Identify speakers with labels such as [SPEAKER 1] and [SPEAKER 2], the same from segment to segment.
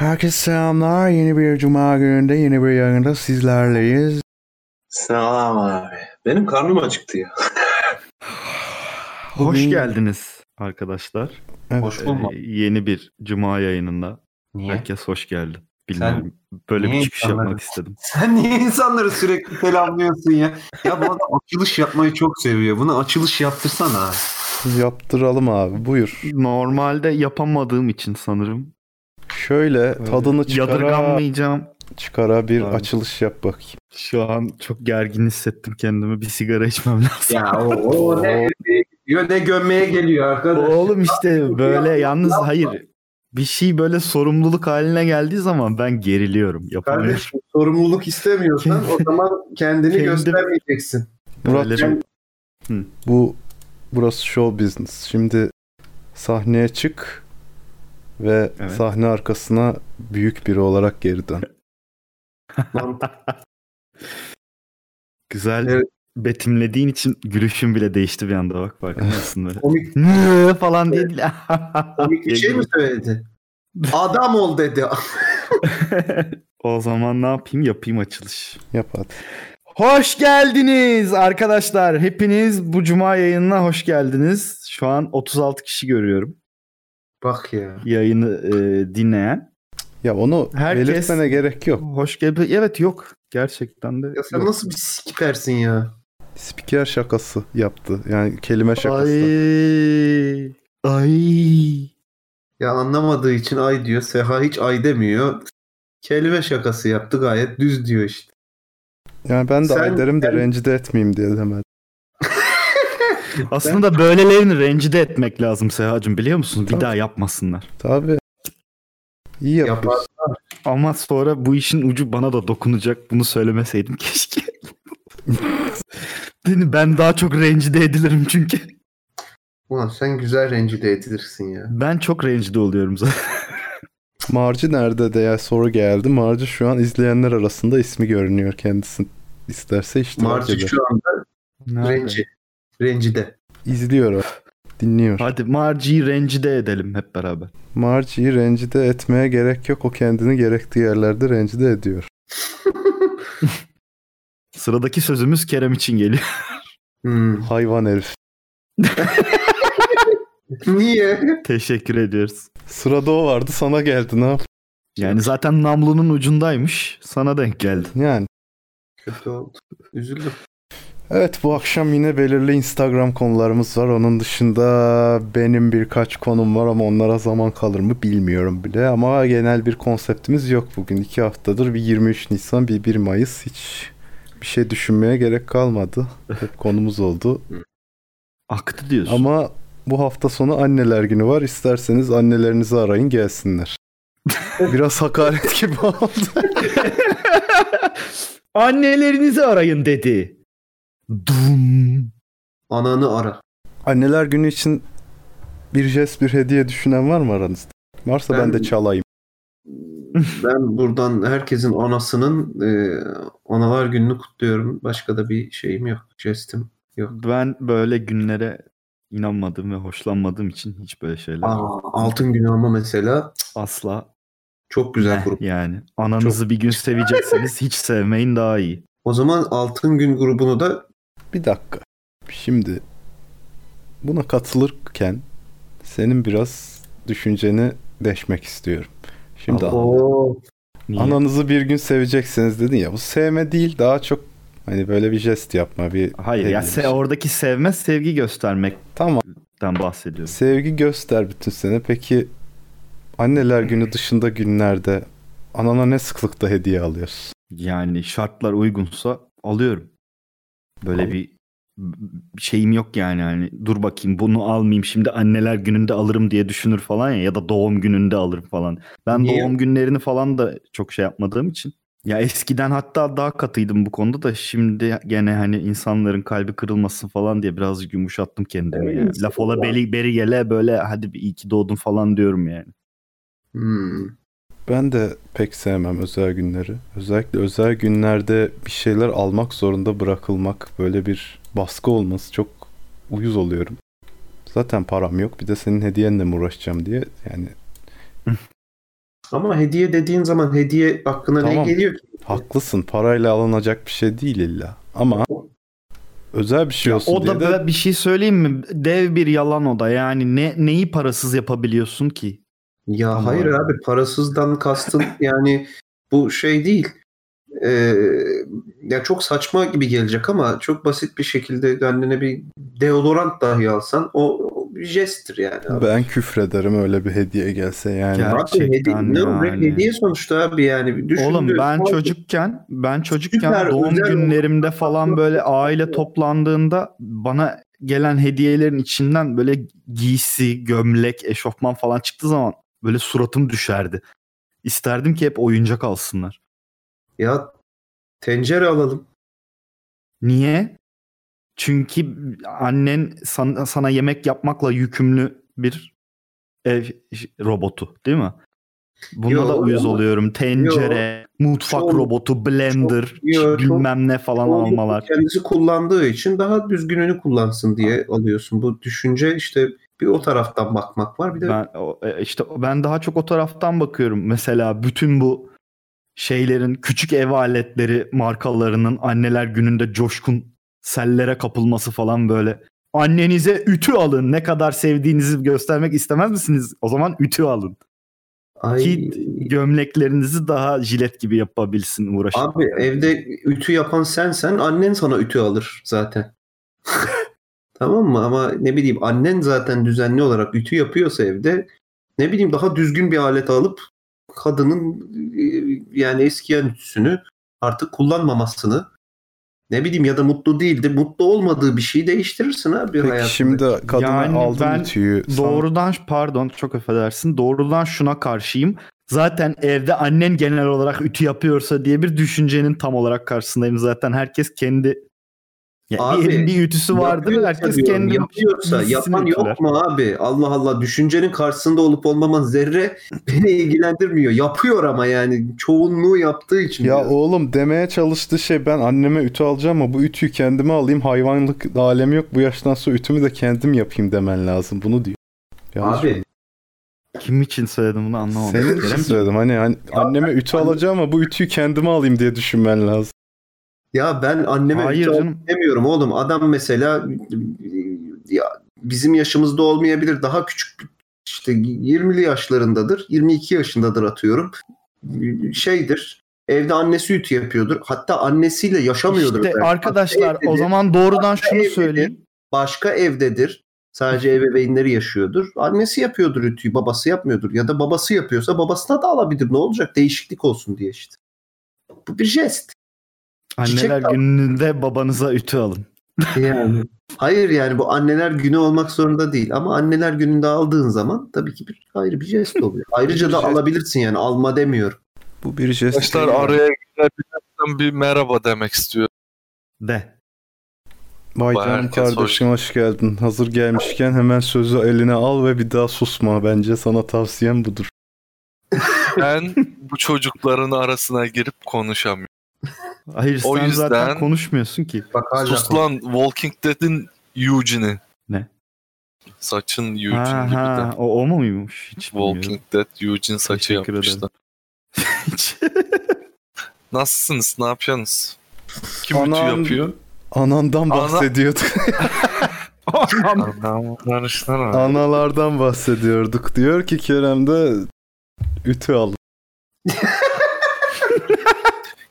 [SPEAKER 1] Herkese selamlar. Yeni bir cuma gününde yeni bir yayında sizlerleyiz.
[SPEAKER 2] Selam abi. Benim karnım acıktı ya.
[SPEAKER 3] Hoş
[SPEAKER 1] Bugün-
[SPEAKER 3] geldiniz arkadaşlar.
[SPEAKER 1] Evet.
[SPEAKER 2] Hoş
[SPEAKER 3] Ee,
[SPEAKER 2] bulduk.
[SPEAKER 3] yeni bir cuma yayınında.
[SPEAKER 2] Niye?
[SPEAKER 3] Herkes hoş geldi. Bilmiyorum. Böyle
[SPEAKER 2] niye
[SPEAKER 3] bir çıkış
[SPEAKER 2] insanları-
[SPEAKER 3] yapmak istedim.
[SPEAKER 2] Sen niye insanları sürekli selamlıyorsun ya? Ya bu adam açılış yapmayı çok seviyor. Bunu açılış yaptırsana.
[SPEAKER 1] Yaptıralım abi. Buyur.
[SPEAKER 3] Normalde yapamadığım için sanırım.
[SPEAKER 1] Şöyle tadını çıkara,
[SPEAKER 3] Yadırganmayacağım.
[SPEAKER 1] çıkara bir
[SPEAKER 3] Abi.
[SPEAKER 1] açılış yap bakayım.
[SPEAKER 3] Şu an çok gergin hissettim kendimi. Bir sigara içmem lazım.
[SPEAKER 2] Ya o, o ne, ne, ne gömmeye geliyor arkadaş.
[SPEAKER 3] Oğlum işte böyle yalnız hayır. Bir şey böyle sorumluluk haline geldiği zaman ben geriliyorum. Yapamıyorum.
[SPEAKER 2] Kardeşim sorumluluk istemiyorsan o zaman kendini
[SPEAKER 3] Kendim-
[SPEAKER 2] göstermeyeceksin.
[SPEAKER 1] Muratcığım
[SPEAKER 3] Hı.
[SPEAKER 1] bu burası show business. Şimdi sahneye çık ve
[SPEAKER 3] Evet.
[SPEAKER 1] sahne arkasına büyük biri olarak geri dön.
[SPEAKER 3] Güzel
[SPEAKER 2] Evet.
[SPEAKER 3] betimlediğin için gülüşüm bile değişti bir anda bak farkındasın böyle.
[SPEAKER 2] Komik,
[SPEAKER 3] falan değil.
[SPEAKER 2] komik bir şey mi söyledi? Adam ol dedi.
[SPEAKER 3] o zaman ne yapayım? Yapayım açılış.
[SPEAKER 1] Yap hadi.
[SPEAKER 3] Hoş geldiniz arkadaşlar. Hepiniz bu cuma yayınına hoş geldiniz. Şu an 36 kişi görüyorum
[SPEAKER 2] Bak ya.
[SPEAKER 3] yayını e, dinleyen.
[SPEAKER 1] Ya onu
[SPEAKER 3] Herkes-
[SPEAKER 1] belirtmene gerek yok.
[SPEAKER 3] Hoş geldi. Evet yok. Gerçekten de.
[SPEAKER 2] Ya sen
[SPEAKER 3] yok.
[SPEAKER 2] nasıl bir sikersin ya?
[SPEAKER 1] Spiker şakası yaptı. Yani kelime şakası.
[SPEAKER 3] Ay. Ay.
[SPEAKER 2] Ya anlamadığı için ay diyor. Seha hiç ay demiyor. Kelime şakası yaptı gayet düz diyor işte.
[SPEAKER 1] Yani ben de
[SPEAKER 2] Sen-
[SPEAKER 1] ay derim de
[SPEAKER 2] sen-
[SPEAKER 1] rencide etmeyeyim diye demedim.
[SPEAKER 3] Aslında böylelerini rencide etmek lazım Sehacım biliyor musun? Bir
[SPEAKER 1] Tabii.
[SPEAKER 3] daha yapmasınlar.
[SPEAKER 1] Tabii. İyi
[SPEAKER 2] Yapar.
[SPEAKER 1] yapıyorsun.
[SPEAKER 3] Ama sonra bu işin ucu bana da dokunacak. Bunu söylemeseydim keşke. Beni ben daha çok rencide edilirim çünkü.
[SPEAKER 2] Ulan sen güzel rencide edilirsin ya.
[SPEAKER 3] Ben çok rencide oluyorum zaten.
[SPEAKER 1] Marci nerede diye soru geldi. Marci şu an izleyenler arasında ismi görünüyor kendisi. İsterse iştirak
[SPEAKER 2] Marci şu anda renci. Rencide.
[SPEAKER 1] İzliyor. Dinliyor.
[SPEAKER 3] Hadi Marci'yi rencide edelim hep beraber.
[SPEAKER 1] Marci'yi rencide etmeye gerek yok. O kendini gerektiği yerlerde rencide ediyor.
[SPEAKER 3] Sıradaki sözümüz Kerem için geliyor.
[SPEAKER 2] Hmm.
[SPEAKER 1] Hayvan herif.
[SPEAKER 2] Niye?
[SPEAKER 3] Teşekkür ediyoruz.
[SPEAKER 1] Sırada o vardı sana geldi ne yap?
[SPEAKER 3] Yani zaten namlunun ucundaymış. Sana denk geldi.
[SPEAKER 1] Yani.
[SPEAKER 2] Kötü oldu. Üzüldüm.
[SPEAKER 1] Evet bu akşam yine belirli Instagram konularımız var. Onun dışında benim birkaç konum var ama onlara zaman kalır mı bilmiyorum bile. Ama genel bir konseptimiz yok bugün. iki haftadır bir 23 Nisan bir 1 Mayıs hiç bir şey düşünmeye gerek kalmadı. Hep konumuz oldu.
[SPEAKER 3] Aktı diyorsun.
[SPEAKER 1] Ama bu hafta sonu anneler günü var. İsterseniz annelerinizi arayın gelsinler. Biraz hakaret gibi oldu.
[SPEAKER 3] Annelerinizi arayın dedi. Dum.
[SPEAKER 2] Ananı ara.
[SPEAKER 1] Anneler günü için bir jest bir hediye düşünen var mı aranızda? Varsa ben,
[SPEAKER 2] Ben-
[SPEAKER 1] de çalayım.
[SPEAKER 2] Ben buradan herkesin anasının e, analar gününü kutluyorum. Başka da bir şeyim yok. Jestim yok.
[SPEAKER 3] Ben böyle günlere inanmadığım ve hoşlanmadığım için hiç böyle şeyler
[SPEAKER 2] Aa, altın günü ama mesela
[SPEAKER 3] asla
[SPEAKER 2] çok güzel
[SPEAKER 3] eh,
[SPEAKER 2] grup.
[SPEAKER 3] yani ananızı bir gün sevecekseniz hiç sevmeyin daha iyi.
[SPEAKER 2] O zaman altın gün grubunu da
[SPEAKER 1] Bir dakika. Şimdi buna katılırken senin biraz düşünceni deşmek istiyorum. Şimdi
[SPEAKER 2] Oo,
[SPEAKER 3] Niye?
[SPEAKER 1] ananızı bir gün seveceksiniz dedin ya. Bu sevme değil daha çok hani böyle bir jest yapma bir
[SPEAKER 3] Hayır ya se- oradaki sevme sevgi göstermekten
[SPEAKER 1] Tamam.
[SPEAKER 3] bahsediyorum.
[SPEAKER 1] Sevgi göster bütün sene. Peki anneler günü dışında günlerde anana ne sıklıkta hediye alıyorsun?
[SPEAKER 3] Yani şartlar uygunsa alıyorum. Böyle
[SPEAKER 1] Al.
[SPEAKER 3] bir bir şeyim yok yani hani dur bakayım bunu almayayım şimdi anneler gününde alırım diye düşünür falan ya ya da doğum gününde alırım falan. Ben
[SPEAKER 2] Niye?
[SPEAKER 3] doğum günlerini falan da çok şey yapmadığım için. Ya eskiden hatta daha katıydım bu konuda da şimdi gene hani insanların kalbi kırılmasın falan diye birazcık yumuşattım kendimi.
[SPEAKER 2] Evet,
[SPEAKER 3] Yani. Laf ola beri, beri gele böyle hadi bir iyi ki doğdun falan diyorum yani.
[SPEAKER 2] hmm.
[SPEAKER 1] Ben de pek sevmem özel günleri. Özellikle özel günlerde bir şeyler almak zorunda bırakılmak, böyle bir baskı olması çok uyuz oluyorum. Zaten param yok. Bir de senin hediyenle mi uğraşacağım diye. Yani
[SPEAKER 2] Ama hediye dediğin zaman hediye hakkında
[SPEAKER 1] Tamam.
[SPEAKER 2] ne geliyor ki?
[SPEAKER 1] Haklısın. Parayla alınacak bir şey değil illa. Ama özel bir şey olsun
[SPEAKER 3] o
[SPEAKER 1] diye
[SPEAKER 3] da
[SPEAKER 1] de
[SPEAKER 3] bir şey söyleyeyim mi? Dev bir yalan o da. Yani ne neyi parasız yapabiliyorsun ki?
[SPEAKER 2] Ya
[SPEAKER 1] Ama-
[SPEAKER 2] hayır abi parasızdan kastın yani bu şey değil. Ee, ya çok saçma gibi gelecek ama çok basit bir şekilde kendine bir deodorant dahi alsan o, o bir jesttir yani. Abi.
[SPEAKER 1] ben küfrederim öyle bir hediye gelse yani.
[SPEAKER 3] Gel-
[SPEAKER 2] Abi hediye,
[SPEAKER 3] Gerçekten
[SPEAKER 2] ne
[SPEAKER 3] yani.
[SPEAKER 2] hediye sonuçta abi yani. Bir düşün
[SPEAKER 3] Oğlum ben
[SPEAKER 2] Abi,
[SPEAKER 3] çocukken ben çocukken
[SPEAKER 2] Süper,
[SPEAKER 3] doğum
[SPEAKER 2] özel
[SPEAKER 3] günlerimde falan böyle aile toplandığında bana gelen hediyelerin içinden böyle giysi, gömlek, eşofman falan çıktığı zaman böyle suratım düşerdi. İsterdim ki hep oyuncak alsınlar.
[SPEAKER 2] Ya tencere alalım.
[SPEAKER 3] Niye? Çünkü annen sana, sana yemek yapmakla yükümlü bir ev robotu değil mi? Buna
[SPEAKER 2] Yo,
[SPEAKER 3] da uyuz
[SPEAKER 2] ama-
[SPEAKER 3] oluyorum. Tencere, mutfak
[SPEAKER 2] Çok-
[SPEAKER 3] robotu, blender,
[SPEAKER 2] çok- yo, çok-
[SPEAKER 3] bilmem ne falan
[SPEAKER 2] Oldukça
[SPEAKER 3] almalar.
[SPEAKER 2] Kendisi kullandığı için daha düzgününü kullansın diye alıyorsun. Bu düşünce işte bir o taraftan bakmak var. Bir de
[SPEAKER 3] Ben e, işte ben daha çok o taraftan bakıyorum. Mesela bütün bu şeylerin küçük ev aletleri markalarının anneler gününde coşkun sellere kapılması falan böyle. Annenize ütü alın. Ne kadar sevdiğinizi göstermek istemez misiniz? O zaman ütü alın.
[SPEAKER 2] ay,
[SPEAKER 3] Ki gömleklerinizi daha jilet gibi yapabilsin uğraşın.
[SPEAKER 2] abi evde ütü yapan sensen annen sana ütü alır zaten. tamam mı? Ama ne bileyim annen zaten düzenli olarak ütü yapıyorsa evde ne bileyim daha düzgün bir alet alıp kadının e, yani eskiyen ütüsünü artık kullanmamasını ne bileyim ya da mutlu değildi. Mutlu olmadığı bir şeyi değiştirirsin abi
[SPEAKER 1] Peki
[SPEAKER 2] hayatında.
[SPEAKER 1] şimdi kadına
[SPEAKER 3] Yani
[SPEAKER 1] aldın
[SPEAKER 3] ben
[SPEAKER 1] ütüyü. sana-
[SPEAKER 3] Doğrudan pardon çok affedersin. Doğrudan şuna karşıyım. Zaten evde annen genel olarak ütü yapıyorsa diye bir düşüncenin tam olarak karşısındayım. Zaten herkes kendi ya
[SPEAKER 2] Abi,
[SPEAKER 3] bir evin bir ütüsü vardır. Herkes
[SPEAKER 2] diyorum,
[SPEAKER 3] kendi
[SPEAKER 2] yapıyorsa yapan
[SPEAKER 3] ütüler.
[SPEAKER 2] yok mu abi? Allah Allah düşüncenin karşısında olup olmaman zerre beni ilgilendirmiyor. Yapıyor ama yani çoğunluğu yaptığı için.
[SPEAKER 1] Ya
[SPEAKER 2] diyorum.
[SPEAKER 1] oğlum demeye çalıştığı şey ben anneme ütü alacağım ama bu ütüyü kendime alayım. Hayvanlık alemi yok. Bu yaştan sonra ütümü de kendim yapayım demen lazım. Bunu diyor. Yanlış mı?
[SPEAKER 2] Abi
[SPEAKER 3] Kim için söyledim bunu anlamadım.
[SPEAKER 1] Senin için söyledim. Hani an- anneme ütü alacağım ama bu ütüyü kendime alayım diye düşünmen lazım.
[SPEAKER 2] Ya ben anneme
[SPEAKER 3] Hayır canım.
[SPEAKER 2] demiyorum oğlum. Adam mesela ya bizim yaşımızda olmayabilir. Daha küçük işte 20'li yaşlarındadır. 22 yaşındadır atıyorum. Şeydir. Evde annesi ütü yapıyordur. Hatta annesiyle yaşamıyordur.
[SPEAKER 3] İşte
[SPEAKER 2] belki.
[SPEAKER 3] arkadaşlar
[SPEAKER 2] Başka
[SPEAKER 3] o
[SPEAKER 2] evdedir.
[SPEAKER 3] zaman doğrudan şunu
[SPEAKER 2] evdedir.
[SPEAKER 3] söyleyeyim.
[SPEAKER 2] başka evdedir. Sadece ebeveynleri yaşıyordur. Annesi yapıyordur ütüyü, babası yapmıyordur. Ya da babası yapıyorsa babasına da alabilir. Ne olacak? Değişiklik olsun diye işte. Bu bir jest. Çiçek
[SPEAKER 3] Anneler
[SPEAKER 2] al.
[SPEAKER 3] gününde babanıza ütü alın.
[SPEAKER 2] Yani. Hayır yani bu anneler günü olmak zorunda değil. Ama anneler gününde aldığın zaman tabii ki bir ayrı bir jest oluyor. Ayrıca
[SPEAKER 1] Bir
[SPEAKER 2] da
[SPEAKER 1] jest.
[SPEAKER 2] alabilirsin yani. Alma demiyorum.
[SPEAKER 1] Bu bir jest.
[SPEAKER 4] Arkadaşlar araya girebilirsem bir merhaba demek istiyorum.
[SPEAKER 3] De.
[SPEAKER 1] Vay canım kardeşim hoş geldin. Hazır gelmişken hemen sözü eline al ve bir daha susma. Bence sana tavsiyem budur.
[SPEAKER 4] Ben bu çocukların arasına girip konuşamıyorum.
[SPEAKER 3] Hayır
[SPEAKER 4] O
[SPEAKER 3] sen zaten
[SPEAKER 4] yüzden-
[SPEAKER 3] konuşmuyorsun ki.
[SPEAKER 2] Bak
[SPEAKER 4] Sus lan Walking Dead'in Eugene'i.
[SPEAKER 3] Ne?
[SPEAKER 4] Saçın Eugene
[SPEAKER 3] Ha,
[SPEAKER 4] gibi
[SPEAKER 3] ha,
[SPEAKER 4] de.
[SPEAKER 3] o, o mu muymuş? Hiç bilmiyorum.
[SPEAKER 4] Walking Dead Eugene saçı
[SPEAKER 3] Teşekkür
[SPEAKER 4] yapmışlar.
[SPEAKER 3] Hiç.
[SPEAKER 4] Nasılsınız? Ne yapıyorsunuz? Kim
[SPEAKER 1] Anam-
[SPEAKER 4] ütü yapıyor?
[SPEAKER 1] Anandan
[SPEAKER 4] Ana-
[SPEAKER 1] bahsediyorduk.
[SPEAKER 4] Anam.
[SPEAKER 1] Analardan bahsediyorduk. Diyor ki Kerem de ütü al.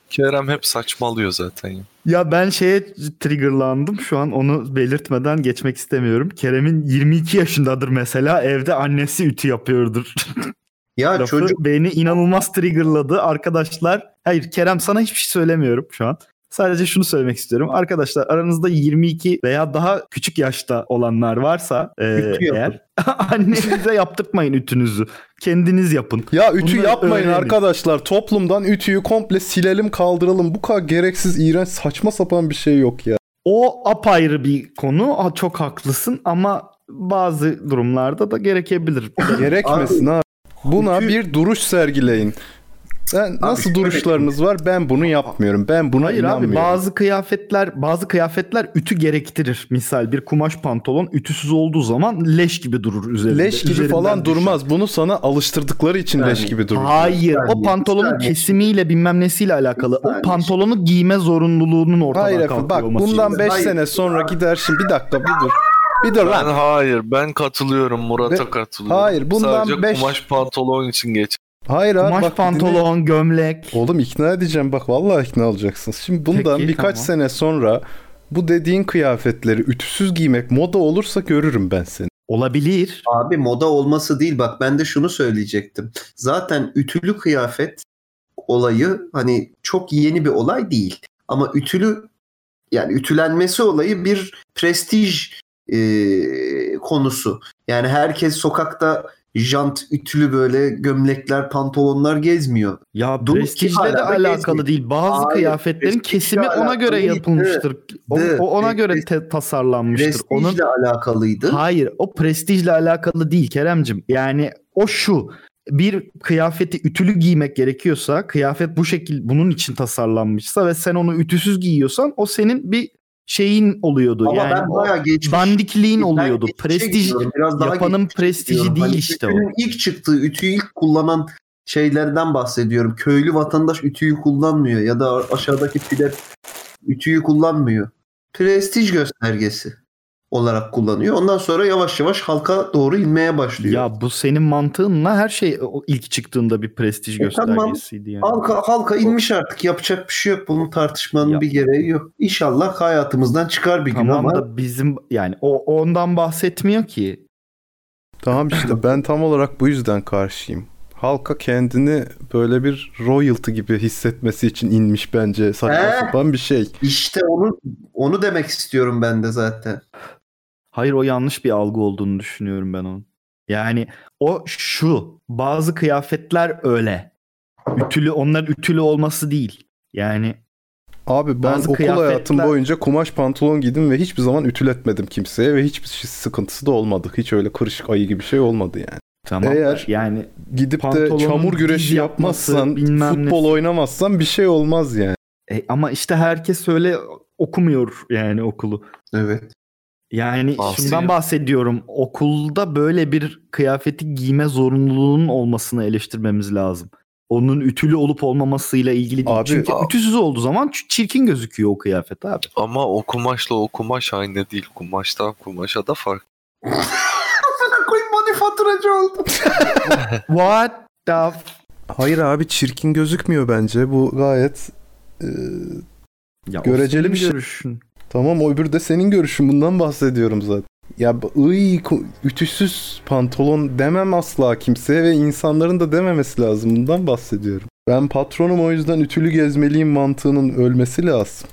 [SPEAKER 4] Kerem hep saçmalıyor zaten ya.
[SPEAKER 3] Ya ben şeye triggerlandım şu an onu belirtmeden geçmek istemiyorum. Kerem'in 22 yaşındadır mesela evde annesi ütü yapıyordur.
[SPEAKER 2] Ya
[SPEAKER 3] Lafı
[SPEAKER 2] çocuk
[SPEAKER 3] beni inanılmaz triggerladı arkadaşlar. Hayır Kerem sana hiçbir şey söylemiyorum şu an. Sadece şunu söylemek istiyorum. Arkadaşlar aranızda 22 veya daha küçük yaşta olanlar varsa e, eğer annenize yaptırtmayın ütünüzü. Kendiniz yapın.
[SPEAKER 1] Ya ütü
[SPEAKER 3] Bunları
[SPEAKER 1] yapmayın
[SPEAKER 3] öğrenin.
[SPEAKER 1] arkadaşlar. Toplumdan ütüyü komple silelim kaldıralım. Bu kadar gereksiz, iğrenç, saçma sapan bir şey yok ya.
[SPEAKER 3] O apayrı bir konu. Çok haklısın ama bazı durumlarda da gerekebilir.
[SPEAKER 1] Gerekmesin abi. Buna
[SPEAKER 2] Ütü-
[SPEAKER 1] bir duruş sergileyin. Ben nasıl
[SPEAKER 2] şöyle-
[SPEAKER 1] duruşlarınız var? Ben bunu yapmıyorum. Ben buna
[SPEAKER 3] Hayır abi
[SPEAKER 1] inanmıyorum.
[SPEAKER 3] bazı kıyafetler bazı kıyafetler ütü gerektirir. Misal bir kumaş pantolon ütüsüz olduğu zaman leş gibi durur üzerinde.
[SPEAKER 1] leş gibi
[SPEAKER 3] Üzerinden
[SPEAKER 1] falan
[SPEAKER 3] düşer.
[SPEAKER 1] durmaz. Bunu sana alıştırdıkları için
[SPEAKER 2] Yani-
[SPEAKER 1] leş gibi durur.
[SPEAKER 3] Hayır
[SPEAKER 2] Bir
[SPEAKER 3] o pantolonun
[SPEAKER 2] saniye.
[SPEAKER 3] kesimiyle bilmem nesiyle alakalı.
[SPEAKER 2] Saniye.
[SPEAKER 3] O pantolonu giyme zorunluluğunun ortadan
[SPEAKER 1] Hayır
[SPEAKER 3] kalkıyor
[SPEAKER 1] bak
[SPEAKER 3] olması
[SPEAKER 1] bundan
[SPEAKER 3] lazım.
[SPEAKER 1] 5
[SPEAKER 2] Hayır.
[SPEAKER 1] sene sonra gider şimdi bir dakika bir dur. Bir dur
[SPEAKER 4] Ben
[SPEAKER 1] lan.
[SPEAKER 4] hayır ben katılıyorum Murat'a katılıyorum.
[SPEAKER 1] Hayır, bundan
[SPEAKER 4] Sadece
[SPEAKER 1] beş-
[SPEAKER 4] kumaş pantolon için geç.
[SPEAKER 1] Hayır abi
[SPEAKER 3] Kumaş
[SPEAKER 1] bak dinle.
[SPEAKER 3] pantolon, gömlek.
[SPEAKER 1] Oğlum ikna edeceğim bak vallahi ikna olacaksınız. Şimdi bundan
[SPEAKER 3] Peki,
[SPEAKER 1] birkaç
[SPEAKER 3] tamam.
[SPEAKER 1] sene sonra bu dediğin kıyafetleri ütüsüz giymek moda olursa görürüm ben seni.
[SPEAKER 3] Olabilir.
[SPEAKER 2] Abi moda olması değil bak ben de şunu söyleyecektim. Zaten ütülü kıyafet olayı hani çok yeni bir olay değil. Ama ütülü yani ütülenmesi olayı bir prestij e, konusu. Yani herkes sokakta jant ütülü böyle gömlekler, pantolonlar gezmiyor.
[SPEAKER 3] Ya
[SPEAKER 2] Dur
[SPEAKER 3] prestijle de alakalı
[SPEAKER 2] gezmiyor.
[SPEAKER 3] değil. Bazı
[SPEAKER 2] Hayır,
[SPEAKER 3] kıyafetlerin kesimi ona göre yapılmıştır. O,
[SPEAKER 2] De.
[SPEAKER 3] o ona
[SPEAKER 2] De.
[SPEAKER 3] göre te- tasarlanmıştır. Onun
[SPEAKER 2] Prestijle alakalıydı.
[SPEAKER 3] Hayır, o prestijle alakalı değil Keremcim. Yani o şu. Bir kıyafeti ütülü giymek gerekiyorsa, kıyafet bu şekil bunun için tasarlanmışsa ve sen onu ütüsüz giyiyorsan o senin bir şeyin oluyordu.
[SPEAKER 2] Ama
[SPEAKER 3] yani
[SPEAKER 2] ben bayağı geçmiş
[SPEAKER 3] dandikliğin
[SPEAKER 2] Ben
[SPEAKER 3] oluyordu. Prestij
[SPEAKER 2] biraz daha
[SPEAKER 3] yapanın prestiji değil
[SPEAKER 2] Hani
[SPEAKER 3] işte o.
[SPEAKER 2] ilk çıktığı ütüyü ilk kullanan şeylerden bahsediyorum. Köylü vatandaş ütüyü kullanmıyor ya da aşağıdaki filet ütüyü kullanmıyor. Prestij göstergesi olarak kullanıyor. Ondan sonra yavaş yavaş halka doğru inmeye başlıyor.
[SPEAKER 3] Ya bu senin mantığınla her şey o ilk çıktığında bir prestij
[SPEAKER 2] E tamam.
[SPEAKER 3] göstergesiydi yani.
[SPEAKER 2] Halka, halka inmiş artık yapacak bir şey yok. Bunun tartışmanın
[SPEAKER 3] Ya-
[SPEAKER 2] bir gereği yok. İnşallah hayatımızdan çıkar bir gün
[SPEAKER 3] Tamam
[SPEAKER 2] ama
[SPEAKER 3] da bizim yani o ondan bahsetmiyor ki.
[SPEAKER 1] Tamam işte ben tam olarak bu yüzden karşıyım. Halka kendini böyle bir royalty gibi hissetmesi için inmiş bence saçma
[SPEAKER 2] He?
[SPEAKER 1] sapan bir şey.
[SPEAKER 2] işte onu onu demek istiyorum ben de zaten.
[SPEAKER 3] Hayır o yanlış bir algı olduğunu düşünüyorum ben onun. Yani o şu bazı kıyafetler öyle. Ütülü onların ütülü olması değil. Yani
[SPEAKER 1] Abi ben
[SPEAKER 3] Bazı
[SPEAKER 1] okul
[SPEAKER 3] kıyafetler-
[SPEAKER 1] hayatım boyunca kumaş pantolon giydim ve hiçbir zaman ütületmedim kimseye ve hiçbir şey sıkıntısı da olmadı. Hiç öyle kırışık ayı gibi şey olmadı yani.
[SPEAKER 3] tamam
[SPEAKER 1] Eğer-
[SPEAKER 3] yani
[SPEAKER 1] Gidip de çamur güreşi
[SPEAKER 3] yapması,
[SPEAKER 1] yapmazsan, futbol
[SPEAKER 3] nesi.
[SPEAKER 1] oynamazsan bir şey olmaz yani.
[SPEAKER 3] e, ama işte herkes öyle okumuyor yani okulu.
[SPEAKER 2] Evet.
[SPEAKER 3] Yani
[SPEAKER 4] Bahsediyor.
[SPEAKER 3] şundan bahsediyorum. Okulda böyle bir kıyafeti giyme zorunluluğunun olmasını eleştirmemiz lazım. Onun ütülü olup olmamasıyla ilgili değil.
[SPEAKER 1] Abi-
[SPEAKER 3] Çünkü
[SPEAKER 4] Aa.
[SPEAKER 3] ütüsüz olduğu zaman ç- çirkin gözüküyor o kıyafet abi.
[SPEAKER 4] Ama o kumaşla o kumaş aynı değil. Kumaştan kumaşa da fark.
[SPEAKER 2] Manifaturacı oldum.
[SPEAKER 3] What the f-
[SPEAKER 1] Hayır abi çirkin gözükmüyor bence. Bu gayet e,
[SPEAKER 3] Ya
[SPEAKER 1] Göreceli bir şey.
[SPEAKER 3] görüşün.
[SPEAKER 1] Tamam o öbürü de senin görüşün. Bundan bahsediyorum zaten. Ya ıy ütüsüz pantolon demem asla kimseye ve insanların da dememesi lazım. Bundan bahsediyorum. Ben patronum o yüzden ütülü gezmeliyim mantığının ölmesi lazım.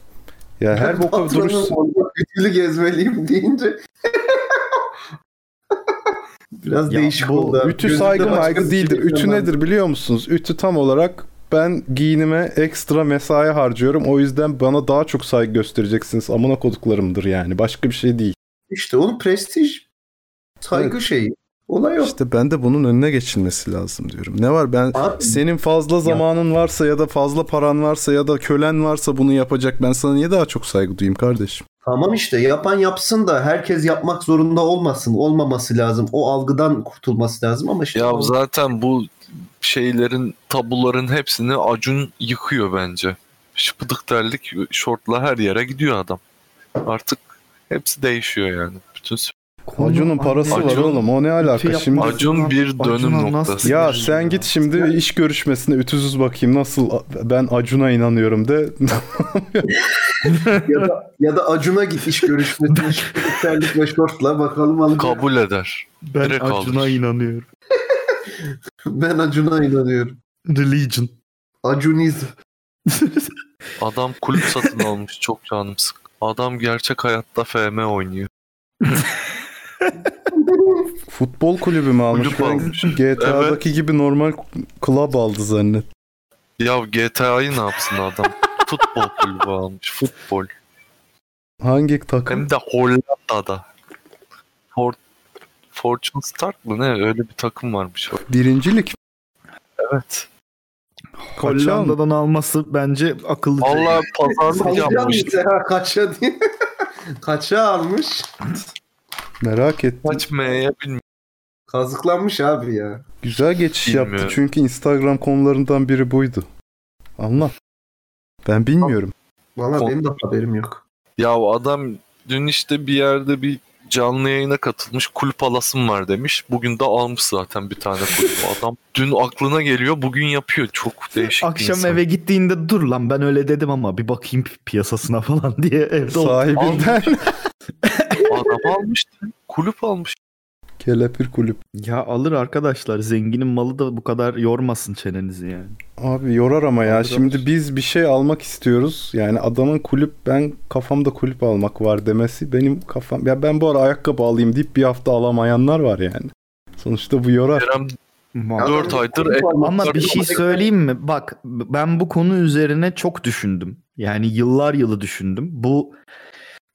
[SPEAKER 1] Ya her boka
[SPEAKER 2] Patronum
[SPEAKER 1] duruş
[SPEAKER 2] ütülü gezmeliyim deyince Biraz
[SPEAKER 3] Ya
[SPEAKER 2] değişik
[SPEAKER 3] bu
[SPEAKER 2] oldu.
[SPEAKER 1] Ütü
[SPEAKER 2] Gözümde
[SPEAKER 1] saygı maygı
[SPEAKER 2] bir
[SPEAKER 1] değildir.
[SPEAKER 2] şey
[SPEAKER 1] Ütü nedir biliyor musunuz? Ütü tam olarak ben giyinime ekstra mesai harcıyorum. O yüzden bana daha çok saygı göstereceksiniz. Amına koduklarımdır yani. Başka bir şey değil.
[SPEAKER 2] İşte onun prestij saygı
[SPEAKER 1] Evet.
[SPEAKER 2] şeyi. Olay yok.
[SPEAKER 1] İşte ben de bunun önüne geçilmesi lazım diyorum. Ne var ben
[SPEAKER 2] Abi,
[SPEAKER 1] senin fazla zamanın varsa ya da fazla paran varsa ya da kölen varsa bunu yapacak. Ben sana niye daha çok saygı duyayım kardeşim?
[SPEAKER 2] tamam işte yapan yapsın da herkes yapmak zorunda olmasın. Olmaması lazım. O algıdan kurtulması lazım ama işte
[SPEAKER 4] Ya zaten bu şeylerin tabuların hepsini Acun yıkıyor bence. Şıpıdık terlik şortla her yere gidiyor adam. Artık hepsi değişiyor yani. Bütün
[SPEAKER 1] Acun'un parası var
[SPEAKER 4] Acun-
[SPEAKER 1] oğlum. O ne alaka şimdi?
[SPEAKER 4] Acun bir dönüm
[SPEAKER 3] Acun'a
[SPEAKER 4] noktası.
[SPEAKER 1] Ya sen git şimdi iş görüşmesine ütüsüz bakayım nasıl ben Acun'a inanıyorum de.
[SPEAKER 2] ya da, ya da Acun'a git iş görüşmesine terlik ve şortla bakalım alacak.
[SPEAKER 4] Kabul eder.
[SPEAKER 3] Ben
[SPEAKER 4] Direkt
[SPEAKER 3] Acun'a
[SPEAKER 4] alır.
[SPEAKER 3] inanıyorum.
[SPEAKER 2] Ben Acun'a inanıyorum.
[SPEAKER 3] Religion.
[SPEAKER 2] Acunizm.
[SPEAKER 4] Adam kulüp satın almış. Çok canım sık. Adam gerçek hayatta FM oynuyor.
[SPEAKER 1] Futbol kulübü mü almış?
[SPEAKER 4] Kulüp almış.
[SPEAKER 1] GTA'daki gibi normal club aldı zannet.
[SPEAKER 4] Ya GTA'yı ne yapsın adam? Futbol kulübü almış. Futbol.
[SPEAKER 1] Hangi takım?
[SPEAKER 4] Hem de Hollanda'da. For Fortune Start mı ne? Öyle bir takım varmış.
[SPEAKER 1] Birincilik.
[SPEAKER 4] Evet.
[SPEAKER 3] Hollanda'dan alması bence akıllıca.
[SPEAKER 4] Vallahi pazarlık yapmış.
[SPEAKER 2] kaça diye. kaça almış?
[SPEAKER 1] Merak ettim.
[SPEAKER 4] Kaç M'ye bilmiyorum.
[SPEAKER 2] Kazıklanmış abi ya.
[SPEAKER 1] Güzel geçiş yaptı
[SPEAKER 4] Bilmiyorum.
[SPEAKER 1] çünkü Instagram konularından biri buydu. Anla. Ben bilmiyorum.
[SPEAKER 2] Valla benim de haberim yok.
[SPEAKER 4] Ya o adam dün işte bir yerde bir canlı yayına katılmış. Kulüp alasım var demiş. Bugün de almış zaten bir tane kulüp. Adam dün aklına geliyor bugün yapıyor. Çok değişik
[SPEAKER 3] Akşam
[SPEAKER 4] insan.
[SPEAKER 3] eve gittiğinde dur lan ben öyle dedim ama bir bakayım pi- piyasasına falan diye evde.
[SPEAKER 1] Sahibinden
[SPEAKER 4] Adam almış. Kulüp almış.
[SPEAKER 1] Kelepir kulüp.
[SPEAKER 3] Ya alır arkadaşlar zenginin malı da bu kadar yormasın çenenizi yani.
[SPEAKER 1] Abi yorar ama ya.
[SPEAKER 3] Alır,
[SPEAKER 1] Şimdi
[SPEAKER 3] alır.
[SPEAKER 1] biz bir şey almak istiyoruz. Yani adamın kulüp ben kafamda kulüp almak var demesi benim kafam. Ya ben bu ara ayakkabı alayım deyip bir hafta alamayanlar var yani. Sonuçta bu yorar.
[SPEAKER 4] Kerem
[SPEAKER 3] Ma-
[SPEAKER 4] 4 aydır
[SPEAKER 3] Ama bir şey söyleyeyim mi? Bak ben bu konu üzerine çok düşündüm. Yani yıllar yılı düşündüm. Bu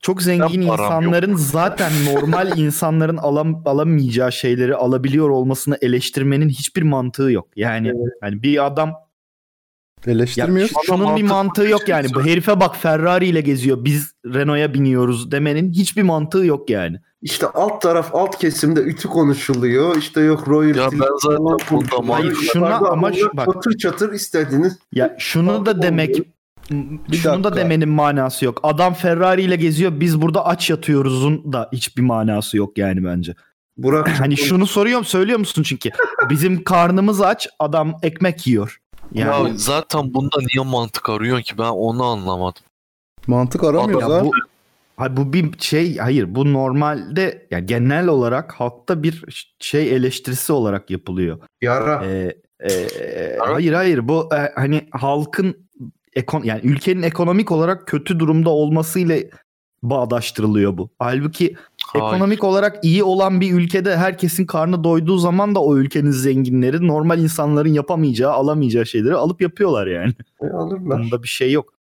[SPEAKER 3] çok zengin insanların zaten normal insanların alam, alamayacağı şeyleri alabiliyor olmasını eleştirmenin hiçbir mantığı yok. Yani yani bir adam ya
[SPEAKER 1] Eleştirmiyoruz.
[SPEAKER 4] Bana
[SPEAKER 3] şunun bir mantığı yok
[SPEAKER 4] şey
[SPEAKER 3] yani. Bu
[SPEAKER 4] söyle.
[SPEAKER 3] herife bak Ferrari ile geziyor. Biz Renault'a biniyoruz demenin hiçbir mantığı yok yani.
[SPEAKER 2] İşte alt taraf alt kesimde ütü konuşuluyor. İşte yok royalty.
[SPEAKER 4] Ya ben zaten
[SPEAKER 2] konuşuluyor.
[SPEAKER 3] Hayır, şuna ama şu- bak.
[SPEAKER 2] Çatır çatır istediğiniz.
[SPEAKER 3] Ya şunu da demek şunu da
[SPEAKER 1] dakika.
[SPEAKER 3] demenin manası yok. Adam Ferrari ile geziyor. Biz burada aç yatıyoruz'un da hiçbir manası yok yani bence.
[SPEAKER 2] Burak
[SPEAKER 3] Hani şunu soruyorum söylüyor musun çünkü bizim karnımız aç adam ekmek yiyor. Yani
[SPEAKER 4] Ya zaten bunda niye mantık arıyorsun ki ben onu anlamadım.
[SPEAKER 1] Mantık aramıyoruz
[SPEAKER 3] ya
[SPEAKER 1] abi.
[SPEAKER 3] bu Hayır, bu bir şey hayır bu normalde yani genel olarak halkta bir şey eleştirisi olarak yapılıyor.
[SPEAKER 2] yara.
[SPEAKER 3] Ee, e, hayır hayır bu e, hani halkın ekon yani ülkenin ekonomik olarak kötü durumda olmasıyla bağdaştırılıyor bu. Halbuki
[SPEAKER 4] Hayır.
[SPEAKER 3] ekonomik olarak iyi olan bir ülkede herkesin karnı doyduğu zaman da o ülkenin zenginleri normal insanların yapamayacağı, alamayacağı şeyleri alıp yapıyorlar yani.
[SPEAKER 2] E, alırlar.
[SPEAKER 3] Bunda bir şey yok.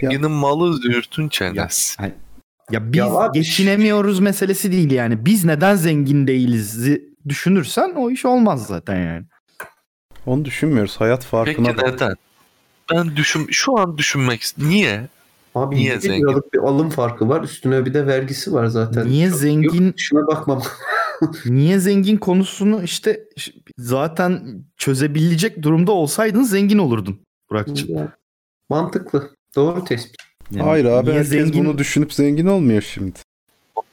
[SPEAKER 4] Zenginin malı zürtün çenesi.
[SPEAKER 3] Ya biz
[SPEAKER 2] Ya abi-
[SPEAKER 3] geçinemiyoruz meselesi değil yani. Biz neden zengin değiliz düşünürsen o iş olmaz zaten yani.
[SPEAKER 1] Onu düşünmüyoruz. Hayat farkına
[SPEAKER 4] Peki neden? Ben düşün şu an düşünmek niye?
[SPEAKER 2] Abi
[SPEAKER 4] Niye
[SPEAKER 2] 7
[SPEAKER 4] zengin?
[SPEAKER 2] liralık bir alım farkı var. Üstüne bir de vergisi var zaten.
[SPEAKER 3] Niye
[SPEAKER 2] Çok-
[SPEAKER 3] zengin-
[SPEAKER 2] Yok, Şuna bakmam.
[SPEAKER 3] Niye zengin konusunu işte zaten çözebilecek durumda olsaydın zengin olurdun Burak'cığım.
[SPEAKER 2] Mantıklı. Doğru tespit.
[SPEAKER 3] Yani
[SPEAKER 1] Hayır abi herkes bunu düşünüp zengin olmuyor şimdi.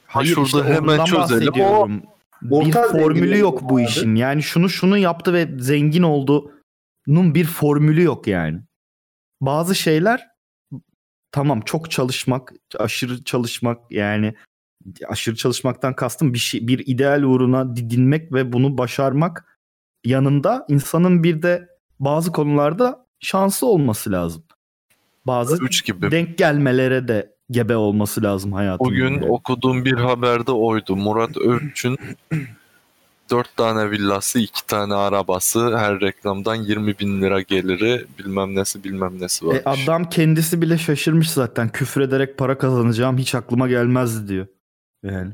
[SPEAKER 3] Hayır
[SPEAKER 4] Şurada
[SPEAKER 3] işte
[SPEAKER 4] hemen çözelim.
[SPEAKER 3] bahsediyorum. Bir formülü yok bu
[SPEAKER 2] abi.
[SPEAKER 3] işin. Yani şunu şunu yaptı ve zengin olduğunun bir formülü yok yani. Bazı şeyler tamam çok çalışmak, aşırı çalışmak yani aşırı çalışmaktan kastım bir şey bir ideal uğruna didinmek ve bunu başarmak yanında insanın bir de bazı konularda şanslı olması lazım. Bazı
[SPEAKER 4] 3 gibi.
[SPEAKER 3] denk gelmelere de gebe olması lazım hayatında.
[SPEAKER 4] Bugün
[SPEAKER 3] yani.
[SPEAKER 4] okuduğum bir haberde oydu. Murat Övç'ün 4 tane villası, 2 tane arabası, her reklamdan 20 bin lira geliri, bilmem nesi bilmem nesi var.
[SPEAKER 3] E, adam kendisi bile şaşırmış zaten. Küfrederek para kazanacağım hiç aklıma gelmezdi diyor. Yani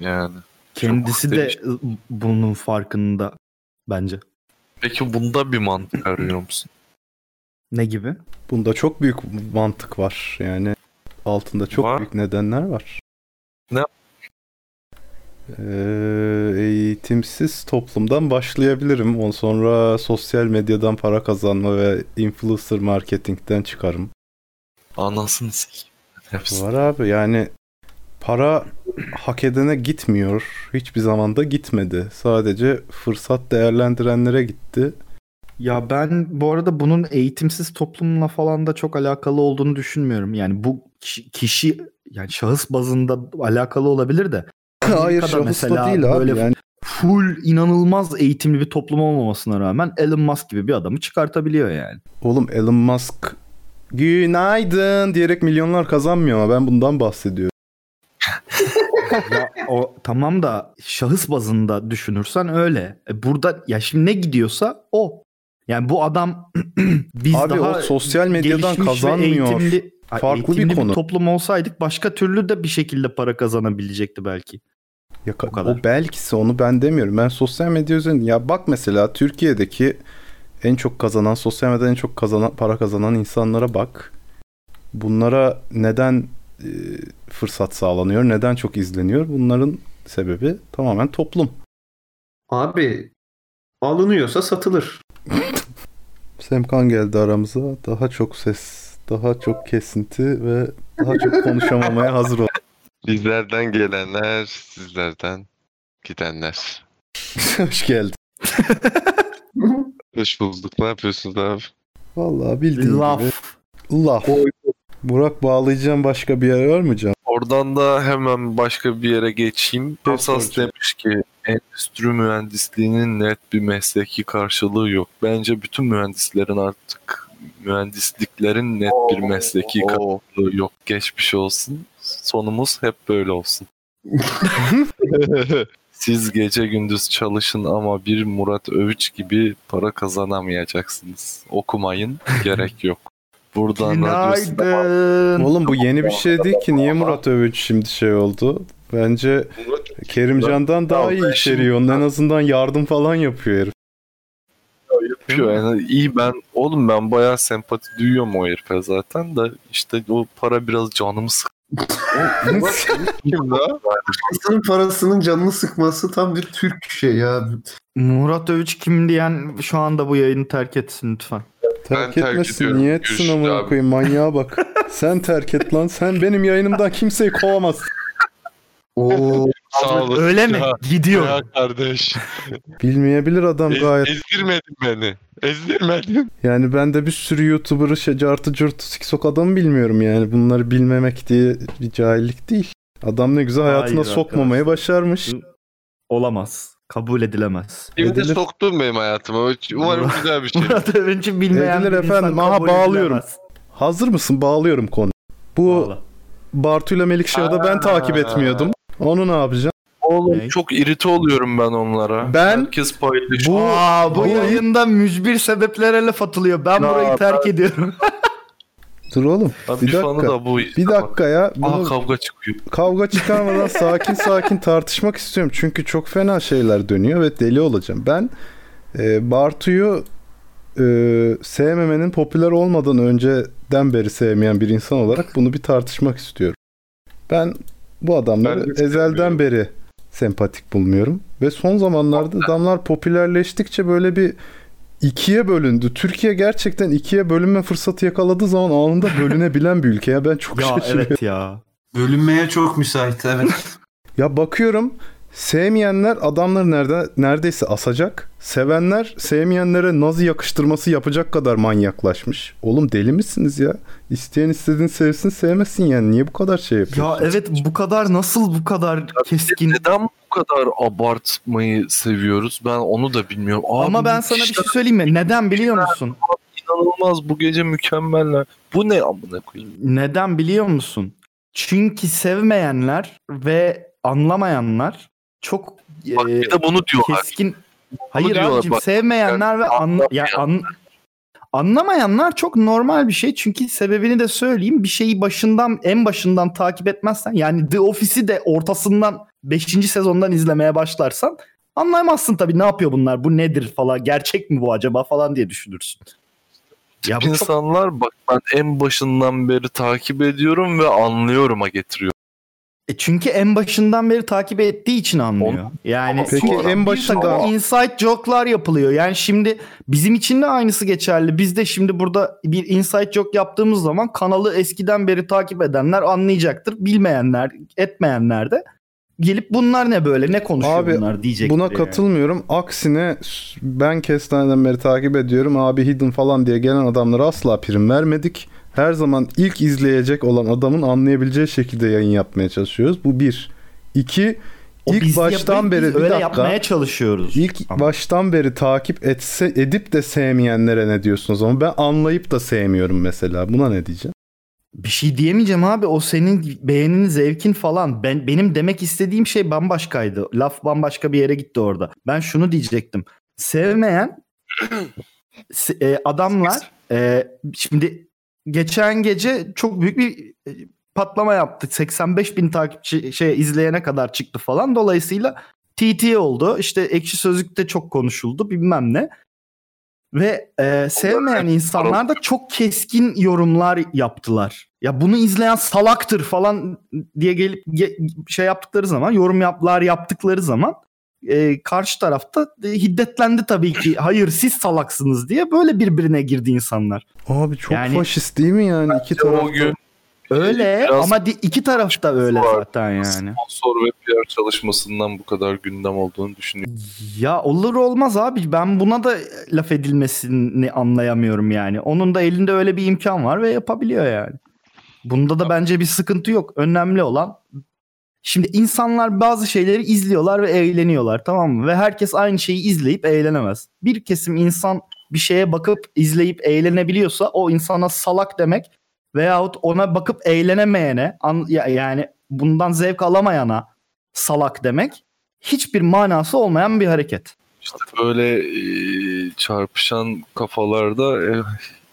[SPEAKER 4] Yani.
[SPEAKER 3] kendisi de
[SPEAKER 4] değişik.
[SPEAKER 3] bunun farkında bence.
[SPEAKER 4] Peki bunda bir mantık arıyor musun?
[SPEAKER 3] Ne gibi?
[SPEAKER 1] Bunda çok büyük mantık var. Yani altında çok
[SPEAKER 4] Var.
[SPEAKER 1] büyük nedenler var.
[SPEAKER 4] Ne?
[SPEAKER 1] Ee, eğitimsiz toplumdan başlayabilirim. Ondan sonra sosyal medyadan para kazanma ve influencer marketingten çıkarım.
[SPEAKER 4] Anasını sik. Hepsi.
[SPEAKER 1] Var abi yani para hak edene gitmiyor. Hiçbir zaman da gitmedi. Sadece fırsat değerlendirenlere gitti.
[SPEAKER 3] Ya ben bu arada bunun eğitimsiz toplumla falan da çok alakalı olduğunu düşünmüyorum. Yani bu kişi, kişi yani şahıs bazında alakalı olabilir de.
[SPEAKER 1] Hayır
[SPEAKER 3] Amerika'da mesela
[SPEAKER 1] değil abi.
[SPEAKER 3] böyle
[SPEAKER 1] Yani
[SPEAKER 3] full inanılmaz eğitimli bir toplum olmamasına rağmen Elon Musk gibi bir adamı çıkartabiliyor yani.
[SPEAKER 1] oğlum Elon Musk günaydın diyerek milyonlar kazanmıyor ama ben bundan bahsediyorum.
[SPEAKER 3] ya o tamam da şahıs bazında düşünürsen öyle. E burada ya şimdi ne gidiyorsa o. Yani bu adam biz
[SPEAKER 1] Abi
[SPEAKER 3] daha
[SPEAKER 1] o sosyal medyadan kazanmıyor.
[SPEAKER 3] eğitimli,
[SPEAKER 1] Farklı bir konu.
[SPEAKER 3] toplum olsaydık başka türlü de bir şekilde para kazanabilecekti belki.
[SPEAKER 1] Ya,
[SPEAKER 3] O kadar.
[SPEAKER 1] o belkisi onu ben demiyorum. Ben sosyal medya üzerinde ya bak mesela Türkiye'deki en çok kazanan, sosyal medyada en çok kazanan, para kazanan insanlara bak. Bunlara neden e, fırsat sağlanıyor, neden çok izleniyor? Bunların sebebi tamamen toplum.
[SPEAKER 2] Abi alınıyorsa satılır.
[SPEAKER 1] Semkan geldi aramıza. Daha çok ses, daha çok kesinti ve daha çok konuşamamaya hazır ol.
[SPEAKER 5] Bizlerden gelenler, sizlerden gidenler.
[SPEAKER 1] Hoş geldin.
[SPEAKER 5] Hoş bulduk. Ne yapıyorsunuz abi?
[SPEAKER 1] Vallahi bildiğin gibi.
[SPEAKER 3] Laf.
[SPEAKER 1] Laf. Burak bağlayacağım başka bir yer var mı Can?
[SPEAKER 4] Oradan da hemen başka bir yere geçeyim.
[SPEAKER 1] Ne
[SPEAKER 4] Asas
[SPEAKER 1] soracağım?
[SPEAKER 4] demiş ki endüstri mühendisliğinin net bir mesleki karşılığı yok. Bence bütün mühendislerin artık mühendisliklerin net bir mesleki karşılığı yok. Geçmiş olsun. Sonumuz hep böyle olsun. Siz gece gündüz çalışın ama bir Murat Övüç gibi para kazanamayacaksınız. Okumayın, gerek yok. Buradan
[SPEAKER 3] Günaydın.
[SPEAKER 1] Oğlum bu yeni bir şey değil ki. Niye Murat Övüç şimdi şey oldu? Bence Kerimcan'dan daha iyi içeriyor. Onun en azından yardım falan yapıyor herif.
[SPEAKER 4] yapıyor. Yani iyi ben oğlum ben bayağı sempati duyuyorum o herife zaten de işte o para biraz canımı sık.
[SPEAKER 5] Kim la?
[SPEAKER 2] Parasının parasının canını sıkması tam bir Türk şey ya.
[SPEAKER 3] Murat Övüç kim diyen şu anda bu yayını terk etsin lütfen.
[SPEAKER 1] Terk
[SPEAKER 5] terk
[SPEAKER 1] etmesin.
[SPEAKER 5] ediyorum.
[SPEAKER 1] Niye etsin amına koyayım manyağa bak. Sen terk et lan. Sen benim yayınımdan kimseyi kovamazsın.
[SPEAKER 2] Oo.
[SPEAKER 5] Sağ olasın.
[SPEAKER 3] Öyle mi?
[SPEAKER 5] Ya,
[SPEAKER 3] Gidiyor.
[SPEAKER 5] ya kardeş.
[SPEAKER 1] Bilmeyebilir adam
[SPEAKER 5] Ez-
[SPEAKER 1] gayet.
[SPEAKER 5] ezdirmedin beni. Ezdirmedin.
[SPEAKER 1] Yani ben de bir sürü YouTuber'ı şey, cartı cırtı siksok adamı bilmiyorum yani. Bunları bilmemek diye bir cahillik değil. Adam ne güzel hayatına
[SPEAKER 3] Hayır
[SPEAKER 1] sokmamayı başarmış.
[SPEAKER 3] Olamaz. Kabul edilemez.
[SPEAKER 5] Şimdi
[SPEAKER 1] Edilir.
[SPEAKER 5] soktun benim hayatıma. Umarım güzel bir şey.
[SPEAKER 3] Murat Övünç'ü bilmeyen
[SPEAKER 1] Edilir
[SPEAKER 3] bir insan
[SPEAKER 1] efendim. Aha,
[SPEAKER 3] kabul
[SPEAKER 1] bağlıyorum.
[SPEAKER 3] edilemez.
[SPEAKER 1] Hazır mısın? Bağlıyorum konu. Bu
[SPEAKER 3] Bağla.
[SPEAKER 1] Bartu'yla Melikşah'ı da ben takip etmiyordum. Onu ne yapacağım?
[SPEAKER 4] Oğlum
[SPEAKER 3] Ne?
[SPEAKER 4] çok irite oluyorum ben onlara.
[SPEAKER 1] Ben-
[SPEAKER 4] Herkes paylaşıyor.
[SPEAKER 1] Bu
[SPEAKER 3] Aa, bu
[SPEAKER 1] bu-
[SPEAKER 3] yayında mücbir sebeplere laf atılıyor. Ben
[SPEAKER 4] Ya,
[SPEAKER 3] burayı terk ediyorum.
[SPEAKER 1] Dur oğlum.
[SPEAKER 4] Abi
[SPEAKER 1] Bir dakika.
[SPEAKER 4] da bu.
[SPEAKER 1] Bir dakika ya.
[SPEAKER 4] Aha
[SPEAKER 1] Bunu
[SPEAKER 4] kavga çıkıyor.
[SPEAKER 1] kavga çıkarmadan sakin sakin tartışmak istiyorum. Çünkü çok fena şeyler dönüyor ve deli olacağım. Ben e, Bartu'yu e, sevmemenin popüler olmadan önceden beri sevmeyen bir insan olarak bunu bir tartışmak istiyorum. Ben bu adamları ezelden beri sempatik bulmuyorum. Ve son zamanlarda adamlar popülerleştikçe böyle bir ikiye bölündü. Türkiye gerçekten ikiye bölünme fırsatı yakaladığı zaman anında bölünebilen bir ülke. Ya ben çok
[SPEAKER 3] ya
[SPEAKER 1] şaşırıyorum.
[SPEAKER 3] evet ya.
[SPEAKER 2] Bölünmeye çok müsait evet.
[SPEAKER 1] Ya bakıyorum sevmeyenler adamları nerede neredeyse asacak. Sevenler sevmeyenlere nazi yakıştırması yapacak kadar manyaklaşmış. Oğlum deli misiniz ya? İsteyen istediğini sevsin sevmesin yani. Niye bu kadar şey
[SPEAKER 3] Ya
[SPEAKER 1] yapıyorsun?
[SPEAKER 3] evet bu kadar nasıl bu kadar keskin
[SPEAKER 4] Neden bu kadar abartmayı seviyoruz? Ben onu da bilmiyorum. Abi,
[SPEAKER 3] Ama ben sana bir
[SPEAKER 4] işte
[SPEAKER 3] şey söyleyeyim mi? Neden biliyor musun?
[SPEAKER 4] inanılmaz bu gece mükemmeller. Bu ne amına koyayım?
[SPEAKER 3] Neden biliyor musun? Çünkü sevmeyenler ve anlamayanlar çok
[SPEAKER 4] Bak
[SPEAKER 3] e,
[SPEAKER 4] bir de bunu diyorlar.
[SPEAKER 3] keskin. Hayır
[SPEAKER 4] diyorlar,
[SPEAKER 3] abicim
[SPEAKER 4] bak.
[SPEAKER 3] sevmeyenler ve anla, ya an- anlamayanlar çok normal bir şey. Çünkü sebebini de söyleyeyim. Bir şeyi başından en başından takip etmezsen yani The Office'i de ortasından 5. sezondan izlemeye başlarsan anlayamazsın tabii ne yapıyor bunlar bu nedir falan gerçek mi bu acaba falan diye düşünürsün. Ya bu çok
[SPEAKER 4] İnsanlar bak ben en başından beri takip ediyorum ve anlıyorum'a getiriyor.
[SPEAKER 3] E çünkü en başından beri takip ettiği için anlıyor. Yani
[SPEAKER 1] Peki en başında-
[SPEAKER 3] inside joke'lar yapılıyor. Yani şimdi bizim için de aynısı geçerli. Biz de şimdi burada bir inside joke yaptığımız zaman kanalı eskiden beri takip edenler anlayacaktır. Bilmeyenler, etmeyenler de gelip bunlar ne böyle ne konuşuyor
[SPEAKER 1] Abi,
[SPEAKER 3] bunlar diyecektir.
[SPEAKER 1] Buna
[SPEAKER 3] yani.
[SPEAKER 1] katılmıyorum. Aksine ben kestaneden beri takip ediyorum. Abi hidden falan diye gelen adamlara asla prim vermedik. Her zaman ilk izleyecek olan adamın anlayabileceği şekilde yayın yapmaya çalışıyoruz. Bu bir. İki,
[SPEAKER 3] O
[SPEAKER 1] ilk
[SPEAKER 3] biz
[SPEAKER 1] baştan
[SPEAKER 3] yapıyoruz,
[SPEAKER 1] beri
[SPEAKER 3] öyle
[SPEAKER 1] dakika.
[SPEAKER 3] yapmaya çalışıyoruz.
[SPEAKER 1] İlk
[SPEAKER 3] Ama-
[SPEAKER 1] baştan beri takip etse edip de sevmeyenlere ne diyorsunuz ama ben anlayıp da sevmiyorum mesela. Buna ne diyeceğim?
[SPEAKER 3] Bir şey diyemeyeceğim abi. O senin beğenin, zevkin falan. Ben benim demek istediğim şey bambaşkaydı. Laf bambaşka bir yere gitti orada. Ben şunu diyecektim. Sevmeyen se- e, adamlar e, şimdi geçen gece çok büyük bir e, patlama yaptı. 85 bin takipçi şey izleyene kadar çıktı falan. Dolayısıyla TT oldu. İşte ekşi sözlükte çok konuşuldu bilmem ne. Ve e, sevmeyen insanlar da çok keskin yorumlar yaptılar. Ya bunu izleyen salaktır falan diye gelip ge- şey yaptıkları zaman, yorum yaplar yaptıkları zaman e, karşı tarafta e, hiddetlendi tabii ki. Hayır siz salaksınız diye böyle birbirine girdi insanlar.
[SPEAKER 1] Abi çok
[SPEAKER 3] Yani-
[SPEAKER 1] faşist değil mi yani iki taraf?
[SPEAKER 4] o gün
[SPEAKER 3] Öyle
[SPEAKER 4] Biraz-
[SPEAKER 3] ama di- iki tarafta öyle
[SPEAKER 4] Var.
[SPEAKER 3] zaten yani.
[SPEAKER 4] sponsor ve PR çalışmasından bu kadar gündem olduğunu düşünüyorum.
[SPEAKER 3] Ya olur olmaz abi ben buna da laf edilmesini anlayamıyorum yani. Onun da elinde öyle bir imkan var ve yapabiliyor yani. Bunda da bence bir sıkıntı yok. Önemli olan şimdi insanlar bazı şeyleri izliyorlar ve eğleniyorlar tamam mı? Ve herkes aynı şeyi izleyip eğlenemez. Bir kesim insan bir şeye bakıp izleyip eğlenebiliyorsa o insana salak demek veyahut ona bakıp eğlenemeyene an- ya- yani bundan zevk alamayana salak demek hiçbir manası olmayan bir hareket.
[SPEAKER 4] İşte böyle e, çarpışan kafalarda e,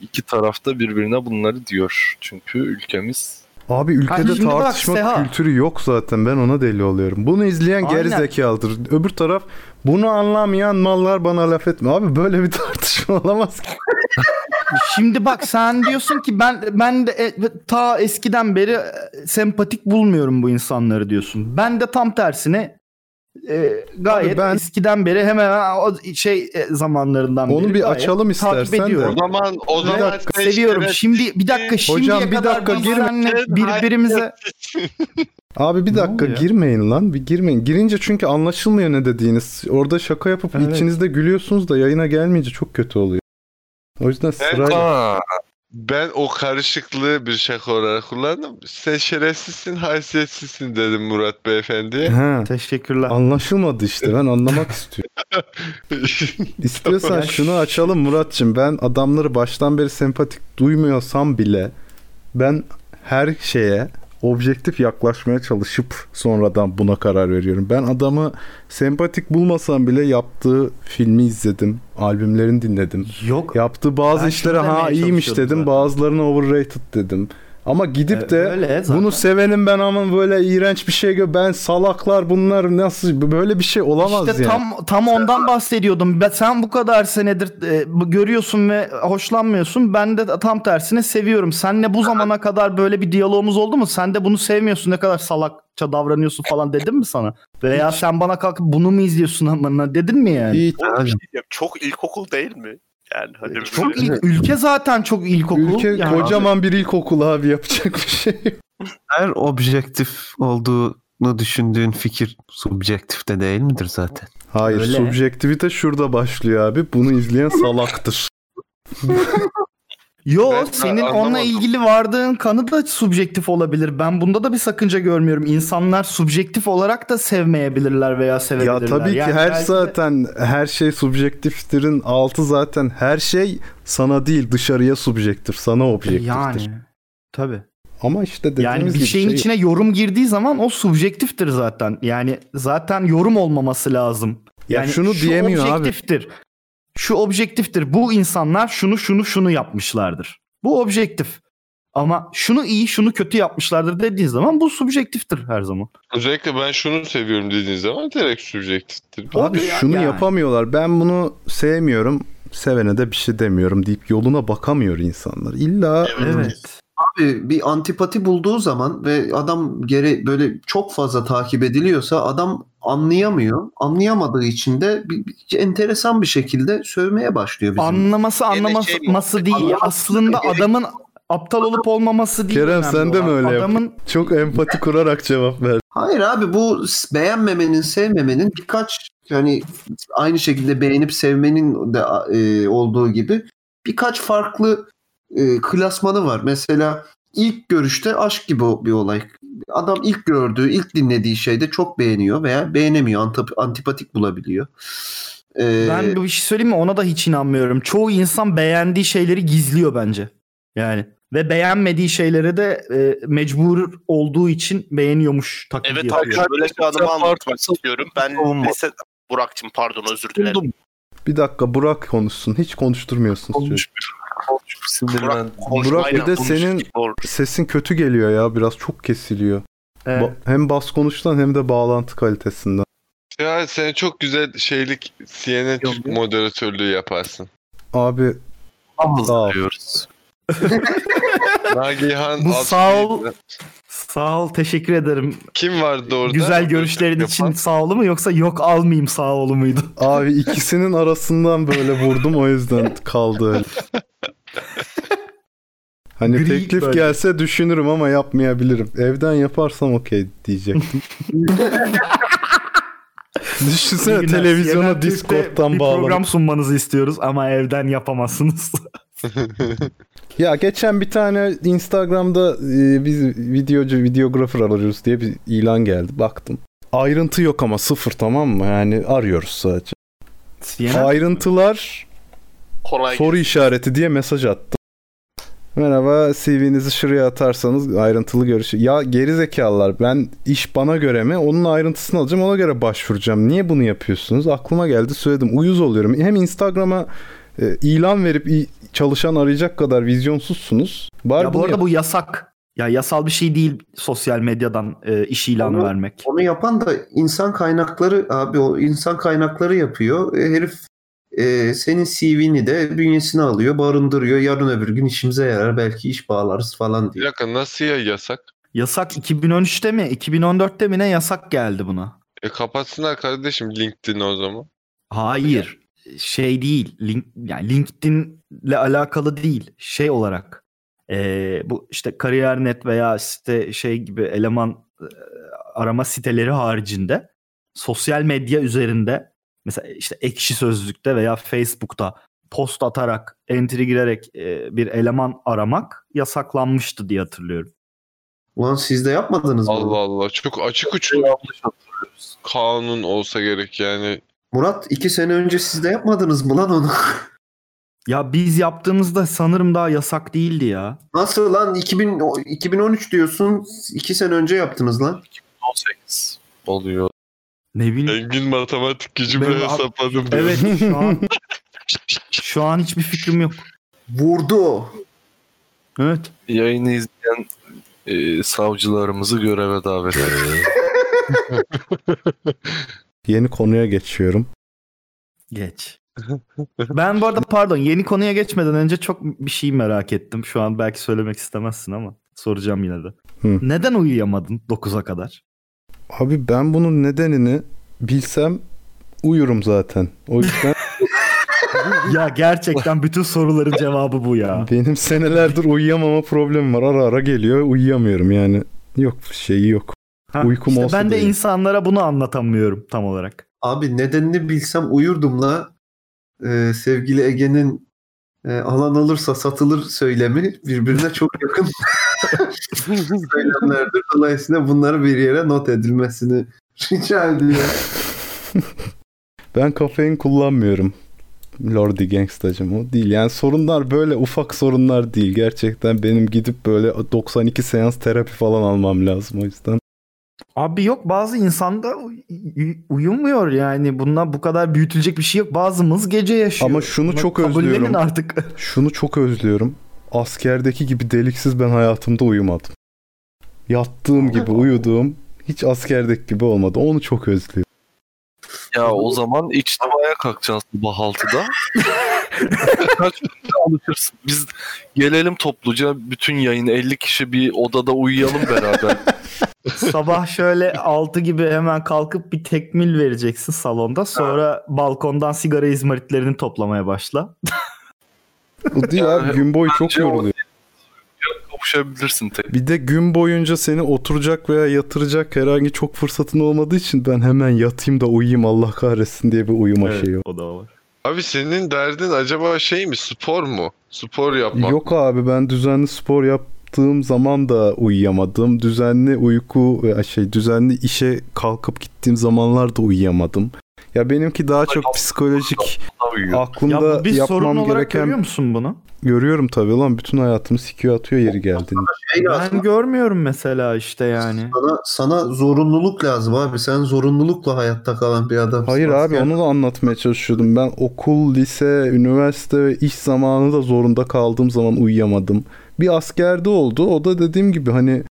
[SPEAKER 4] iki tarafta birbirine bunları diyor. Çünkü ülkemiz
[SPEAKER 1] Abi ülkede
[SPEAKER 3] bak
[SPEAKER 1] tartışma
[SPEAKER 3] Seha.
[SPEAKER 1] kültürü yok zaten. Ben ona deli oluyorum. Bunu izleyen geri zekalıdır. Öbür taraf bunu anlamayan mallar bana laf etme. Abi böyle bir tartışma olamaz ki.
[SPEAKER 3] Şimdi bak sen diyorsun ki ben ben de e, ta eskiden beri e, sempatik bulmuyorum bu insanları diyorsun. Ben de tam tersine e, gayet
[SPEAKER 1] Abi ben-
[SPEAKER 3] eskiden beri hemen hemen o şey e, zamanlarından
[SPEAKER 1] Onu
[SPEAKER 3] beri
[SPEAKER 1] bir açalım istersen de.
[SPEAKER 3] ediyorum.
[SPEAKER 5] O zaman o zaman sen
[SPEAKER 3] seviyorum.
[SPEAKER 5] işte-
[SPEAKER 3] Şimdi bir dakika şimdiye
[SPEAKER 1] Hocam, bir dakika, girme.
[SPEAKER 3] birbirimize
[SPEAKER 1] Abi bir dakika girmeyin lan. Bir girmeyin. Girince çünkü anlaşılmıyor ne dediğiniz. Orada şaka yapıp
[SPEAKER 3] Evet.
[SPEAKER 1] içinizde gülüyorsunuz da yayına gelmeyince çok kötü oluyor. O yüzden sırayla...
[SPEAKER 5] Ben o karışıklığı bir şaka olarak kullandım. Sen şerefsizsin, haysiyetsizsin dedim Murat Beyefendi'ye.
[SPEAKER 1] Ha,
[SPEAKER 3] teşekkürler.
[SPEAKER 1] anlaşılmadı işte. Ben anlamak istiyorum. İstiyorsan şunu açalım Muratçım. Ben adamları baştan beri sempatik duymuyorsam bile ben her şeye objektif yaklaşmaya çalışıp sonradan buna karar veriyorum. Ben adamı sempatik bulmasam bile yaptığı filmi izledim. Albümlerini dinledim.
[SPEAKER 3] Yok
[SPEAKER 1] Yaptığı bazı işlere ha iyiymiş dedim.
[SPEAKER 3] zaten.
[SPEAKER 1] Bazılarına overrated dedim. Ama gidip
[SPEAKER 3] E,
[SPEAKER 1] de
[SPEAKER 3] öyle zaten.
[SPEAKER 1] bunu sevenim ben ama böyle iğrenç bir şey gö ben salaklar bunlar nasıl böyle bir şey olamaz
[SPEAKER 3] İşte
[SPEAKER 1] yani.
[SPEAKER 3] tam tam ondan bahsediyordum. Ben- Sen bu kadar senedir e, görüyorsun ve hoşlanmıyorsun. Ben de tam tersine seviyorum. Senle bu zamana kadar böyle bir diyalogumuz oldu mu? Sen de bunu sevmiyorsun. Ne kadar salakça davranıyorsun falan dedim mi sana? Veya sen bana kalkıp bunu mu izliyorsun amına dedin mi yani?
[SPEAKER 1] Hiç.
[SPEAKER 6] Şey çok ilkokul değil mi? Yani böyle-
[SPEAKER 3] Çok ilk, ülke zaten çok ilkokul.
[SPEAKER 1] Ülke
[SPEAKER 3] Yani-
[SPEAKER 1] kocaman bir ilkokul abi yapacak bir şey.
[SPEAKER 7] Her objektif olduğunu düşündüğün fikir subjektif de değil midir zaten?
[SPEAKER 1] Hayır,
[SPEAKER 3] Öyle.
[SPEAKER 1] subjektivite şurada başlıyor abi. Bunu izleyen salaktır.
[SPEAKER 3] Yo
[SPEAKER 5] Ben
[SPEAKER 3] senin
[SPEAKER 5] anlamadım.
[SPEAKER 3] onunla ilgili vardığın kanı da subjektif olabilir. Ben bunda da bir sakınca görmüyorum. İnsanlar subjektif olarak da sevmeyebilirler veya sevebilirler.
[SPEAKER 1] ya tabii ki
[SPEAKER 3] Yani
[SPEAKER 1] her
[SPEAKER 3] belki
[SPEAKER 1] zaten her şey subjektiftirin altı zaten her şey sana değil dışarıya subjektif, sana objektiftir.
[SPEAKER 3] Yani tabii.
[SPEAKER 1] Ama işte dediğimiz
[SPEAKER 3] Yani bir
[SPEAKER 1] gibi
[SPEAKER 3] şeyin
[SPEAKER 1] şey-
[SPEAKER 3] içine yorum girdiği zaman o subjektiftir zaten. Yani zaten yorum olmaması lazım.
[SPEAKER 1] Ya
[SPEAKER 3] yani
[SPEAKER 1] şunu
[SPEAKER 3] şu
[SPEAKER 1] diyemiyor abi.
[SPEAKER 3] Şu objektiftir. Bu insanlar şunu şunu şunu yapmışlardır. Bu objektif. Ama şunu iyi şunu kötü yapmışlardır dediğin zaman bu subjektiftir her zaman.
[SPEAKER 5] Özellikle ben şunu seviyorum dediğin zaman direkt subjektiftir.
[SPEAKER 1] Abi
[SPEAKER 3] Ya-
[SPEAKER 1] şunu
[SPEAKER 3] yani.
[SPEAKER 1] yapamıyorlar. Ben bunu sevmiyorum. Sevene de bir şey demiyorum deyip yoluna bakamıyor insanlar. İlla
[SPEAKER 3] Evet.
[SPEAKER 2] Abi bir antipati bulduğu zaman ve adam geri böyle çok fazla takip ediliyorsa adam anlayamıyor. Anlayamadığı için de bir, bir- enteresan bir şekilde sövmeye başlıyor bizim.
[SPEAKER 3] Anlaması
[SPEAKER 6] Gene şey
[SPEAKER 3] anlaması değil.
[SPEAKER 2] Anlaması
[SPEAKER 3] Aslında
[SPEAKER 2] gerek-
[SPEAKER 3] adamın aptal olup olmaması değil.
[SPEAKER 1] Kerem,
[SPEAKER 3] önemli
[SPEAKER 1] sen de mi
[SPEAKER 3] olan.
[SPEAKER 1] öyle yap-
[SPEAKER 3] Adamın
[SPEAKER 1] çok empati kurarak cevap ver.
[SPEAKER 2] Hayır abi bu s- beğenmemenin, sevmemenin birkaç yani aynı şekilde beğenip sevmenin de e, olduğu gibi birkaç farklı e, klasmanı var. Mesela ilk görüşte aşk gibi bir olay. Adam ilk gördüğü, ilk dinlediği şeyde çok beğeniyor veya beğenemiyor, antip- antipatik bulabiliyor. Ee,
[SPEAKER 3] Ben bir şey söyleyeyim mi? Ona da hiç inanmıyorum. Çoğu insan beğendiği şeyleri gizliyor bence. Yani ve beğenmediği şeylere de e, mecbur olduğu için beğeniyormuş taklidi
[SPEAKER 6] Evet
[SPEAKER 3] yapıyor.
[SPEAKER 6] abi böyle bir
[SPEAKER 4] Sen
[SPEAKER 6] anlatmak istiyorum. Ben lise... Burak'cığım pardon özür dilerim.
[SPEAKER 1] Bir dakika Burak konuşsun. Hiç konuşturmuyorsunuz çocuğu.
[SPEAKER 6] Burak
[SPEAKER 1] Burak bir de senin-. Sesin kötü geliyor ya. Biraz çok kesiliyor.
[SPEAKER 3] Evet.
[SPEAKER 1] Ba- hem bas konuştan hem de bağlantı kalitesinden.
[SPEAKER 5] Ya sen çok güzel şeylik CNN Türk moderatörlüğü yaparsın.
[SPEAKER 1] Abi Sağ ol.
[SPEAKER 4] diyoruz.
[SPEAKER 5] Nagihan
[SPEAKER 3] Bu sağ ol. Sağ ol teşekkür ederim.
[SPEAKER 5] Kim vardı orada?
[SPEAKER 3] Güzel görüşlerin
[SPEAKER 5] Yapan?
[SPEAKER 3] için sağ olu mu yoksa yok almayayım sağ olu muydu?
[SPEAKER 1] abi ikisinin arasından böyle vurdum o yüzden kaldı öyle. Hani
[SPEAKER 3] Gri
[SPEAKER 1] teklif
[SPEAKER 3] böyle.
[SPEAKER 1] gelse düşünürüm ama yapmayabilirim. Evden yaparsam okey diyecektim. Düşünsene
[SPEAKER 3] günler.
[SPEAKER 1] televizyona Discord'dan bağlanıp.
[SPEAKER 3] program sunmanızı istiyoruz ama evden yapamazsınız.
[SPEAKER 1] Ya geçen bir tane Instagram'da e, biz videocu, videografer arıyoruz diye bir ilan geldi. Baktım. Ayrıntı yok ama sıfır tamam mı? Yani arıyoruz sadece.
[SPEAKER 3] CNN
[SPEAKER 1] Ayrıntılar
[SPEAKER 6] Kolay
[SPEAKER 1] soru işareti diye mesaj attı. Merhaba CV'nizi şuraya atarsanız ayrıntılı görüş. Ya geri zekalılar ben iş bana göre mi? Onun ayrıntısını alacağım ona göre başvuracağım. Niye bunu yapıyorsunuz? Aklıma geldi söyledim. Uyuz oluyorum. Hem Instagram'a e, ilan verip i- çalışan arayacak kadar vizyonsuzsunuz. Bari
[SPEAKER 3] Ya bu arada
[SPEAKER 1] yap-
[SPEAKER 3] bu yasak. Ya yasal bir şey değil sosyal medyadan e, iş ilanı
[SPEAKER 2] Ama-
[SPEAKER 3] vermek.
[SPEAKER 2] Onu yapan da insan kaynakları abi o insan kaynakları yapıyor. E, herif e, senin CV'ni de bünyesine alıyor, barındırıyor. Yarın öbür gün işimize yarar. Belki iş bağlarız falan
[SPEAKER 5] Bir
[SPEAKER 2] diyor.
[SPEAKER 5] dakika nasıl ya yasak?
[SPEAKER 3] Yasak 2013'te mi 2014'te mi ne yasak geldi buna?
[SPEAKER 5] E kapatsınlar kardeşim LinkedIn o zaman.
[SPEAKER 3] Hayır. Şey değil. Link, yani LinkedIn'le alakalı değil. Şey olarak. e, bu işte kariyer.net veya site şey gibi eleman e, arama siteleri haricinde sosyal medya üzerinde mesela işte ekşi sözlükte veya Facebook'ta post atarak entry girerek e, bir eleman aramak yasaklanmıştı diye hatırlıyorum.
[SPEAKER 2] Ulan siz de yapmadınız mı?
[SPEAKER 5] Allah Allah çok açık uçlu kanun olsa gerek yani.
[SPEAKER 2] Murat iki sene önce siz de yapmadınız mı lan onu?
[SPEAKER 3] Ya biz yaptığımızda sanırım daha yasak değildi ya.
[SPEAKER 2] Nasıl lan 2000, o- 2013 diyorsun iki sene önce yaptınız lan.
[SPEAKER 4] 18 oluyor.
[SPEAKER 3] Ne bileyim.
[SPEAKER 5] Engin matematik gücümle
[SPEAKER 3] Benim-
[SPEAKER 5] hesapladım. diyor.
[SPEAKER 3] Evet şu an şu an hiçbir fikrim yok.
[SPEAKER 2] Vurdu.
[SPEAKER 3] Evet.
[SPEAKER 4] Yayını izleyen e, savcılarımızı göreve davet ediyoruz.
[SPEAKER 1] Yeni konuya geçiyorum.
[SPEAKER 3] Geç. Ben bu arada pardon yeni konuya geçmeden önce çok bir şey merak ettim. Şu an belki söylemek istemezsin ama soracağım yine de.
[SPEAKER 1] Hı.
[SPEAKER 3] Neden uyuyamadın 9'a kadar?
[SPEAKER 1] Abi ben bunun nedenini bilsem uyurum zaten. O yüzden
[SPEAKER 3] ya gerçekten bütün soruların cevabı bu ya.
[SPEAKER 1] benim senelerdir uyuyamama problemim var. Ara ara geliyor uyuyamıyorum yani. Yok şeyi yok.
[SPEAKER 3] Ha,
[SPEAKER 1] Uykum
[SPEAKER 3] işte
[SPEAKER 1] olsa
[SPEAKER 3] ben de
[SPEAKER 1] değil.
[SPEAKER 3] insanlara bunu anlatamıyorum tam olarak.
[SPEAKER 2] Abi nedenini bilsem uyurdum la. Ee, sevgili Ege'nin e, alan alırsa satılır söylemi birbirine çok yakın söylemlerdir. Dolayısıyla bunları bir yere not edilmesini rica ediyorum.
[SPEAKER 1] Ben kafein kullanmıyorum. Lordi Gangstacım o değil. Yani sorunlar böyle ufak sorunlar değil. Gerçekten benim gidip böyle 92 seans terapi falan almam lazım o yüzden.
[SPEAKER 3] Abi yok bazı insanda uy- uy- uyumuyor yani. Bundan bu kadar büyütülecek bir şey yok. Bazımız gece yaşıyor.
[SPEAKER 1] Ama şunu
[SPEAKER 3] Buna
[SPEAKER 1] çok özlüyorum.
[SPEAKER 3] artık.
[SPEAKER 1] Şunu çok özlüyorum. Askerdeki gibi deliksiz ben hayatımda uyumadım. Yattığım gibi uyuduğum hiç askerdeki gibi olmadı. Onu çok özlüyorum.
[SPEAKER 4] Ya o zaman içtimaya kalkacaksın sabah 6'da. Kaç günde alışırsın. Biz gelelim topluca bütün yayın 50 kişi bir odada uyuyalım beraber.
[SPEAKER 3] Sabah şöyle 6 gibi hemen kalkıp bir tekmil vereceksin salonda. Sonra balkondan sigara izmaritlerini toplamaya başla.
[SPEAKER 1] Bu değil abi gün boyu çok yoruluyor.
[SPEAKER 4] Kavuşabilirsin tek.
[SPEAKER 1] Bir de gün boyunca seni oturacak veya yatıracak herhangi çok fırsatın olmadığı için ben hemen yatayım da uyuyayım Allah kahretsin diye bir uyuma şeyi.
[SPEAKER 3] o da var.
[SPEAKER 5] Abi senin derdin acaba şey mi spor mu? Spor yapmak.
[SPEAKER 1] Yok abi ben düzenli spor yaptığım zaman da uyuyamadım. Düzenli uyku ve şey düzenli işe kalkıp gittiğim zamanlar da uyuyamadım. Ya benimki daha çok psikolojik.
[SPEAKER 3] Ya
[SPEAKER 1] aklımda
[SPEAKER 3] bu bir sorun
[SPEAKER 1] yapmam
[SPEAKER 3] olarak
[SPEAKER 1] gereken
[SPEAKER 3] görüyor musun bunu?
[SPEAKER 1] görüyorum tabii lan bütün hayatımı sikiyor atıyor yeri geldiğinde.
[SPEAKER 2] Şey
[SPEAKER 3] Ben görmüyorum mesela işte yani.
[SPEAKER 2] Sana, sana zorunluluk lazım abi. Sen zorunlulukla hayatta kalan bir adamsın.
[SPEAKER 1] Hayır abi
[SPEAKER 2] Asker-
[SPEAKER 1] onu da anlatmaya çalışıyordum. Ben okul, lise, üniversite ve iş zamanı da zorunda kaldığım zaman uyuyamadım. Bir askerde oldu. O da dediğim gibi hani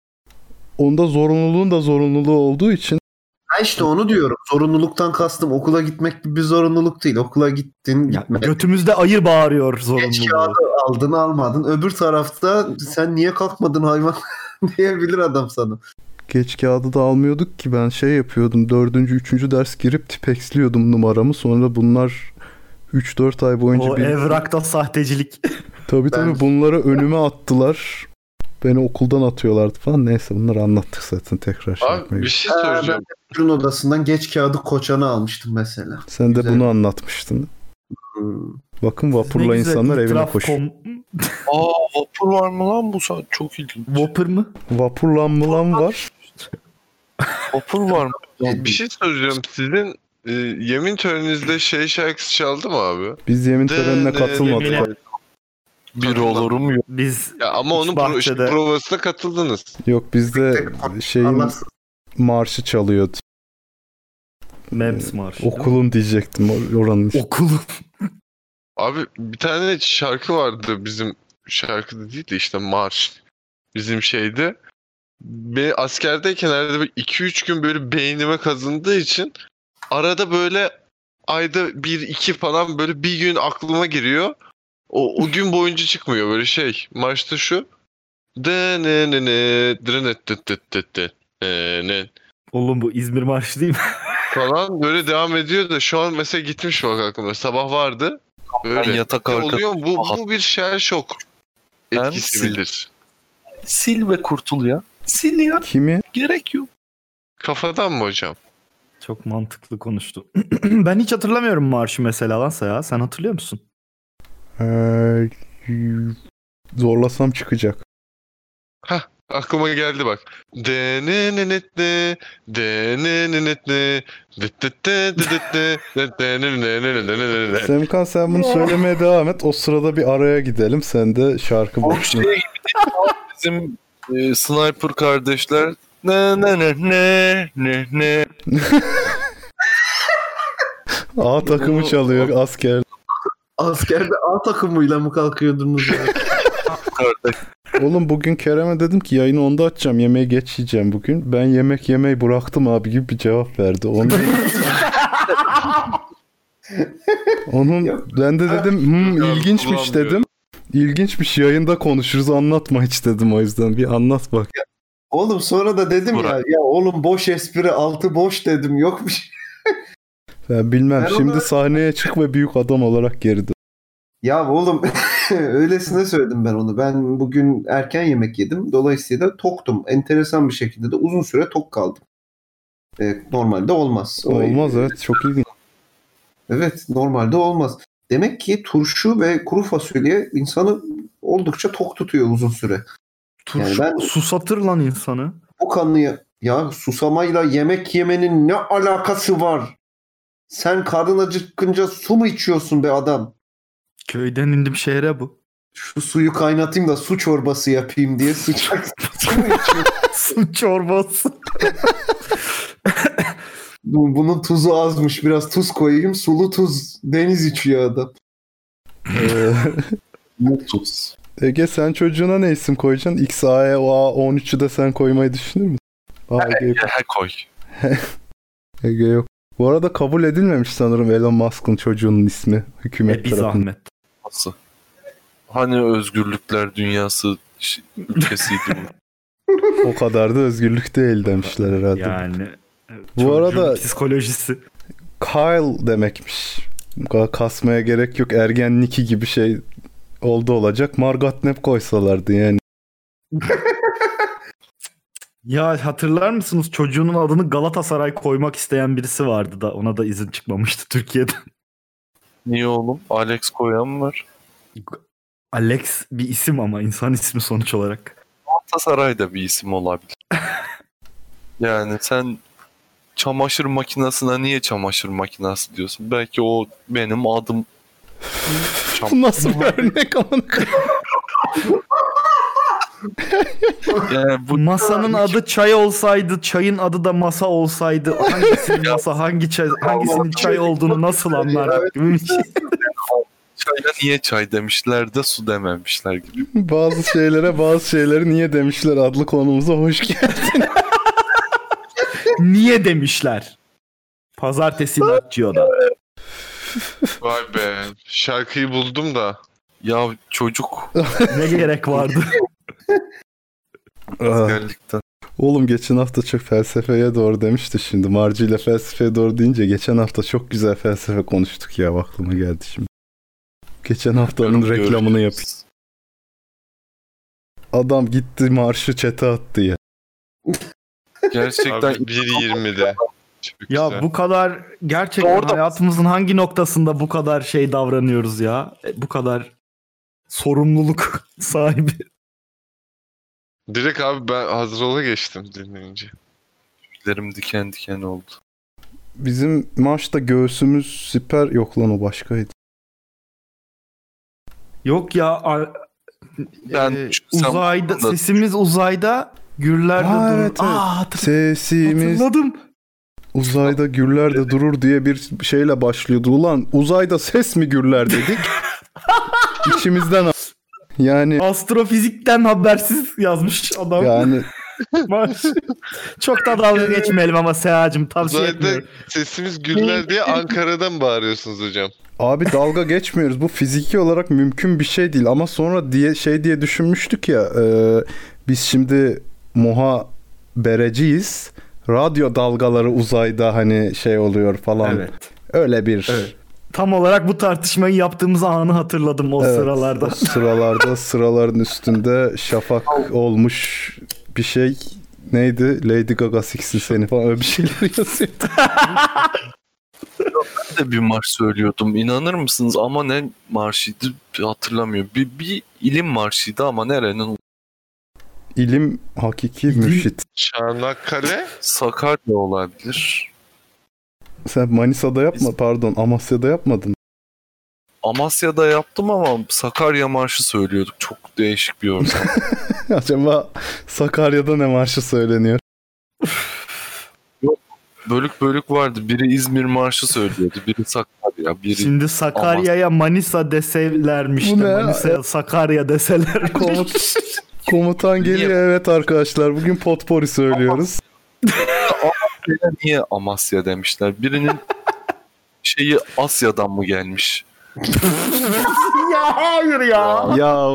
[SPEAKER 1] onda zorunluluğun da zorunluluğu olduğu için
[SPEAKER 2] Ha işte onu diyorum. Zorunluluktan kastım okula gitmek gibi bir zorunluluk değil. Okula gittin
[SPEAKER 3] Ya,
[SPEAKER 2] gitmedin.
[SPEAKER 3] götümüzde ayı bağırıyor
[SPEAKER 2] Geç
[SPEAKER 3] zorunluluğu.
[SPEAKER 2] kağıdı aldın almadın. Öbür tarafta sen niye kalkmadın hayvan diyebilir adam sana.
[SPEAKER 1] Geç kağıdı da almıyorduk ki ben şey yapıyordum. Dördüncü, üçüncü ders girip tipexliyordum numaramı. Sonra bunlar 3-4 ay boyunca
[SPEAKER 3] O
[SPEAKER 1] bir...
[SPEAKER 3] evrakta sahtecilik.
[SPEAKER 1] Tabii
[SPEAKER 2] Ben-
[SPEAKER 1] tabii bunları önüme attılar. Beni okuldan atıyorlardı falan. Neyse bunları anlattık zaten tekrar şey
[SPEAKER 5] Abi
[SPEAKER 1] yapmayayım.
[SPEAKER 5] bir şey soracağım.
[SPEAKER 2] Çocuğun odasından geç kağıdı koçanı almıştım mesela.
[SPEAKER 1] Sen de
[SPEAKER 2] güzel.
[SPEAKER 1] bunu anlatmıştın.
[SPEAKER 2] Hmm.
[SPEAKER 1] Bakın vapurla insanlar evine koşuyor.
[SPEAKER 3] kom-
[SPEAKER 4] Aa vapur var mı lan bu saat? Çok ilginç.
[SPEAKER 3] Whopper mı?
[SPEAKER 1] Vapurlan mı lan var?
[SPEAKER 4] Vapur var mı?
[SPEAKER 5] Bir şey soracağım. Sizin e, yemin töreninizde şey şarkısı çaldı mı abi?
[SPEAKER 1] Biz yemin
[SPEAKER 5] De-
[SPEAKER 1] törenine
[SPEAKER 5] de-
[SPEAKER 1] katılmadık.
[SPEAKER 4] Bir olurum yok.
[SPEAKER 3] Biz
[SPEAKER 5] Ya ama onun pro-
[SPEAKER 3] bahçede-
[SPEAKER 5] provasına katıldınız.
[SPEAKER 1] Yok bizde şeyin marşı çalıyordu.
[SPEAKER 3] Mems marşı.
[SPEAKER 1] Okulun diyecektim or- oranın.
[SPEAKER 3] Okulun.
[SPEAKER 5] Abi bir tane şarkı vardı bizim şarkı da değil de işte marş. Bizim şeyde. Ve askerdeyken herhalde 2-3 gün böyle beynime kazındığı için arada böyle ayda bir iki falan böyle bir gün aklıma giriyor. O, o gün boyunca çıkmıyor böyle şey. Marşta şu. De ne ne ne drenet tıt tıt tıt tıt, ne ne
[SPEAKER 3] Oğlum bu İzmir marşı değil mi?
[SPEAKER 5] falan böyle devam ediyor da şu an mesela gitmiş bak aklıma. Sabah vardı.
[SPEAKER 4] Ben
[SPEAKER 5] Böyle.
[SPEAKER 4] yatak
[SPEAKER 5] Ya
[SPEAKER 4] arkası.
[SPEAKER 5] oluyor mu? Bu, bu bir shell shock
[SPEAKER 4] Ben
[SPEAKER 5] etkisi
[SPEAKER 4] sil-
[SPEAKER 5] midir?
[SPEAKER 4] Sil ve kurtul ya. Sil ya.
[SPEAKER 1] Kimi?
[SPEAKER 4] Gerek yok.
[SPEAKER 5] Kafadan mı hocam?
[SPEAKER 3] Çok mantıklı konuştu. ben hiç hatırlamıyorum marşı mesela lan ya. Sen hatırlıyor musun?
[SPEAKER 1] Ee, zorlasam çıkacak.
[SPEAKER 5] Aklıma geldi bak. De ne ne ne ne de ne ne ne ne de de de de de de de de ne ne ne ne ne ne ne.
[SPEAKER 1] Semkan sen bunu söylemeye devam et. O sırada bir araya gidelim. Sen de şarkı
[SPEAKER 4] şey gibi bizim e, sniper kardeşler ne ne ne ne ne ne
[SPEAKER 1] A takımı çalıyor asker.
[SPEAKER 2] Askerde A takımıyla mı kalkıyordunuz ya?
[SPEAKER 1] Oğlum bugün Kerem'e dedim ki yayını onda açacağım. Yemeği geç yiyeceğim bugün. Ben yemek yemeyi bıraktım abi gibi bir cevap verdi. Onun, Onun ben de dedim hmm,
[SPEAKER 5] Ya,
[SPEAKER 1] ilginçmiş dedim. İlginçmiş yayında konuşuruz anlatma hiç dedim o yüzden. Bir anlat bak.
[SPEAKER 2] Oğlum sonra da dedim ya
[SPEAKER 4] Burak.
[SPEAKER 2] ya oğlum boş espri altı boş dedim yok bir şey.
[SPEAKER 1] Ben bilmem.
[SPEAKER 2] Ben
[SPEAKER 1] Şimdi
[SPEAKER 2] onu-
[SPEAKER 1] sahneye çık ve büyük adam olarak geri dön.
[SPEAKER 2] Ya oğlum öylesine söyledim ben onu. Ben bugün erken yemek yedim. Dolayısıyla toktum. Enteresan bir şekilde de uzun süre tok kaldım. E, normalde olmaz. O-
[SPEAKER 1] Olmaz evet çok ilginç.
[SPEAKER 2] Evet normalde olmaz. Demek ki turşu ve kuru fasulye insanı oldukça tok tutuyor uzun süre.
[SPEAKER 3] Turşu
[SPEAKER 2] ben-
[SPEAKER 3] susatır lan insanı.
[SPEAKER 2] Bu kanlıya ya susamayla yemek yemenin ne alakası var? Sen karnın acıkınca su mu içiyorsun be adam?
[SPEAKER 3] Köyden indim şehre bu.
[SPEAKER 2] Şu suyu kaynatayım da su çorbası yapayım diye sıcak su mu içiyorsun?
[SPEAKER 3] Su çorbası.
[SPEAKER 2] Bu- Bunun tuzu azmış. Biraz tuz koyayım. Sulu tuz. Deniz içiyor adam.
[SPEAKER 4] Mutsuz.
[SPEAKER 1] Ege sen çocuğuna ne isim koyacaksın? XAE OA 13'ü de sen koymayı düşünür müsün? Aa, Ege.
[SPEAKER 4] He koy.
[SPEAKER 1] Ege yok. Bu arada kabul edilmemiş sanırım Elon Musk'ın çocuğunun ismi hükümet
[SPEAKER 3] E bir
[SPEAKER 1] tarafından.
[SPEAKER 3] zahmet.
[SPEAKER 4] Nasıl? Hani özgürlükler dünyası ülkesiydi bu.
[SPEAKER 1] O kadar da özgürlük değil demişler herhalde.
[SPEAKER 3] Yani.
[SPEAKER 1] Bu arada-
[SPEAKER 3] psikolojisi.
[SPEAKER 1] Kyle demekmiş. Bu kadar kasmaya gerek yok. Ergen Niki gibi şey oldu olacak. Margot Nep koysalardı yani.
[SPEAKER 3] Ya hatırlar mısınız çocuğunun adını Galatasaray koymak isteyen birisi vardı da ona da izin çıkmamıştı Türkiye'de.
[SPEAKER 4] Niye oğlum? Alex koyan var.
[SPEAKER 3] Alex bir isim ama insan ismi sonuç olarak.
[SPEAKER 4] Galatasaray da bir isim olabilir. yani sen çamaşır makinesine niye çamaşır makinesi diyorsun? Belki o benim adım.
[SPEAKER 1] Bu nasıl bir örnek amına?
[SPEAKER 4] Yani bu
[SPEAKER 3] Masanın adı çay olsaydı, çayın adı da masa olsaydı hangisinin masa, hangi çay, hangisinin çay olduğunu nasıl anlardık gibi bir şey.
[SPEAKER 4] çaya niye çay demişler de su dememişler gibi.
[SPEAKER 1] bazı şeylere bazı şeyleri niye demişler adlı konumuza hoş geldin.
[SPEAKER 3] Niye demişler? Pazartesi Daccio'da.
[SPEAKER 5] Vay be. Şarkıyı buldum da.
[SPEAKER 4] Ya çocuk
[SPEAKER 3] Ne gerek vardı?
[SPEAKER 1] Ah,
[SPEAKER 4] askerlikten.
[SPEAKER 1] Oğlum geçen hafta çok felsefeye doğru demişti şimdi. Marci ile felsefeye doğru deyince geçen hafta çok güzel felsefe konuştuk ya aklıma geldi şimdi. Geçen haftanın
[SPEAKER 4] Yorum
[SPEAKER 1] reklamını
[SPEAKER 4] görüşürüz.
[SPEAKER 1] yapayım. Adam gitti marşı çete attı ya.
[SPEAKER 4] Gerçekten
[SPEAKER 5] Abi 1.20'de. çıktı.
[SPEAKER 3] ya bu kadar gerçekten
[SPEAKER 4] Orada-
[SPEAKER 3] hayatımızın hangi noktasında bu kadar şey davranıyoruz ya? E, Bu kadar sorumluluk sahibi.
[SPEAKER 5] Direkt abi ben hazır ola geçtim dinleyince.
[SPEAKER 4] tüylerim diken diken oldu.
[SPEAKER 1] Bizim maçta göğsümüz siper yok lan o başkaydı.
[SPEAKER 3] Yok ya a-
[SPEAKER 4] Ben
[SPEAKER 3] e,
[SPEAKER 4] sen
[SPEAKER 3] uzayda sesimiz uzayda gürlerde
[SPEAKER 1] Ha,
[SPEAKER 3] durur.
[SPEAKER 1] evet, evet.
[SPEAKER 3] Aa, hatır-
[SPEAKER 1] Sesimiz
[SPEAKER 3] hatırladım.
[SPEAKER 1] uzayda gürlerde durur diye bir şeyle başlıyordu. Ulan uzayda ses mi gürler dedik. İçimizden yani
[SPEAKER 3] Astrofizikten habersiz yazmış adam.
[SPEAKER 1] yani.
[SPEAKER 3] Çok da dalga geçmeyelim ama Seha'cım tavsiye
[SPEAKER 5] Uzayda
[SPEAKER 3] etmiyorum.
[SPEAKER 5] sesimiz güller diye Ankara'dan bağırıyorsunuz hocam.
[SPEAKER 1] Abi dalga geçmiyoruz. Bu fiziki olarak mümkün bir şey değil. Ama sonra diye şey diye düşünmüştük ya. e, biz şimdi muha bereciyiz. Radyo dalgaları uzayda hani şey oluyor falan.
[SPEAKER 3] Evet.
[SPEAKER 1] Öyle bir
[SPEAKER 3] Evet. Tam olarak bu tartışmayı yaptığımız anı hatırladım o
[SPEAKER 1] Evet,
[SPEAKER 3] sıralarda.
[SPEAKER 1] o sıralarda sıraların üstünde şafak olmuş bir şey neydi? Lady Gaga siksin seni falan öyle bir şeyler yazıyordu.
[SPEAKER 4] Ben de bir marş söylüyordum. İnanır mısınız? Ama ne marşıydı hatırlamıyorum. Bir, bir ilim marşıydı ama nerenin?
[SPEAKER 1] İlim hakiki mürşit.
[SPEAKER 5] Çanakkale.
[SPEAKER 4] Sakarya olabilir.
[SPEAKER 1] Sen Manisa'da yapma pardon Amasya'da yapmadın.
[SPEAKER 4] Amasya'da yaptım ama Sakarya marşı söylüyorduk. Çok değişik bir ortam.
[SPEAKER 1] Acaba Sakarya'da ne marşı söyleniyor?
[SPEAKER 4] bölük bölük vardı. Biri İzmir marşı söylüyordu. Biri Sakarya. Biri
[SPEAKER 3] Şimdi Sakarya'ya Manisa deselermiş
[SPEAKER 1] Bu
[SPEAKER 3] de
[SPEAKER 1] ne?
[SPEAKER 3] Manisa'ya Sakarya deseler.
[SPEAKER 1] Komut, komutan geliyor evet arkadaşlar bugün potpori söylüyoruz.
[SPEAKER 4] Amasya'ya niye Amasya demişler? Birinin şeyi Asya'dan mı gelmiş?
[SPEAKER 3] ya hayır ya.
[SPEAKER 1] ya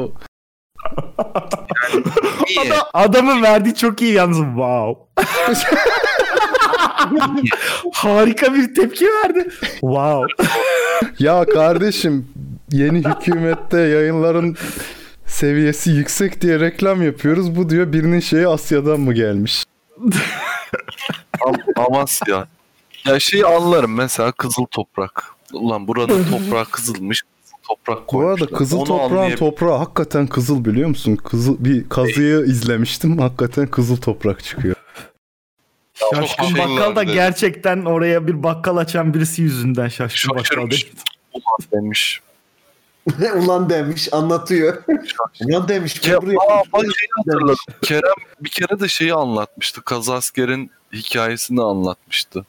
[SPEAKER 4] Niye?
[SPEAKER 3] Adam- adamın verdiği çok iyi yalnız. Wow. Harika bir tepki verdi. Wow.
[SPEAKER 1] ya kardeşim yeni hükümette yayınların seviyesi yüksek diye reklam yapıyoruz. Bu diyor birinin şeyi Asya'dan mı gelmiş?
[SPEAKER 4] Am- Amasya. Ya şeyi anlarım mesela kızıl toprak. Ulan burada toprağı kızılmış. kızıl Toprak
[SPEAKER 1] Bu
[SPEAKER 4] koymuşlar.
[SPEAKER 1] arada kızıl
[SPEAKER 4] Onu
[SPEAKER 1] toprağın toprağı hakikaten kızıl biliyor musun? Kızıl bir kazıyı izlemiştim. Hakikaten kızıl toprak çıkıyor.
[SPEAKER 3] Şaşkın
[SPEAKER 5] şey
[SPEAKER 3] bakkal da gerçekten oraya bir bakkal açan birisi yüzünden şaşkın bakkal
[SPEAKER 4] demiş.
[SPEAKER 2] Ulan demiş anlatıyor. Ulan demiş.
[SPEAKER 4] aa, bak şeyi hatırladım. Kerem bir kere de şeyi anlatmıştı. Kazasker'in hikayesini anlatmıştı.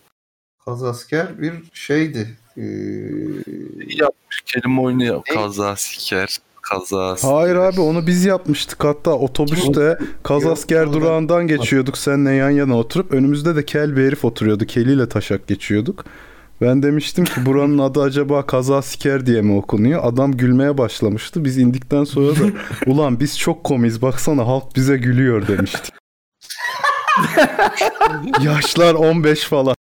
[SPEAKER 2] Kazasker bir şeydi. Ee,
[SPEAKER 4] İyi yapmış. Kelime oyunu Kazasker. Kazasker.
[SPEAKER 1] Hayır abi onu biz yapmıştık. Hatta otobüste Kazasker durağından geçiyorduk seninle yan yana oturup önümüzde de kel bir herif oturuyordu. Keliyle taşak geçiyorduk. Ben demiştim ki buranın adı acaba Kazasker diye mi okunuyor? Adam gülmeye başlamıştı. Biz indikten sonra da ulan biz çok komiyiz baksana halk bize gülüyor demişti. Yaşlar 15 falan.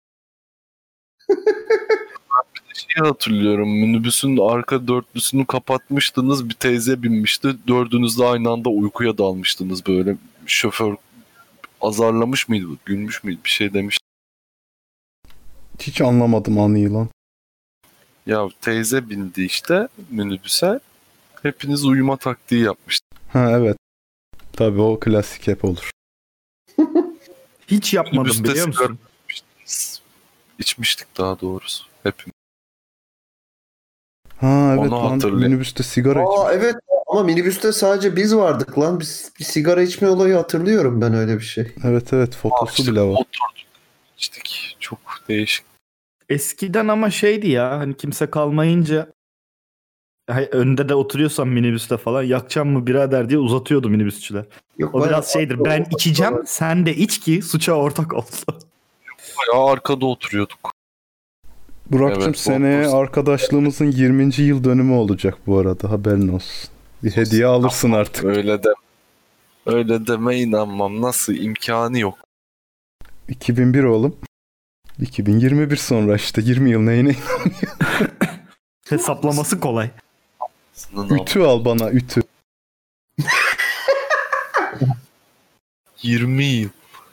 [SPEAKER 4] Şeyi hatırlıyorum. Minibüsün arka dörtlüsünü kapatmıştınız. Bir teyze binmişti. Dördünüz de aynı anda uykuya dalmıştınız böyle. Şoför azarlamış mıydı? Gülmüş müydü? Bir şey demiş.
[SPEAKER 1] Hiç anlamadım anıyı lan.
[SPEAKER 4] Ya teyze bindi işte minibüse. Hepiniz uyuma taktiği yapmıştı.
[SPEAKER 1] Ha evet. Tabii o klasik hep olur.
[SPEAKER 3] Hiç yapmadım
[SPEAKER 4] Minibüste
[SPEAKER 3] biliyor
[SPEAKER 4] sigara
[SPEAKER 3] musun?
[SPEAKER 4] içmiştiniz. İçmiştik daha doğrusu. Hepimiz.
[SPEAKER 1] Ha evet
[SPEAKER 4] Onu
[SPEAKER 1] lan minibüste sigara iç.
[SPEAKER 2] Aa evet ama minibüste sadece biz vardık lan. Biz bir sigara içme olayı hatırlıyorum ben öyle bir şey.
[SPEAKER 1] Evet evet fotosu
[SPEAKER 4] İşte
[SPEAKER 1] bile var.
[SPEAKER 4] Oturduk. İçtik. Çok değişik.
[SPEAKER 3] Eskiden ama şeydi ya hani kimse kalmayınca Hay- önde de oturuyorsan minibüste falan yakacağım mı birader diye uzatıyordu minibüsçüler.
[SPEAKER 2] Yok,
[SPEAKER 3] O biraz şeydir ben içeceğim sen de iç ki suça ortak olsun.
[SPEAKER 4] Bayağı arkada oturuyorduk.
[SPEAKER 1] Burak'cığım
[SPEAKER 4] Evet,
[SPEAKER 1] seneye
[SPEAKER 4] Wolfers.
[SPEAKER 1] arkadaşlığımızın 20. yıl dönümü olacak bu arada haberin olsun. Bir hediye alırsın artık.
[SPEAKER 4] Öyle de öyle deme inanmam. Nasıl imkanı yok.
[SPEAKER 1] 2001 oğlum. 2021 sonra işte 20 yıl neyine?
[SPEAKER 3] Hesaplaması kolay.
[SPEAKER 1] Ütü al bana ütü.
[SPEAKER 4] 20 yıl. Bu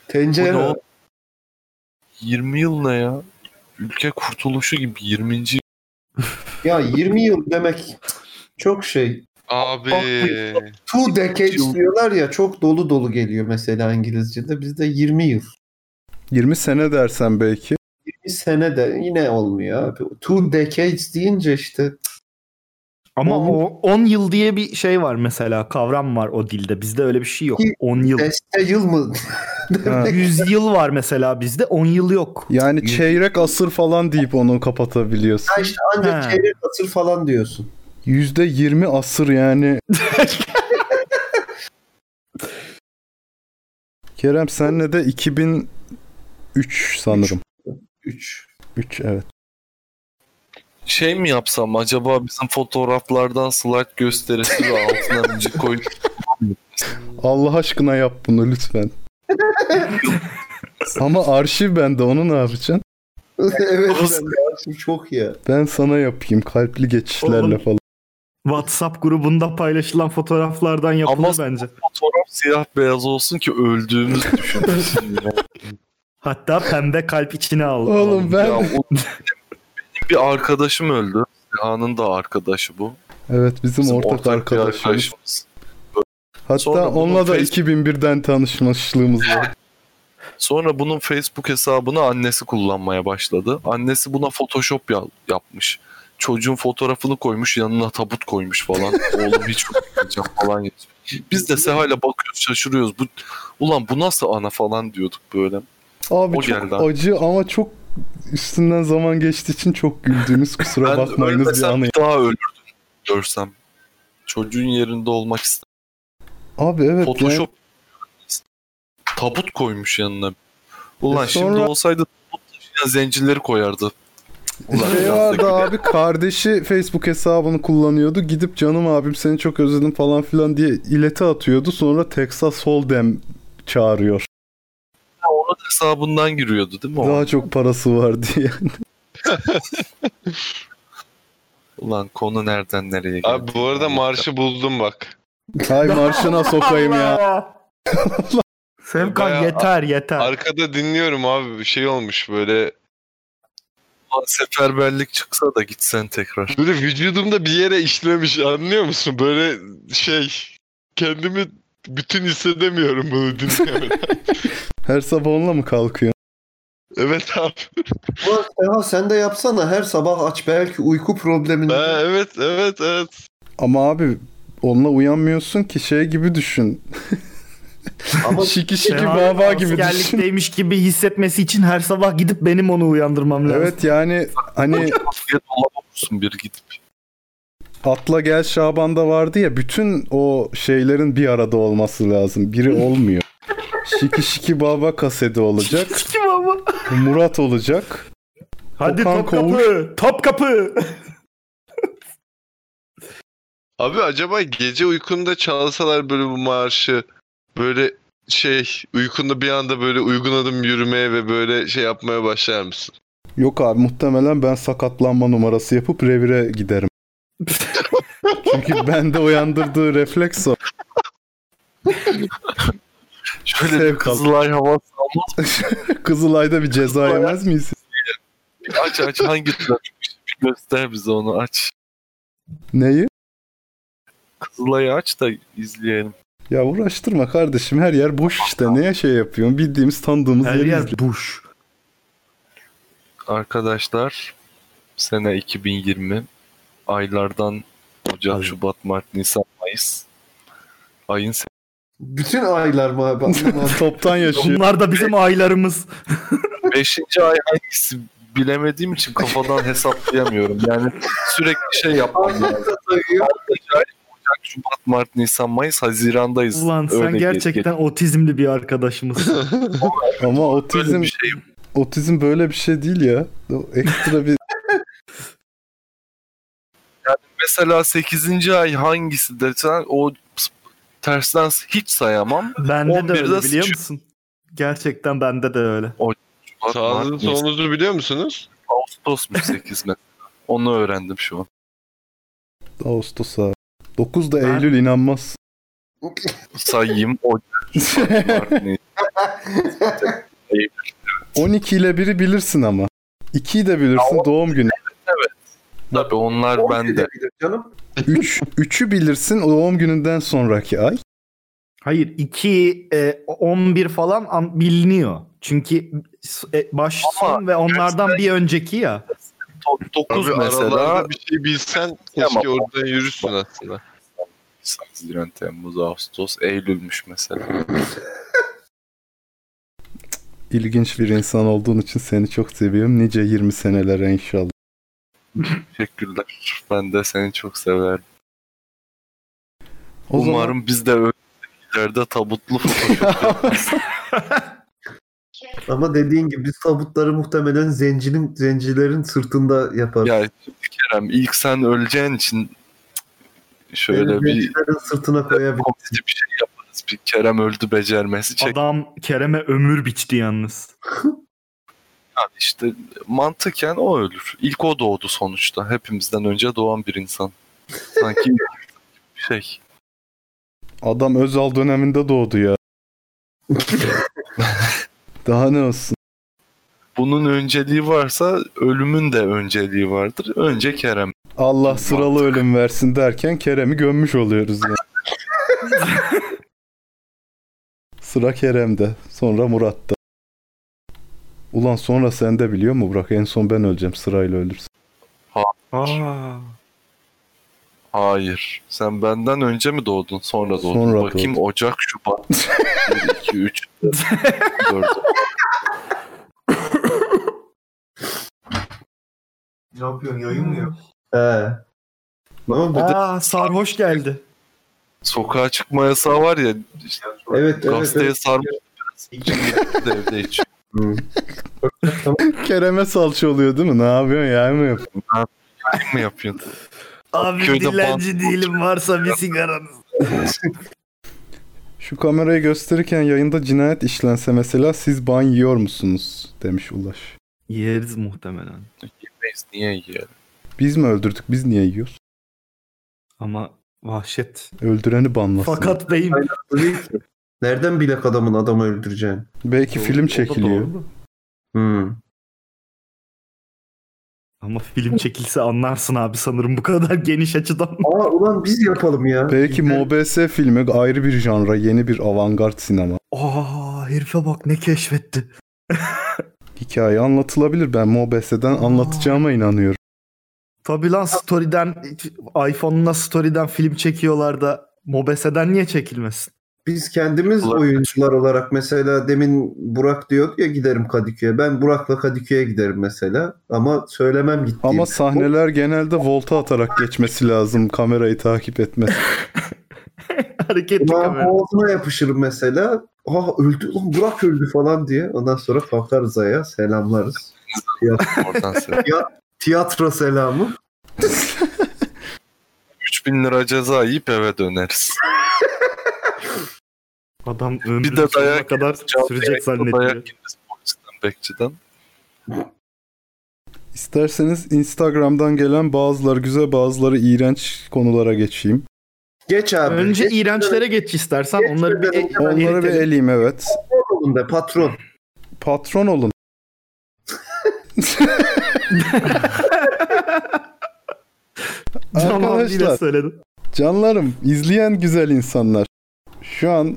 [SPEAKER 4] ne
[SPEAKER 2] Tencere.
[SPEAKER 4] oğlum? 20 yıl ne ya? Ülke kurtuluşu gibi 20. yıl.
[SPEAKER 2] Ya 20 yıl demek çok şey.
[SPEAKER 5] Abi.
[SPEAKER 2] Two decades diyorlar ya çok dolu dolu geliyor mesela İngilizce'de. Bizde 20 yıl.
[SPEAKER 1] 20 sene dersen belki.
[SPEAKER 2] 20 sene de yine olmuyor. Two decades deyince işte
[SPEAKER 3] Ama o 10 yıl diye bir şey var mesela kavram var o dilde. Bizde öyle bir şey yok.
[SPEAKER 2] Ki-
[SPEAKER 3] 10 yıl.
[SPEAKER 2] yıl mı?
[SPEAKER 1] Ha.
[SPEAKER 3] 100 yıl var mesela bizde 10 yıl yok.
[SPEAKER 1] Yani çeyrek asır falan deyip onu kapatabiliyorsun.
[SPEAKER 2] Ha işte ancak
[SPEAKER 3] Ha.
[SPEAKER 2] çeyrek asır falan diyorsun.
[SPEAKER 1] Yüzde 20 asır yani. Kerem senle de 2003 sanırım.
[SPEAKER 2] 3.
[SPEAKER 1] 3 evet.
[SPEAKER 4] Şey mi yapsam acaba bizim fotoğraflardan slide gösterisi ve altına müzik koyup
[SPEAKER 1] Allah aşkına yap bunu lütfen. Ama arşiv bende onu ne yapacaksın?
[SPEAKER 2] evet ben de aslında çok ya.
[SPEAKER 1] Ben sana yapayım kalpli geçişlerle
[SPEAKER 3] Oğlum.
[SPEAKER 1] falan.
[SPEAKER 3] WhatsApp grubunda paylaşılan fotoğraflardan yapılır
[SPEAKER 4] Ama-
[SPEAKER 3] bence.
[SPEAKER 4] fotoğraf siyah beyaz olsun ki öldüğümüz düşünülsün.
[SPEAKER 3] Hatta pembe kalp içine al.
[SPEAKER 1] Oğlum ben
[SPEAKER 4] Ya o- benim bir arkadaşım öldü. Siha'nın da arkadaşı bu.
[SPEAKER 1] evet bizim,
[SPEAKER 4] Bizim
[SPEAKER 1] ortak,
[SPEAKER 4] bir
[SPEAKER 1] arkadaşımız.
[SPEAKER 4] arkadaşımız.
[SPEAKER 1] Hatta
[SPEAKER 4] Sonra
[SPEAKER 1] onunla da
[SPEAKER 4] Facebook-
[SPEAKER 1] 2001'den tanışmışlığımız var.
[SPEAKER 4] Sonra bunun Facebook hesabını annesi kullanmaya başladı. Annesi buna Photoshop ya- yapmış. Çocuğun fotoğrafını koymuş yanına tabut koymuş falan. Oğlum hiç unutmayacağım falan yazıyor. Biz de Seha'yla bakıyoruz şaşırıyoruz. Bu, ulan bu nasıl ana falan diyorduk böyle.
[SPEAKER 1] Abi
[SPEAKER 4] O
[SPEAKER 1] çok
[SPEAKER 4] geldi abi.
[SPEAKER 1] acı ama çok üstünden zaman geçtiği için çok güldüğünüz kusura bakmayınız bir anı.
[SPEAKER 4] daha ölürdüm görsem. Çocuğun yerinde olmak istedim.
[SPEAKER 1] Abi evet
[SPEAKER 4] Photoshop tabut koymuş yanına. Ulan
[SPEAKER 1] E
[SPEAKER 4] şimdi
[SPEAKER 1] sonra-
[SPEAKER 4] olsaydı tabut taşıyan zencileri koyardı. Ulan
[SPEAKER 1] yani şey vardı abi kardeşi Facebook hesabını kullanıyordu. Gidip canım abim seni çok özledim falan filan diye ileti atıyordu. Sonra Texas Hold'em çağırıyor.
[SPEAKER 4] Hesabından giriyordu değil mi o?
[SPEAKER 1] Daha çok parası var diye.
[SPEAKER 4] Ulan konu nereden nereye geldi?
[SPEAKER 5] Abi bu arada marşı buldum bak.
[SPEAKER 1] Hay marşına sokayım ya.
[SPEAKER 3] Sevkan
[SPEAKER 5] Bayağı-
[SPEAKER 3] yeter yeter.
[SPEAKER 5] Arkada dinliyorum abi bir şey olmuş böyle.
[SPEAKER 4] Ulan seferberlik çıksa da gitsen tekrar.
[SPEAKER 5] Böyle vücudumda bir yere işlemiş anlıyor musun? Böyle şey kendimi bütün hissedemiyorum bunu dinlemeden.
[SPEAKER 1] Her sabah onunla mı kalkıyor?
[SPEAKER 5] evet abi.
[SPEAKER 2] Ulan Seha sen de yapsana her sabah aç belki uyku problemini.
[SPEAKER 5] Ha, evet evet evet.
[SPEAKER 1] Ama abi onunla uyanmıyorsun ki şey gibi düşün.
[SPEAKER 2] Ama
[SPEAKER 1] şiki şiki
[SPEAKER 3] Seha
[SPEAKER 1] baba gibi düşün.
[SPEAKER 3] askerlikteymiş gibi hissetmesi için her sabah gidip benim onu uyandırmam lazım.
[SPEAKER 1] Evet yani hani
[SPEAKER 4] Bir dolaba vursun bir gidip.
[SPEAKER 1] Atla Gel Şaban'da vardı ya bütün o şeylerin bir arada olması lazım. Biri olmuyor. Şiki Şiki Baba kaseti olacak.
[SPEAKER 3] Kim ama?
[SPEAKER 1] Murat olacak.
[SPEAKER 3] Hadi
[SPEAKER 1] Okan
[SPEAKER 3] top kapı. Top kapı.
[SPEAKER 5] Abi acaba gece uykunda çalsalar böyle bu marşı böyle şey uykunda bir anda böyle uygun adım yürümeye ve böyle şey yapmaya başlar mısın?
[SPEAKER 1] Yok abi muhtemelen ben sakatlanma numarası yapıp revire giderim. Çünkü bende uyandırdığı refleks o.
[SPEAKER 4] Şöyle
[SPEAKER 1] al.
[SPEAKER 4] Kızılay havası almaz.
[SPEAKER 1] Kızılay'da bir ceza yemez miyiz?
[SPEAKER 4] Aç aç hangi göster bize onu aç.
[SPEAKER 1] Neyi?
[SPEAKER 4] Kızılay'ı aç da izleyelim.
[SPEAKER 1] Ya uğraştırma kardeşim her yer boş işte. Neye şey yapıyorsun? Bildiğimiz tanıdığımız
[SPEAKER 3] Her yer
[SPEAKER 1] izle.
[SPEAKER 3] buş.
[SPEAKER 4] Arkadaşlar sene 2020 aylardan Ocak,
[SPEAKER 3] Ay.
[SPEAKER 4] Şubat, Mart, Nisan, Mayıs ayın
[SPEAKER 2] bütün aylar mı abi?
[SPEAKER 1] Toptan yaşıyor.
[SPEAKER 3] Bunlar da bizim aylarımız.
[SPEAKER 4] 5. ay hangisi bilemediğim için kafadan hesaplayamıyorum. Yani sürekli şey yapmam lazım. Altıncı ay Ocak, Şubat, Mart, Nisan, Mayıs, Haziran'dayız.
[SPEAKER 3] Ulan sen
[SPEAKER 4] Öyle
[SPEAKER 3] gerçekten otizmli bir arkadaşımızsın.
[SPEAKER 1] Ama
[SPEAKER 4] Böyle
[SPEAKER 1] otizm
[SPEAKER 4] bir şey.
[SPEAKER 1] Otizm böyle bir şey değil ya. O ekstra bir
[SPEAKER 4] Mesela 8. ay hangisi desen o tersten hiç sayamam.
[SPEAKER 3] Bende de
[SPEAKER 4] 11'de
[SPEAKER 3] öyle biliyor
[SPEAKER 4] sıçıyor.
[SPEAKER 3] musun? Gerçekten bende de öyle.
[SPEAKER 5] Sağınızı
[SPEAKER 4] Mart,
[SPEAKER 5] solunuzu biliyor musunuz?
[SPEAKER 4] Ağustos mu 8 mi? Onu öğrendim şu an.
[SPEAKER 1] Ağustos'a. 9'da
[SPEAKER 3] Ben-
[SPEAKER 1] Eylül inanmaz.
[SPEAKER 4] Sayayım. O Mart, Nisan.
[SPEAKER 1] 12 ile biri bilirsin ama. 2'yi de bilirsin doğum günü.
[SPEAKER 4] Tabii onlar
[SPEAKER 2] On
[SPEAKER 4] bende.
[SPEAKER 2] Canım.
[SPEAKER 1] 3 3'ü bilirsin doğum gününden sonraki ay.
[SPEAKER 3] Hayır 2 e, 11 falan an- biliniyor. Çünkü e, baş
[SPEAKER 4] Ama
[SPEAKER 3] son ve onlardan bir önceki ya.
[SPEAKER 4] 9
[SPEAKER 5] Abi
[SPEAKER 4] mesela.
[SPEAKER 5] bir şey bilsen keşke
[SPEAKER 4] Tamam.
[SPEAKER 5] oradan yürürsün aslında.
[SPEAKER 4] Haziran, Temmuz, Ağustos, Eylül'müş mesela.
[SPEAKER 1] İlginç bir insan olduğun için seni çok seviyorum. Nice 20 senelere inşallah.
[SPEAKER 4] Teşekkürler. Ben de seni çok severim.
[SPEAKER 1] O zaman-
[SPEAKER 4] Umarım biz de öyle ileride tabutlu.
[SPEAKER 2] Ama dediğin gibi biz tabutları muhtemelen zencinin zencilerin sırtında yaparız.
[SPEAKER 4] ya Kerem ilk sen öleceğin için şöyle bir
[SPEAKER 2] Zencilerin sırtına koyabiliriz.
[SPEAKER 4] bir şey yaparız. Bir Kerem öldü becermesi çek.
[SPEAKER 3] Adam Kerem'e ömür biçti yalnız.
[SPEAKER 4] Yani işte mantıken o ölür. İlk o doğdu sonuçta. Hepimizden önce doğan bir insan. Sanki şey.
[SPEAKER 1] Adam Özal döneminde doğdu ya. Daha ne olsun?
[SPEAKER 4] Bunun önceliği varsa ölümün de önceliği vardır. Önce Kerem.
[SPEAKER 1] Allah sıralı ölüm versin derken Kerem'i gömmüş oluyoruz yani. Sıra Kerem'de. Sonra Murat'ta. Ulan sonra sen de biliyor mu Burak? En son ben öleceğim sırayla ölürsün.
[SPEAKER 3] Aa.
[SPEAKER 4] Hayır. Sen benden önce mi doğdun? Sonra doğdun.
[SPEAKER 1] Sonra
[SPEAKER 4] Bakayım
[SPEAKER 1] doğdum.
[SPEAKER 4] Ocak, Şubat. 1, 2, 3, 4.
[SPEAKER 2] Ne yapıyorsun yayın mı yok? He. Ne oldu?
[SPEAKER 3] Aa sarhoş geldi.
[SPEAKER 4] Sokağa çıkma yasağı var ya. Işte
[SPEAKER 2] Evet evet.
[SPEAKER 4] gazeteye
[SPEAKER 2] evet.
[SPEAKER 4] sarmış de evde içiyor.
[SPEAKER 1] Kerem'e salça oluyor değil mi? Ne yapıyorsun ya mı yapıyorsun?
[SPEAKER 4] mı yapıyorsun?
[SPEAKER 3] Abi
[SPEAKER 4] Köyde
[SPEAKER 3] dilenci
[SPEAKER 4] bant-
[SPEAKER 3] değilim varsa bir sigaranız.
[SPEAKER 1] Şu kamerayı gösterirken yayında cinayet işlense mesela siz ban yiyor musunuz? Demiş Ulaş.
[SPEAKER 3] Yeriz muhtemelen.
[SPEAKER 4] Yemeyiz. Niye yiyelim?
[SPEAKER 1] Biz mi öldürdük? Biz niye yiyoruz?
[SPEAKER 3] Ama vahşet.
[SPEAKER 1] Öldüreni banlasın.
[SPEAKER 3] Fakat beyim.
[SPEAKER 2] Nereden bilek adamın adamı öldüreceğini?
[SPEAKER 1] Belki
[SPEAKER 3] Doğru,
[SPEAKER 1] film çekiliyor.
[SPEAKER 2] Hmm.
[SPEAKER 3] Ama film çekilse anlarsın abi sanırım bu kadar geniş açıdan.
[SPEAKER 2] Aa ulan biz yapalım ya.
[SPEAKER 1] Belki MOBS filmi ayrı bir janra, yeni bir avantgard sinema.
[SPEAKER 3] Aa herife bak ne keşfetti.
[SPEAKER 1] Hikaye anlatılabilir. Ben MOBS'den anlatacağıma inanıyorum.
[SPEAKER 3] Tabi lan story'den iPhone'una story'den film çekiyorlar da Mobese'den niye çekilmesin?
[SPEAKER 2] Biz kendimiz
[SPEAKER 4] Olabilir.
[SPEAKER 2] oyuncular olarak mesela demin Burak diyordu ya giderim Kadıköy'e. Ben Burak'la Kadıköy'e giderim mesela. Ama söylemem gittiğim.
[SPEAKER 1] Ama sahneler genelde volta atarak geçmesi lazım kamerayı takip etmesi.
[SPEAKER 3] Hareketli kamera.
[SPEAKER 2] boğazına yapışırım mesela. Aa öldü lan Burak öldü falan diye. Ondan sonra kalkarız ayağa selamlarız.
[SPEAKER 4] Oradan sen.
[SPEAKER 2] Tiyatro selamı.
[SPEAKER 4] 3000 lira ceza yiyip eve döneriz.
[SPEAKER 3] Adam ömrünün
[SPEAKER 4] Bir de dayak
[SPEAKER 3] kadar sürecek zannediyor.
[SPEAKER 4] Bekçiden.
[SPEAKER 1] İsterseniz Instagram'dan gelen bazıları güzel bazıları iğrenç konulara geçeyim.
[SPEAKER 2] Geç abi.
[SPEAKER 3] Önce
[SPEAKER 2] Geç,
[SPEAKER 3] iğrençlere geç istersen
[SPEAKER 2] Geç
[SPEAKER 3] onları bir
[SPEAKER 2] ben
[SPEAKER 1] Onları bir eleyim evet.
[SPEAKER 2] olun be patron.
[SPEAKER 1] Patron olun. Arkadaşlar
[SPEAKER 3] söyledim.
[SPEAKER 1] Canlarım, izleyen güzel insanlar. Şu an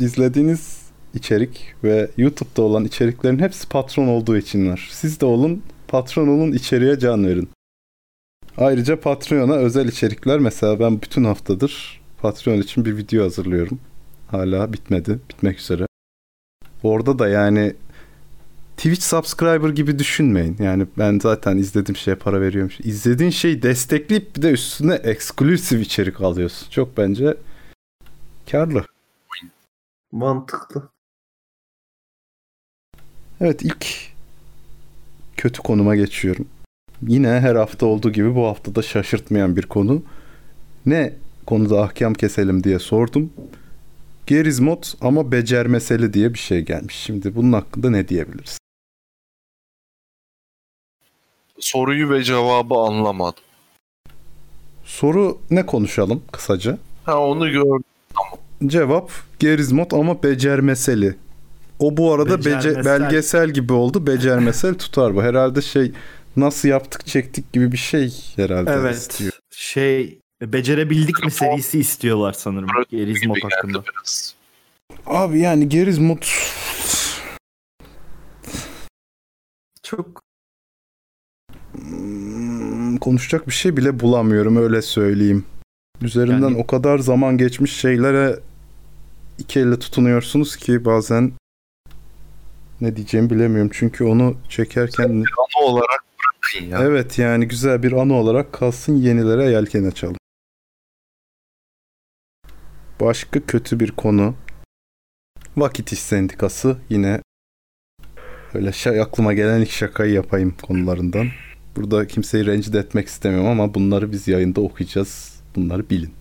[SPEAKER 1] izlediğiniz içerik ve YouTube'da olan içeriklerin hepsi patron olduğu için var. Siz de olun, patron olun, içeriye can verin. Ayrıca Patreon'a özel içerikler mesela ben bütün haftadır Patreon için bir video hazırlıyorum. Hala bitmedi, bitmek üzere. Orada da yani Twitch subscriber gibi düşünmeyin. Yani ben zaten izlediğim şeye para veriyorum. İzlediğin şeyi destekleyip bir de üstüne eksklusif içerik alıyorsun. Çok bence karlı.
[SPEAKER 2] Mantıklı.
[SPEAKER 1] Evet ilk kötü konuma geçiyorum. Yine her hafta olduğu gibi bu hafta da şaşırtmayan bir konu. Ne konuda ahkam keselim diye sordum. Gerizmot ama becermeseli diye bir şey gelmiş. Şimdi bunun hakkında ne diyebiliriz?
[SPEAKER 4] Soruyu ve cevabı anlamadım.
[SPEAKER 1] Soru ne konuşalım kısaca?
[SPEAKER 4] Ha onu gördüm.
[SPEAKER 1] Cevap Gerizmot ama becermeseli. O bu arada bece- belgesel gibi oldu. Becermesel tutar bu. Herhalde şey nasıl yaptık çektik gibi bir şey herhalde
[SPEAKER 3] Evet.
[SPEAKER 1] istiyor.
[SPEAKER 3] Şey becerebildik mi serisi istiyorlar sanırım.
[SPEAKER 4] Geldi
[SPEAKER 3] hakkında.
[SPEAKER 4] biraz.
[SPEAKER 1] Abi yani Gerizmot
[SPEAKER 3] Çok
[SPEAKER 1] Hmm, konuşacak bir şey bile bulamıyorum öyle söyleyeyim. Üzerinden
[SPEAKER 3] Yani-
[SPEAKER 1] o kadar zaman geçmiş şeylere iki elle tutunuyorsunuz ki bazen ne diyeceğimi bilemiyorum. Çünkü onu çekerken
[SPEAKER 4] Anı olarak bırakın ya.
[SPEAKER 1] evet yani güzel bir anı olarak kalsın yenilere yelken açalım. Başka kötü bir konu. Vakit İş Sendikası yine öyle şey aklıma gelen ilk şakayı yapayım konularından. Burada kimseyi rencide etmek istemiyorum ama bunları biz yayında okuyacağız. Bunları bilin.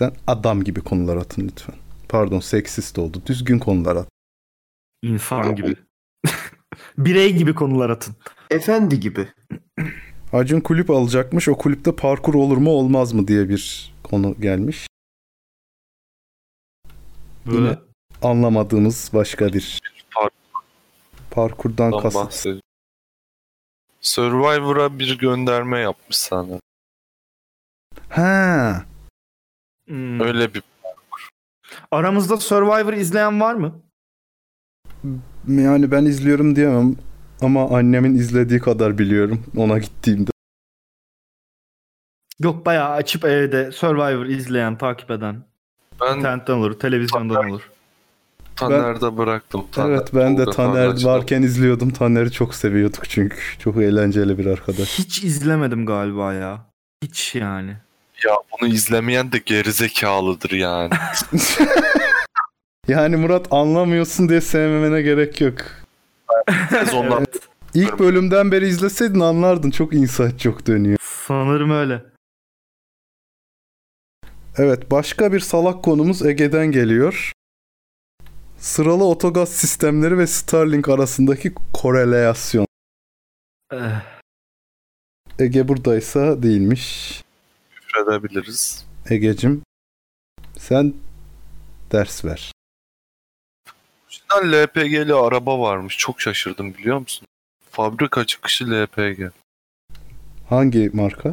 [SPEAKER 1] Yüzden adam gibi konular atın lütfen. Pardon seksist oldu. Düzgün konular at.
[SPEAKER 3] insan gibi. Birey gibi konular atın.
[SPEAKER 2] Efendi gibi.
[SPEAKER 1] Acun kulüp alacakmış. O kulüpte parkur olur mu olmaz mı diye bir konu gelmiş.
[SPEAKER 3] Böyle
[SPEAKER 1] Yine anlamadığımız başka bir
[SPEAKER 4] Park-
[SPEAKER 1] parkurdan kasıt.
[SPEAKER 4] Survivor'a bir gönderme yapmış sana.
[SPEAKER 1] Ha,
[SPEAKER 3] Hmm.
[SPEAKER 4] Öyle bir
[SPEAKER 3] Aramızda Survivor izleyen var mı?
[SPEAKER 1] yani ben izliyorum diyemem ama annemin izlediği kadar biliyorum ona gittiğimde.
[SPEAKER 3] Yok bayağı açıp evde Survivor izleyen, takip eden.
[SPEAKER 4] ben
[SPEAKER 3] İnternetten olur, televizyondan olur.
[SPEAKER 4] Taner'de bıraktım. Taner,
[SPEAKER 1] evet ben de Taner
[SPEAKER 4] Taner'cı.
[SPEAKER 1] varken izliyordum. Taner'i çok seviyorduk çünkü. Çok eğlenceli bir arkadaş.
[SPEAKER 3] Hiç izlemedim galiba ya. Hiç yani.
[SPEAKER 4] Ya bunu izlemeyen de gerizekalıdır yani.
[SPEAKER 1] yani Murat anlamıyorsun diye sevmemene gerek yok.
[SPEAKER 4] Sezonlar
[SPEAKER 1] İlk bölümden beri izleseydin anlardın. Çok insan çok dönüyor.
[SPEAKER 3] Sanırım öyle.
[SPEAKER 1] Evet başka bir salak konumuz Ege'den geliyor. Sıralı otogaz sistemleri ve Starlink arasındaki korelasyon.
[SPEAKER 3] Eh,
[SPEAKER 1] Ege buradaysa değilmiş.
[SPEAKER 4] Küfredebiliriz.
[SPEAKER 1] Ege'cim sen ders ver.
[SPEAKER 4] Orijinal LPG'li araba varmış. Çok şaşırdım biliyor musun? Fabrika çıkışı LPG.
[SPEAKER 1] Hangi marka?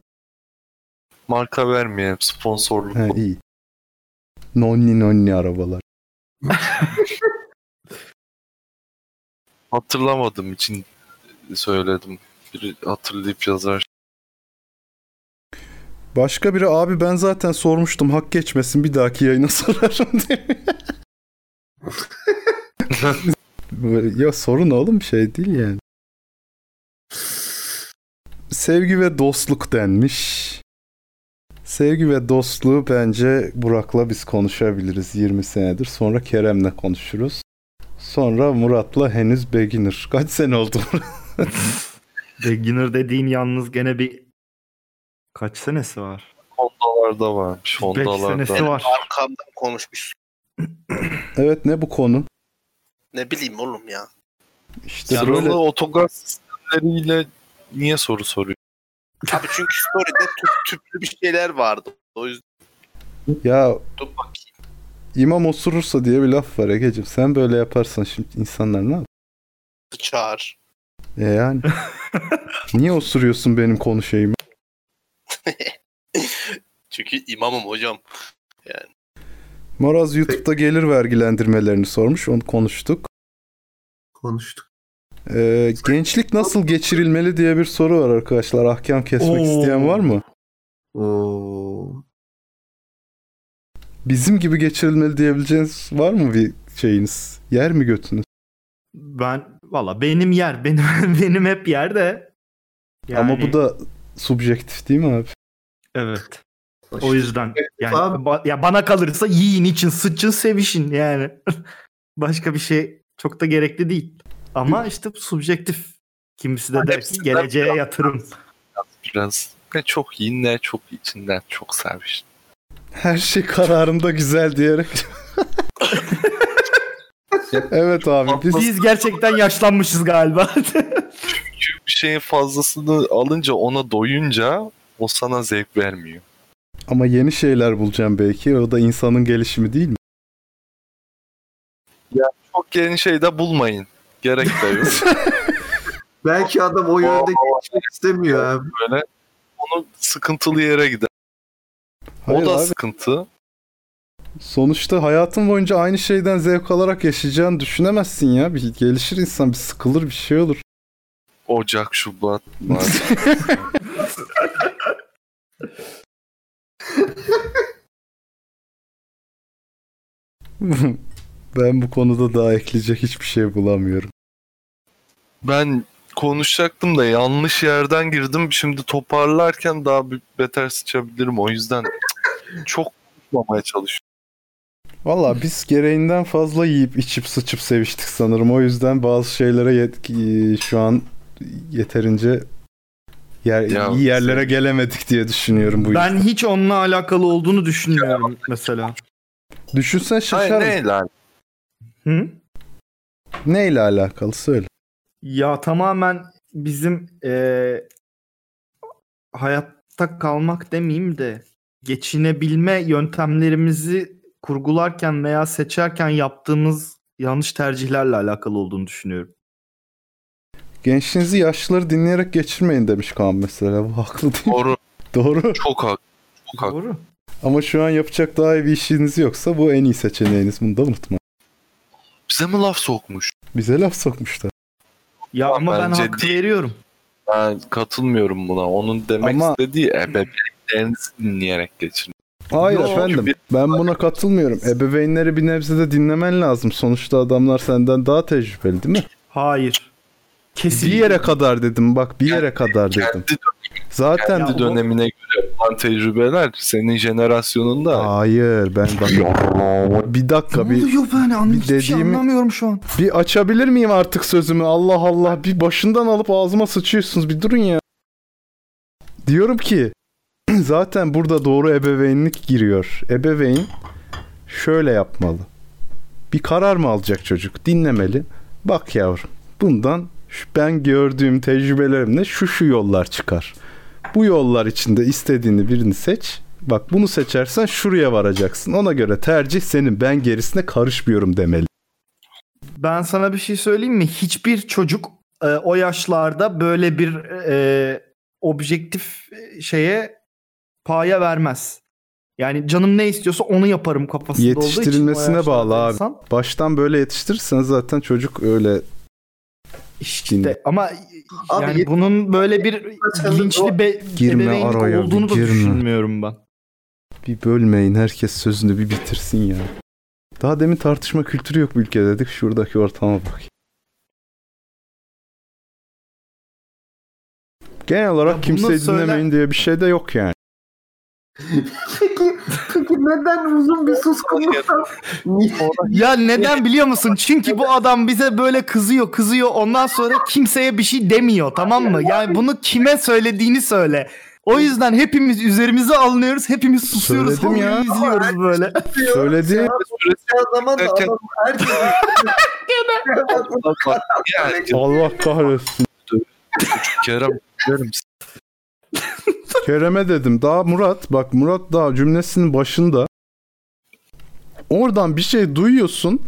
[SPEAKER 4] Marka vermeyelim. Sponsorluk.
[SPEAKER 1] He iyi. Nonni nonni arabalar.
[SPEAKER 4] Hatırlamadığım için söyledim. Biri hatırlayıp yazar.
[SPEAKER 1] Başka biri abi ben zaten sormuştum hak geçmesin bir dahaki yayına sorarım diye. Ya sorun oğlum şey değil yani. Sevgi ve dostluk denmiş. Sevgi ve dostluğu bence Burak'la biz konuşabiliriz 20 senedir. Sonra Kerem'le konuşuruz. Sonra Murat'la henüz beginner. Kaç sene oldu?
[SPEAKER 3] Beginner dediğin yalnız gene bir kaç senesi var?
[SPEAKER 4] Hondalarda varmış.
[SPEAKER 3] 5
[SPEAKER 4] Hondalarda.
[SPEAKER 3] senesi var.
[SPEAKER 6] Arkamdan konuşmuş.
[SPEAKER 1] evet ne bu konu?
[SPEAKER 6] Ne bileyim oğlum ya.
[SPEAKER 1] İşte
[SPEAKER 4] Sıralı
[SPEAKER 1] böyle
[SPEAKER 4] otogaz sistemleriyle niye soru soruyor?
[SPEAKER 6] Abi çünkü story'de tüp, tüplü bir şeyler vardı. O yüzden
[SPEAKER 1] ya
[SPEAKER 6] dur bakayım.
[SPEAKER 1] İmam osurursa diye bir laf var Ege'cim. Sen böyle yaparsan şimdi insanlar ne yapar?
[SPEAKER 6] Çağır.
[SPEAKER 1] E yani. Niye osuruyorsun benim konuşayım?
[SPEAKER 6] Çünkü imamım hocam.
[SPEAKER 1] Moraz YouTube'da gelir vergilendirmelerini sormuş. Onu konuştuk.
[SPEAKER 2] Konuştuk.
[SPEAKER 1] Ee, gençlik nasıl geçirilmeli diye bir soru var arkadaşlar. Ahkam kesmek
[SPEAKER 3] Oo.
[SPEAKER 1] isteyen var mı?
[SPEAKER 2] Oo.
[SPEAKER 1] Bizim gibi geçirilmeli diyebileceğiniz var mı bir şeyiniz? Yer mi götünüz?
[SPEAKER 3] Ben valla benim yer benim benim hep yerde.
[SPEAKER 1] Ama bu da subjektif değil mi abi?
[SPEAKER 3] Evet. O yüzden yani ba- ya bana kalırsa yiyin için sıçın sevişin yani. Başka bir şey çok da gerekli değil. Ama işte subjektif. Kimisi de der ki geleceğe
[SPEAKER 4] biraz-
[SPEAKER 3] yatırım.
[SPEAKER 4] Biraz ne çok iyi ne çok içinden çok sevmiş.
[SPEAKER 1] Her şey kararında güzel diyerek. evet abi biz
[SPEAKER 3] Biz gerçekten yaşlanmışız galiba.
[SPEAKER 4] Çünkü bir şeyin fazlasını alınca ona doyunca o sana zevk vermiyor.
[SPEAKER 1] ama yeni şeyler bulacağım belki. O da insanın gelişimi değil mi?
[SPEAKER 4] Çok yeni şey de bulmayın. Gerek de yok.
[SPEAKER 2] Belki adam o yönde geçmek istemiyor abi.
[SPEAKER 4] Böyle onu sıkıntılı yere gider.
[SPEAKER 1] Hayır
[SPEAKER 4] o da
[SPEAKER 1] abi.
[SPEAKER 4] sıkıntı.
[SPEAKER 1] Sonuçta hayatın boyunca aynı şeyden zevk alarak yaşayacağını düşünemezsin ya. Bir gelişir insan, bir sıkılır, bir şey olur.
[SPEAKER 4] Ocak, Şubat, Mart.
[SPEAKER 1] ben bu konuda daha ekleyecek hiçbir şey bulamıyorum.
[SPEAKER 4] Ben konuşacaktım da yanlış yerden girdim. Şimdi toparlarken daha bir beter sıçabilirim. O yüzden çok konuşmamaya çalışıyorum.
[SPEAKER 1] Valla biz gereğinden fazla yiyip içip sıçıp seviştik sanırım. O yüzden bazı şeylere yet- şu an yeterince yer,
[SPEAKER 4] Ya,
[SPEAKER 1] iyi yerlere
[SPEAKER 4] sen-
[SPEAKER 1] gelemedik diye düşünüyorum bu
[SPEAKER 3] ben hiç onunla alakalı olduğunu düşünmüyorum mesela.
[SPEAKER 1] yüzden. Düşünsen
[SPEAKER 4] Hayır
[SPEAKER 1] şaşar.
[SPEAKER 4] ne lan?
[SPEAKER 3] Hı?
[SPEAKER 1] Neyle alakalı söyle.
[SPEAKER 3] Ya tamamen bizim eee, hayatta kalmak demeyeyim de geçinebilme yöntemlerimizi kurgularken veya seçerken yaptığımız yanlış tercihlerle alakalı olduğunu düşünüyorum.
[SPEAKER 1] Gençliğinizi yaşlıları dinleyerek geçirmeyin demiş Kaan mesela. Bu haklı değil mi?
[SPEAKER 4] Doğru.
[SPEAKER 1] Doğru.
[SPEAKER 4] Çok haklı. Çok haklı.
[SPEAKER 3] Doğru.
[SPEAKER 1] Ama şu an yapacak daha iyi bir işiniz yoksa bu en iyi seçeneğiniz. Bunu da unutma.
[SPEAKER 4] Bize mi laf sokmuş?
[SPEAKER 1] Bize laf sokmuşlar.
[SPEAKER 3] Ya
[SPEAKER 4] Ama
[SPEAKER 3] ama ben
[SPEAKER 4] bence
[SPEAKER 3] hak
[SPEAKER 4] değil.
[SPEAKER 3] veriyorum.
[SPEAKER 4] Ben katılmıyorum buna. Onun demek
[SPEAKER 1] Ama-
[SPEAKER 4] istediği ebeveynlerinizi dinleyerek geçin.
[SPEAKER 1] Hayır
[SPEAKER 3] Yok.
[SPEAKER 1] efendim. Ben buna katılmıyorum. Ebeveynleri bir nebze de dinlemen lazım. Sonuçta adamlar senden daha tecrübeli değil mi?
[SPEAKER 3] Hayır. Kesin.
[SPEAKER 1] Bir yere kadar dedim. Bak bir yere kadar dedim.
[SPEAKER 4] Kendi,
[SPEAKER 1] Zaten
[SPEAKER 3] Ya
[SPEAKER 4] kendi
[SPEAKER 3] o-
[SPEAKER 4] dönemine göre olan tecrübeler senin jenerasyonunda
[SPEAKER 1] Hayır ben bak. Bir dakika
[SPEAKER 3] Ne
[SPEAKER 1] bir,
[SPEAKER 3] oluyor ben anlamıyorum.
[SPEAKER 1] bir
[SPEAKER 3] şey
[SPEAKER 1] dediğimi-
[SPEAKER 3] anlamıyorum şu an.
[SPEAKER 1] bir açabilir miyim artık sözümü? Allah Allah bir başından alıp ağzıma sıçıyorsunuz. Bir durun ya. Diyorum ki zaten burada doğru ebeveynlik giriyor. Ebeveyn şöyle yapmalı. Bir karar mı alacak çocuk? Dinlemeli. Bak yavrum bundan ben gördüğüm tecrübelerimle şu şu yollar çıkar. Bu yollar içinde istediğini birini seç. Bak bunu seçersen şuraya varacaksın. Ona göre tercih senin. Ben gerisine karışmıyorum demeli.
[SPEAKER 3] Ben sana bir şey söyleyeyim mi? Hiçbir çocuk e, o yaşlarda böyle bir e, objektif e, şeye paya vermez. Yani canım ne istiyorsa onu yaparım kafasında olduğu için.
[SPEAKER 1] Yetiştirilmesine bağlı abi.
[SPEAKER 3] insan.
[SPEAKER 1] Baştan böyle yetiştirirsen zaten çocuk öyle
[SPEAKER 3] İşte ama
[SPEAKER 2] Abi
[SPEAKER 3] yani bunun böyle bir bilinçli be,
[SPEAKER 1] Girme araya,
[SPEAKER 3] olduğunu da
[SPEAKER 1] girme.
[SPEAKER 3] düşünmüyorum ben.
[SPEAKER 1] bir bölmeyin. Herkes sözünü bir bitirsin ya. Daha demin tartışma kültürü yok bu ülkede dedik. Şuradaki ortama bak. Genel olarak
[SPEAKER 3] Ya
[SPEAKER 1] kimseyi
[SPEAKER 3] söyle-
[SPEAKER 1] dinlemeyin diye bir şey de yok yani.
[SPEAKER 2] Peki, peki neden uzun bir suskunluktan?
[SPEAKER 3] Ya neden biliyor musun? Çünkü bu adam bize böyle kızıyor kızıyor ondan sonra kimseye bir şey demiyor tamam mı? Yani bunu kime söylediğini söyle. O yüzden hepimiz üzerimize alınıyoruz. Hepimiz susuyoruz.
[SPEAKER 1] Söyledim ya.
[SPEAKER 3] İzliyoruz böyle.
[SPEAKER 1] Söyledi.
[SPEAKER 2] Ya zaman da
[SPEAKER 4] Derken-
[SPEAKER 2] adam herkes
[SPEAKER 4] yani
[SPEAKER 1] Allah kahretsin.
[SPEAKER 4] Kerem
[SPEAKER 1] Kerem'e dedim. Daha Murat bak Murat daha cümlesinin başında. Oradan bir şey duyuyorsun.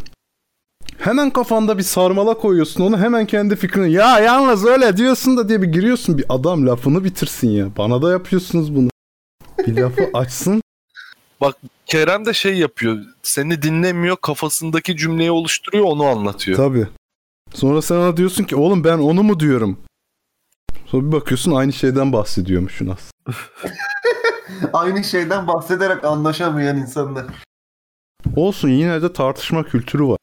[SPEAKER 1] Hemen kafanda bir sarmala koyuyorsun onu hemen kendi fikrini ya yalnız öyle diyorsun da diye bir giriyorsun bir adam lafını bitirsin ya bana da yapıyorsunuz bunu bir lafı açsın
[SPEAKER 4] Kerem de şey yapıyor. Seni dinlemiyor, kafasındaki cümleyi oluşturuyor, onu anlatıyor.
[SPEAKER 1] tabi sonra sen ona diyorsun ki oğlum ben onu mu diyorum sonra bir bakıyorsun aynı şeyden bahsediyormuşsun aslında
[SPEAKER 2] aynı şeyden bahsederek anlaşamayan insanlar.
[SPEAKER 1] olsun yine de tartışma kültürü var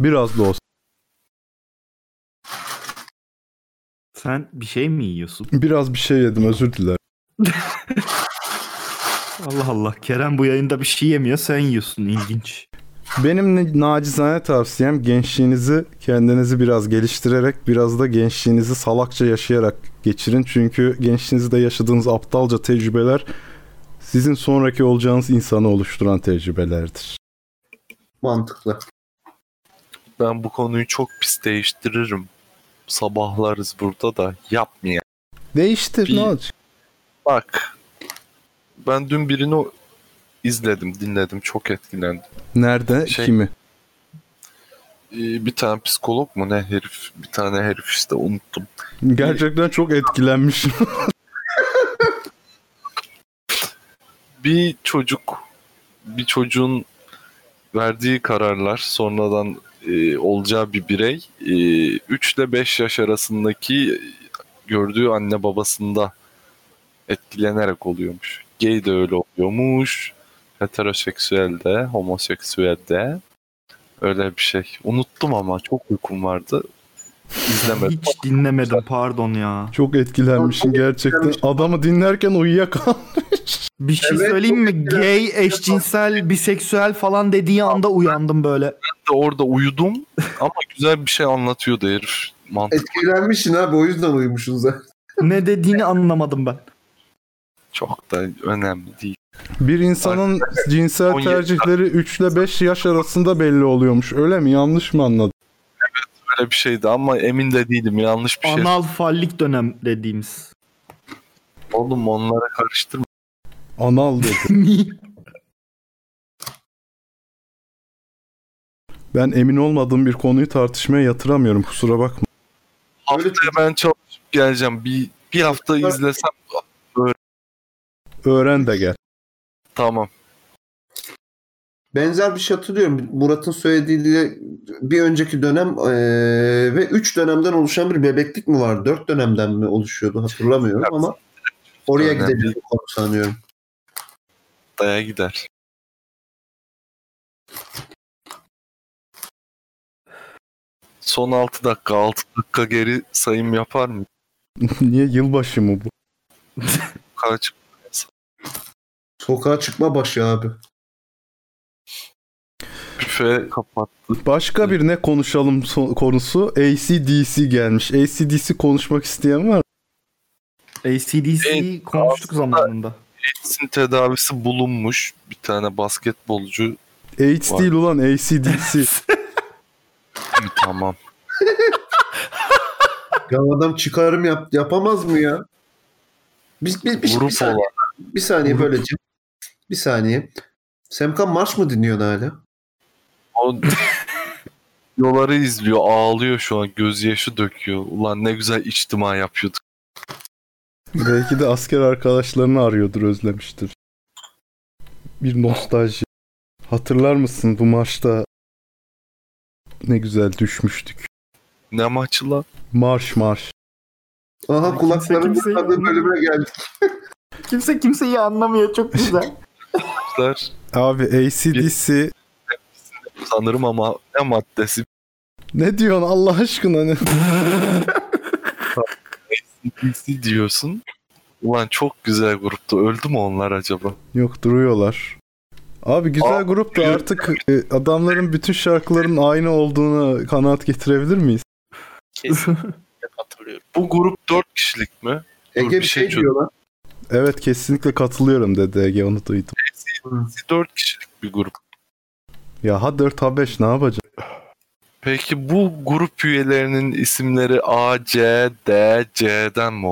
[SPEAKER 1] biraz da olsa
[SPEAKER 3] Sen bir şey mi yiyorsun?
[SPEAKER 1] biraz bir şey yedim özür dilerim
[SPEAKER 3] Allah Allah. Kerem bu yayında bir şey yemiyor sen yiyorsun. İlginç.
[SPEAKER 1] Benim ne- nacizane tavsiyem gençliğinizi kendinizi biraz geliştirerek biraz da gençliğinizi salakça yaşayarak geçirin. Çünkü gençliğinizde yaşadığınız aptalca tecrübeler sizin sonraki olacağınız insanı oluşturan tecrübelerdir.
[SPEAKER 2] Mantıklı.
[SPEAKER 4] Ben bu konuyu çok pis değiştiririm. Sabahlarız burada da yapmayın.
[SPEAKER 1] Değiştir
[SPEAKER 4] Bir-
[SPEAKER 1] ne olacak?
[SPEAKER 4] Bak ben dün birini izledim, dinledim. Çok etkilendim.
[SPEAKER 1] Nerede?
[SPEAKER 4] Şey-
[SPEAKER 1] Kimi?
[SPEAKER 4] Ee, bir tane psikolog mu ne herif? Bir tane herif işte unuttum.
[SPEAKER 1] Gerçekten çok etkilenmişim.
[SPEAKER 4] Bir çocuk, bir çocuğun verdiği kararlar sonradan e, olacağı bir birey 3 ile 5 yaş arasındaki gördüğü anne babasında etkilenerek oluyormuş. Gay de öyle oluyormuş. Heteroseksüel de, homoseksüel de. Öyle bir şey. Unuttum ama çok uykum vardı. İzlemedim.
[SPEAKER 3] Hiç dinlemedim pardon ya.
[SPEAKER 1] Çok etkilenmişim gerçekten. Adamı dinlerken uyuyakal.
[SPEAKER 3] Bir şey
[SPEAKER 2] Evet,
[SPEAKER 3] söyleyeyim mi? Gay, eşcinsel, biseksüel falan dediği anda uyandım böyle.
[SPEAKER 4] de orada uyudum ama güzel bir şey anlatıyordu herif. Mantık
[SPEAKER 2] Etkilenmişsin abi o yüzden uyumuşsun zaten.
[SPEAKER 3] Ne dediğini anlamadım ben.
[SPEAKER 4] çok da önemli değil.
[SPEAKER 1] Bir insanın cinsel
[SPEAKER 4] 17
[SPEAKER 1] tercihleri 3 ile 5 yaş arasında belli oluyormuş. Öyle mi? Yanlış mı anladım?
[SPEAKER 4] Böyle bir şeydi ama emin de değilim. Yanlış bir şey.
[SPEAKER 3] Anal fallik dönem dediğimiz.
[SPEAKER 4] Oğlum onlara karıştırma.
[SPEAKER 1] Anal dedi. Ben emin olmadığım bir konuyu tartışmaya yatıramıyorum. Kusura bakma.
[SPEAKER 4] Haftaya ben çalışıp geleceğim. Bir, bir hafta izlesem
[SPEAKER 1] Öğren de gel.
[SPEAKER 4] Tamam.
[SPEAKER 2] Benzer bir şey hatırlıyorum. Murat'ın söylediğiyle bir önceki dönem eee, ve 3 dönemden oluşan bir bebeklik mi var? 4 dönemden mi oluşuyordu hatırlamıyorum ama oraya
[SPEAKER 4] Önemli.
[SPEAKER 2] konu sanıyorum.
[SPEAKER 4] Daya gider. Son 6 dakika, 6 dakika geri sayım yapar mı?
[SPEAKER 1] Niye yılbaşı mı bu?
[SPEAKER 4] Kaç?
[SPEAKER 2] Sokağa çıkma başı abi.
[SPEAKER 4] Büfe kapattı.
[SPEAKER 1] Başka bir ne konuşalım so- konusu ACDC gelmiş. ACDC konuşmak isteyen var mı?
[SPEAKER 3] ACDC
[SPEAKER 4] Evet,
[SPEAKER 3] konuştuk zamanında.
[SPEAKER 4] AIDS'in tedavisi bulunmuş. Bir tane basketbolcu.
[SPEAKER 1] AIDS
[SPEAKER 4] Var.
[SPEAKER 1] değil ulan ACDC.
[SPEAKER 4] tamam.
[SPEAKER 2] Ya adam çıkarım yap, yapamaz mı ya? Biz, biz, bir, bir,
[SPEAKER 4] Grup
[SPEAKER 2] saniye,
[SPEAKER 4] olan.
[SPEAKER 2] bir saniye
[SPEAKER 1] Grup.
[SPEAKER 2] böylece. Bir saniye. Semkan Marş mı dinliyorsun hala?
[SPEAKER 4] O yolları izliyor. Ağlıyor şu an. Gözyaşı döküyor. Ulan ne güzel içtima yapıyorduk.
[SPEAKER 1] Belki de asker arkadaşlarını arıyordur, özlemiştir. Bir nostalji. Hatırlar mısın bu maçta ne güzel düşmüştük.
[SPEAKER 4] Ne maçı lan?
[SPEAKER 1] Marş marş.
[SPEAKER 2] Aha
[SPEAKER 3] Kimse
[SPEAKER 2] kulaklarım
[SPEAKER 3] kimseyi
[SPEAKER 2] tıkadığı bölüme geldik.
[SPEAKER 3] Kimse kimseyi anlamıyor çok güzel.
[SPEAKER 4] Der.
[SPEAKER 1] Abi ACDC
[SPEAKER 4] Sanırım ama ne maddesi?
[SPEAKER 1] ne diyorsun Allah aşkına ne?
[SPEAKER 4] DC diyorsun. Ulan çok güzel gruptu. Öldü mü onlar acaba?
[SPEAKER 1] Yok duruyorlar. Abi güzel
[SPEAKER 4] Aa,
[SPEAKER 1] grup da artık e, adamların bütün şarkıların aynı olduğuna kanaat getirebilir miyiz?
[SPEAKER 6] Kesinlikle hatırlıyorum.
[SPEAKER 4] Bu grup 4 kişilik mi?
[SPEAKER 2] Ege
[SPEAKER 4] bir
[SPEAKER 2] bir
[SPEAKER 4] şey
[SPEAKER 2] şey diyor lan.
[SPEAKER 1] Evet kesinlikle katılıyorum dedi Ege onu duydum.
[SPEAKER 4] 4 kişilik bir grup.
[SPEAKER 1] Ya H4 H5 ne yapacak?
[SPEAKER 4] Peki bu grup üyelerinin isimleri A, C, D, C'den mi?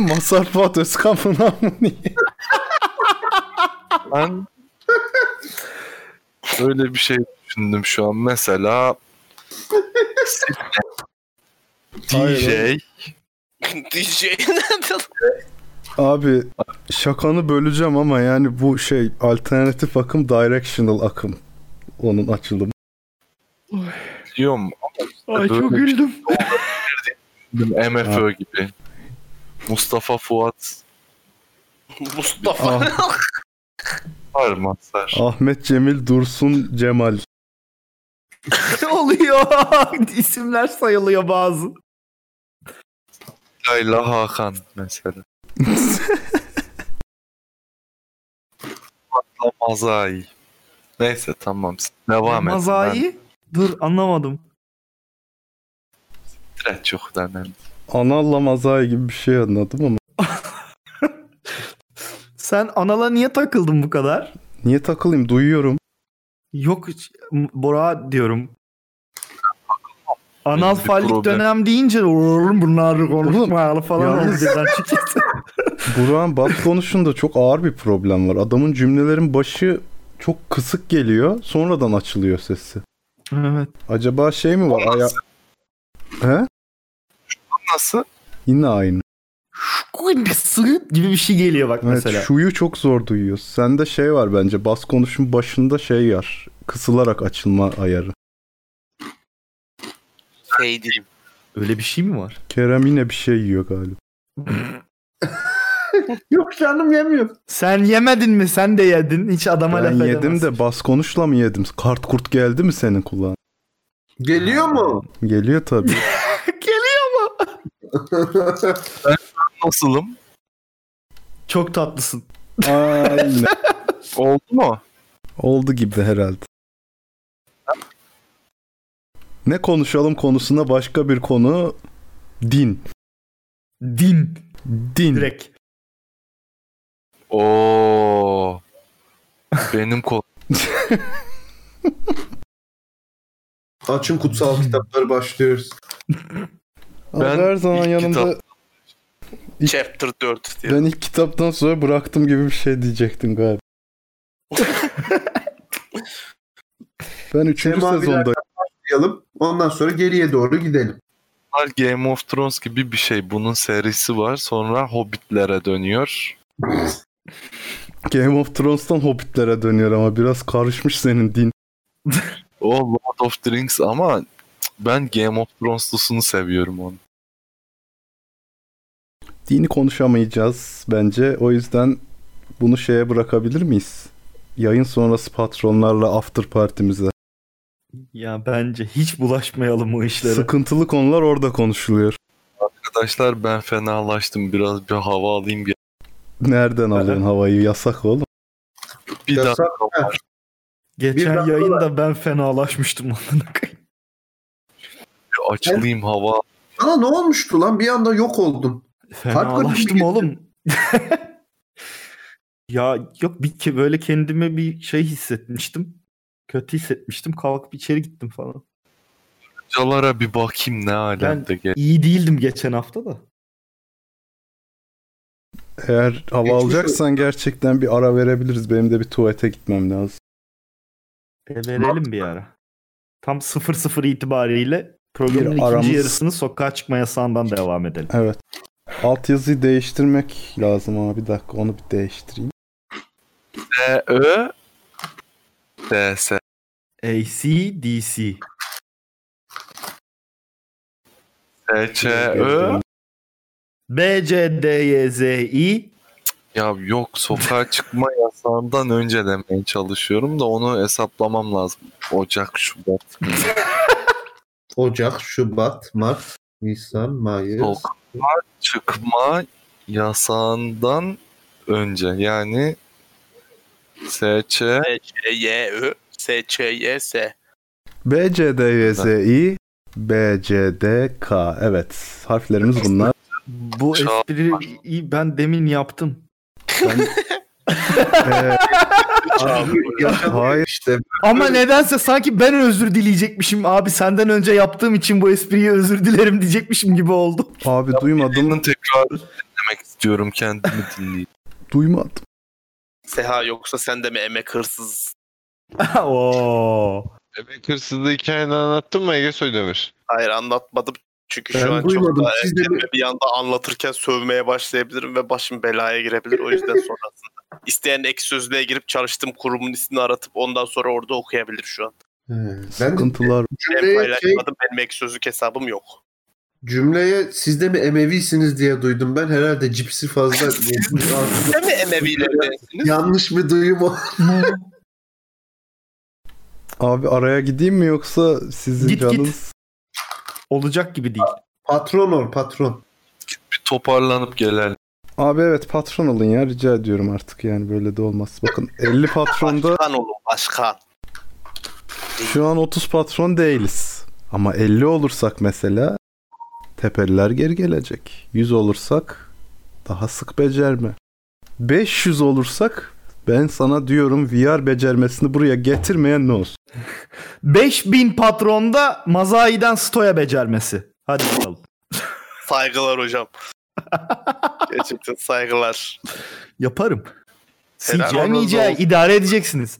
[SPEAKER 1] Masar Fuat Özkan mı niye?
[SPEAKER 4] Ben öyle bir şey düşündüm şu an. Mesela DJ
[SPEAKER 1] Hayır,
[SPEAKER 6] DJ?
[SPEAKER 1] Abi şakanı böleceğim ama yani bu şey alternatif akım directional akım. Onun açılımı.
[SPEAKER 4] diyorum ama
[SPEAKER 3] Ay çok
[SPEAKER 4] bir şey
[SPEAKER 3] güldüm.
[SPEAKER 4] MFÖ gibi. Mustafa Fuat
[SPEAKER 6] Mustafa.
[SPEAKER 1] Ah. Ahmet Cemil Dursun Cemal.
[SPEAKER 3] oluyor? İsimler sayılıyor bazı.
[SPEAKER 4] Layla Hakan mesela. Fatma Mazai. Neyse tamam. Devam et.
[SPEAKER 3] Mazai? Dur anlamadım.
[SPEAKER 4] Ben çok önemli.
[SPEAKER 1] Analla mazai gibi bir şey anladım ama
[SPEAKER 3] Sen anala niye takıldın bu kadar?
[SPEAKER 1] niye takılayım duyuyorum.
[SPEAKER 3] Yok hiç- Bora diyorum. Anal
[SPEAKER 4] bir
[SPEAKER 3] fallik
[SPEAKER 4] problem.
[SPEAKER 3] dönem deyince oğlum bunlar konuşmayalı falan oldu birden çıktı.
[SPEAKER 1] Burak'ın bat konusunda çok ağır bir problem var. Adamın cümlelerin başı çok kısık geliyor. Sonradan açılıyor sesi.
[SPEAKER 3] evet.
[SPEAKER 1] Acaba şey mi var? Aya... He?
[SPEAKER 4] Nasıl?
[SPEAKER 1] Yine aynı.
[SPEAKER 3] Sığıt gibi bir şey geliyor bak
[SPEAKER 1] Evet,
[SPEAKER 3] mesela.
[SPEAKER 1] şuyu çok zor duyuyoruz. Sende şey var bence. Bas konuşun başında şey var. Kısılarak açılma ayarı.
[SPEAKER 6] Feydim.
[SPEAKER 3] Öyle bir şey mi var?
[SPEAKER 1] Kerem yine bir şey yiyor galiba.
[SPEAKER 2] Yok canım yemiyorum.
[SPEAKER 3] Sen yemedin mi? Sen de yedin. Hiç adama
[SPEAKER 1] Ben
[SPEAKER 3] laf
[SPEAKER 1] yedim
[SPEAKER 3] edemezsin.
[SPEAKER 1] de bas konuşla mı yedim? Kart kurt geldi mi senin kulağına?
[SPEAKER 2] Geliyor mu?
[SPEAKER 1] Geliyor tabii.
[SPEAKER 3] Geliyor mu?
[SPEAKER 4] Nasılım?
[SPEAKER 3] Çok tatlısın.
[SPEAKER 1] Aynen.
[SPEAKER 4] Oldu mu?
[SPEAKER 1] Oldu gibi herhalde. Ne konuşalım konusuna başka bir konu. Din.
[SPEAKER 3] Din.
[SPEAKER 1] Din.
[SPEAKER 3] Direkt.
[SPEAKER 4] Oo. Benim kol.
[SPEAKER 2] Açın kutsal kitapları başlıyoruz.
[SPEAKER 1] Abi
[SPEAKER 4] Ben
[SPEAKER 1] her zaman yanımda
[SPEAKER 4] kitap-
[SPEAKER 1] İlk-
[SPEAKER 6] Chapter 4 diye.
[SPEAKER 1] ben ilk kitaptan sonra bıraktım gibi bir şey diyecektim galiba. ben üçüncü
[SPEAKER 2] Semaviler-
[SPEAKER 1] sezonda
[SPEAKER 2] Başlayalım. Ondan sonra geriye doğru gidelim.
[SPEAKER 4] Game of Thrones gibi bir şey. Bunun serisi var. Sonra Hobbitlere dönüyor.
[SPEAKER 1] Game of Thrones'tan Hobbit'lere dönüyor ama biraz karışmış senin din.
[SPEAKER 4] O Lord of the Rings ama ben Game of Thrones'lusunu seviyorum onu.
[SPEAKER 1] Dini konuşamayacağız bence. O yüzden bunu şeye bırakabilir miyiz? Yayın sonrası patronlarla after partimize.
[SPEAKER 3] Ya bence hiç bulaşmayalım o işlere.
[SPEAKER 1] Sıkıntılı konular orada konuşuluyor.
[SPEAKER 4] Arkadaşlar ben fenalaştım. Biraz bir hava alayım. gel-
[SPEAKER 1] Nereden alıyorsun havayı? Yasak oğlum.
[SPEAKER 4] Bir
[SPEAKER 2] Yasak,
[SPEAKER 4] dakika. var.
[SPEAKER 3] Geçen
[SPEAKER 2] Bir
[SPEAKER 3] yayında ben fenalaşmıştım.
[SPEAKER 4] açılayım hava.
[SPEAKER 2] Sana ne olmuştu lan? Bir anda yok oldun.
[SPEAKER 3] Fenalaştım oğlum. ya yok bir ke böyle kendime bir şey hissetmiştim. Kötü hissetmiştim. Kalkıp içeri gittim falan.
[SPEAKER 4] Calara bir bakayım ne alemde gel.
[SPEAKER 3] İyi değildim geçen hafta da.
[SPEAKER 1] Eğer hava
[SPEAKER 2] Geçmiş
[SPEAKER 1] alacaksan gerçekten bir ara verebiliriz. Benim de bir tuvalete gitmem lazım.
[SPEAKER 3] E, verelim bir ara. Tam 0-0 itibariyle programın
[SPEAKER 1] Bir
[SPEAKER 3] ikinci
[SPEAKER 1] aramız-
[SPEAKER 3] yarısını sokağa çıkma yasağından devam edelim.
[SPEAKER 1] Evet. Altyazıyı değiştirmek lazım ama bir dakika onu bir değiştireyim.
[SPEAKER 4] D Ö D S.
[SPEAKER 3] AC, DC.
[SPEAKER 4] S Ç Ö
[SPEAKER 3] B, C, D, Y, Z, I.
[SPEAKER 4] Ya yok sokağa çıkma yasağından önce demeye çalışıyorum da onu hesaplamam lazım. Ocak, Şubat.
[SPEAKER 2] Ocak, Şubat, Mart, Nisan, Mayıs.
[SPEAKER 4] Sokağa çıkma yasağından önce yani S Ç
[SPEAKER 6] S, Ç, Y, Ö, S, Ç, Y, S.
[SPEAKER 1] B, C, D, Y, Z, I, B, C, D, K. Evet. Harflerimiz bunlar.
[SPEAKER 3] Bu
[SPEAKER 4] Çağ-
[SPEAKER 3] espriyi ben demin yaptım.
[SPEAKER 1] Ben... Ee,
[SPEAKER 2] Abi,
[SPEAKER 1] Hayır.
[SPEAKER 2] işte.
[SPEAKER 3] Ama nedense sanki ben özür dileyecekmişim. Abi senden önce yaptığım için bu espriyi özür dilerim diyecekmişim gibi oldu.
[SPEAKER 1] abi duymadım.
[SPEAKER 4] bunun tekrarı dinlemek istiyorum kendimi dinleyip.
[SPEAKER 1] Duymadım.
[SPEAKER 6] Seha yoksa sen de mi emek hırsız?
[SPEAKER 3] Oo.
[SPEAKER 5] Bebek hırsızlığı hikayeni anlattın mı Ege Soydemir?
[SPEAKER 6] Hayır anlatmadım. Çünkü
[SPEAKER 2] Ben
[SPEAKER 6] şu an
[SPEAKER 2] duymadım.
[SPEAKER 6] çok daha
[SPEAKER 2] Siz de
[SPEAKER 6] bir anda anlatırken sövmeye başlayabilirim ve başım belaya girebilir. O yüzden sonrasında. İsteyen ek sözlüğe girip çalıştığım kurumun ismini aratıp ondan sonra orada okuyabilir şu an.
[SPEAKER 2] He, Ben de
[SPEAKER 1] Sıkıntılar.
[SPEAKER 6] Ben
[SPEAKER 2] şey,
[SPEAKER 6] paylaşmadım. Benim ek sözlük hesabım yok.
[SPEAKER 2] Cümleye siz de mi Emevisiniz diye duydum. Ben herhalde cipsi fazla
[SPEAKER 6] Siz de mi Emevilerdensiniz?
[SPEAKER 2] yanlış bir duyum o.
[SPEAKER 1] Abi araya gideyim mi yoksa sizin
[SPEAKER 3] Git, git.
[SPEAKER 1] canınız...
[SPEAKER 3] Olacak gibi değil.
[SPEAKER 2] Patron ol patron.
[SPEAKER 4] Bir toparlanıp gelelim.
[SPEAKER 1] Abi evet patron olun ya rica ediyorum artık yani böyle de olmaz. Bakın 50 patronda
[SPEAKER 6] Başkan olun başkan.
[SPEAKER 1] Şu an 30 patron değiliz. Ama 50 olursak mesela tepeliler geri gelecek. 100 olursak daha sık becerme. 500 olursak ben sana diyorum VR becermesini buraya getirmeyen ne olsun?
[SPEAKER 3] 5000 patronda Mazai'den Stoya becermesi. Hadi bakalım.
[SPEAKER 6] Saygılar hocam. Gerçekten saygılar.
[SPEAKER 3] Yaparım. CGI. MGI idare edeceksiniz.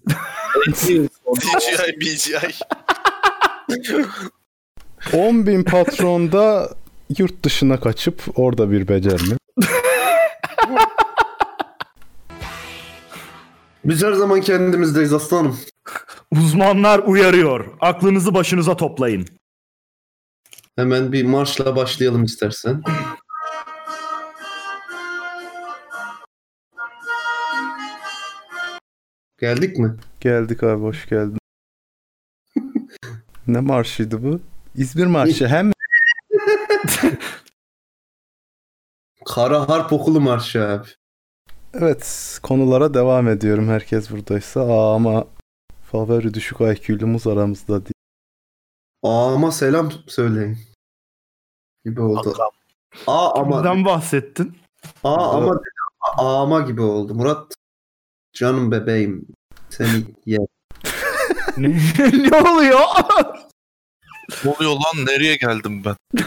[SPEAKER 6] DJI, BGI.
[SPEAKER 1] 10.000 patronda yurt dışına kaçıp orada bir becerme.
[SPEAKER 2] Biz her zaman kendimizdeyiz aslanım.
[SPEAKER 3] Uzmanlar uyarıyor. Aklınızı başınıza toplayın.
[SPEAKER 2] Hemen bir marşla başlayalım istersen. Geldik mi?
[SPEAKER 1] Geldik abi hoş geldin. ne marşıydı bu? İzmir Marşı hem
[SPEAKER 2] Kara Harp Okulu Marşı abi.
[SPEAKER 1] Evet konulara devam ediyorum herkes buradaysa. Aa, ama favori düşük IQ'lumuz aramızda değil.
[SPEAKER 2] Ağama selam söyleyin. Gibi oldu. Aa ama
[SPEAKER 3] Neden bahsettin?
[SPEAKER 2] aa ama ağama gibi oldu. Murat canım bebeğim seni ye.
[SPEAKER 3] ne, ne oluyor?
[SPEAKER 4] Ne oluyor lan? Nereye geldim ben?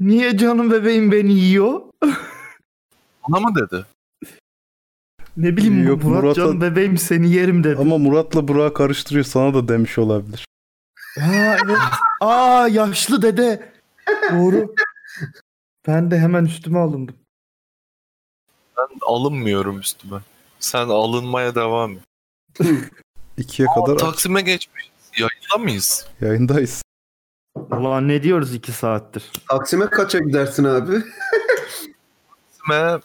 [SPEAKER 3] Niye canım bebeğim beni yiyor?
[SPEAKER 4] Bana mı dedi?
[SPEAKER 3] Ne bileyim
[SPEAKER 1] Yok,
[SPEAKER 3] Murat
[SPEAKER 1] Murat'a-
[SPEAKER 3] canım bebeğim seni yerim dedi.
[SPEAKER 1] Ama Murat'la Burak'ı karıştırıyor sana da demiş olabilir.
[SPEAKER 3] Ha, evet. Aa yaşlı dede. Doğru. Ben de hemen üstüme alındım.
[SPEAKER 4] Ben alınmıyorum üstüme. Sen alınmaya devam et.
[SPEAKER 1] İkiye kadar
[SPEAKER 4] Taksim'e geçmiş. Yayında mıyız?
[SPEAKER 1] yayındayız.
[SPEAKER 3] Ulan ne diyoruz iki saattir?
[SPEAKER 2] Taksim'e kaça gidersin abi?
[SPEAKER 4] Taksim'e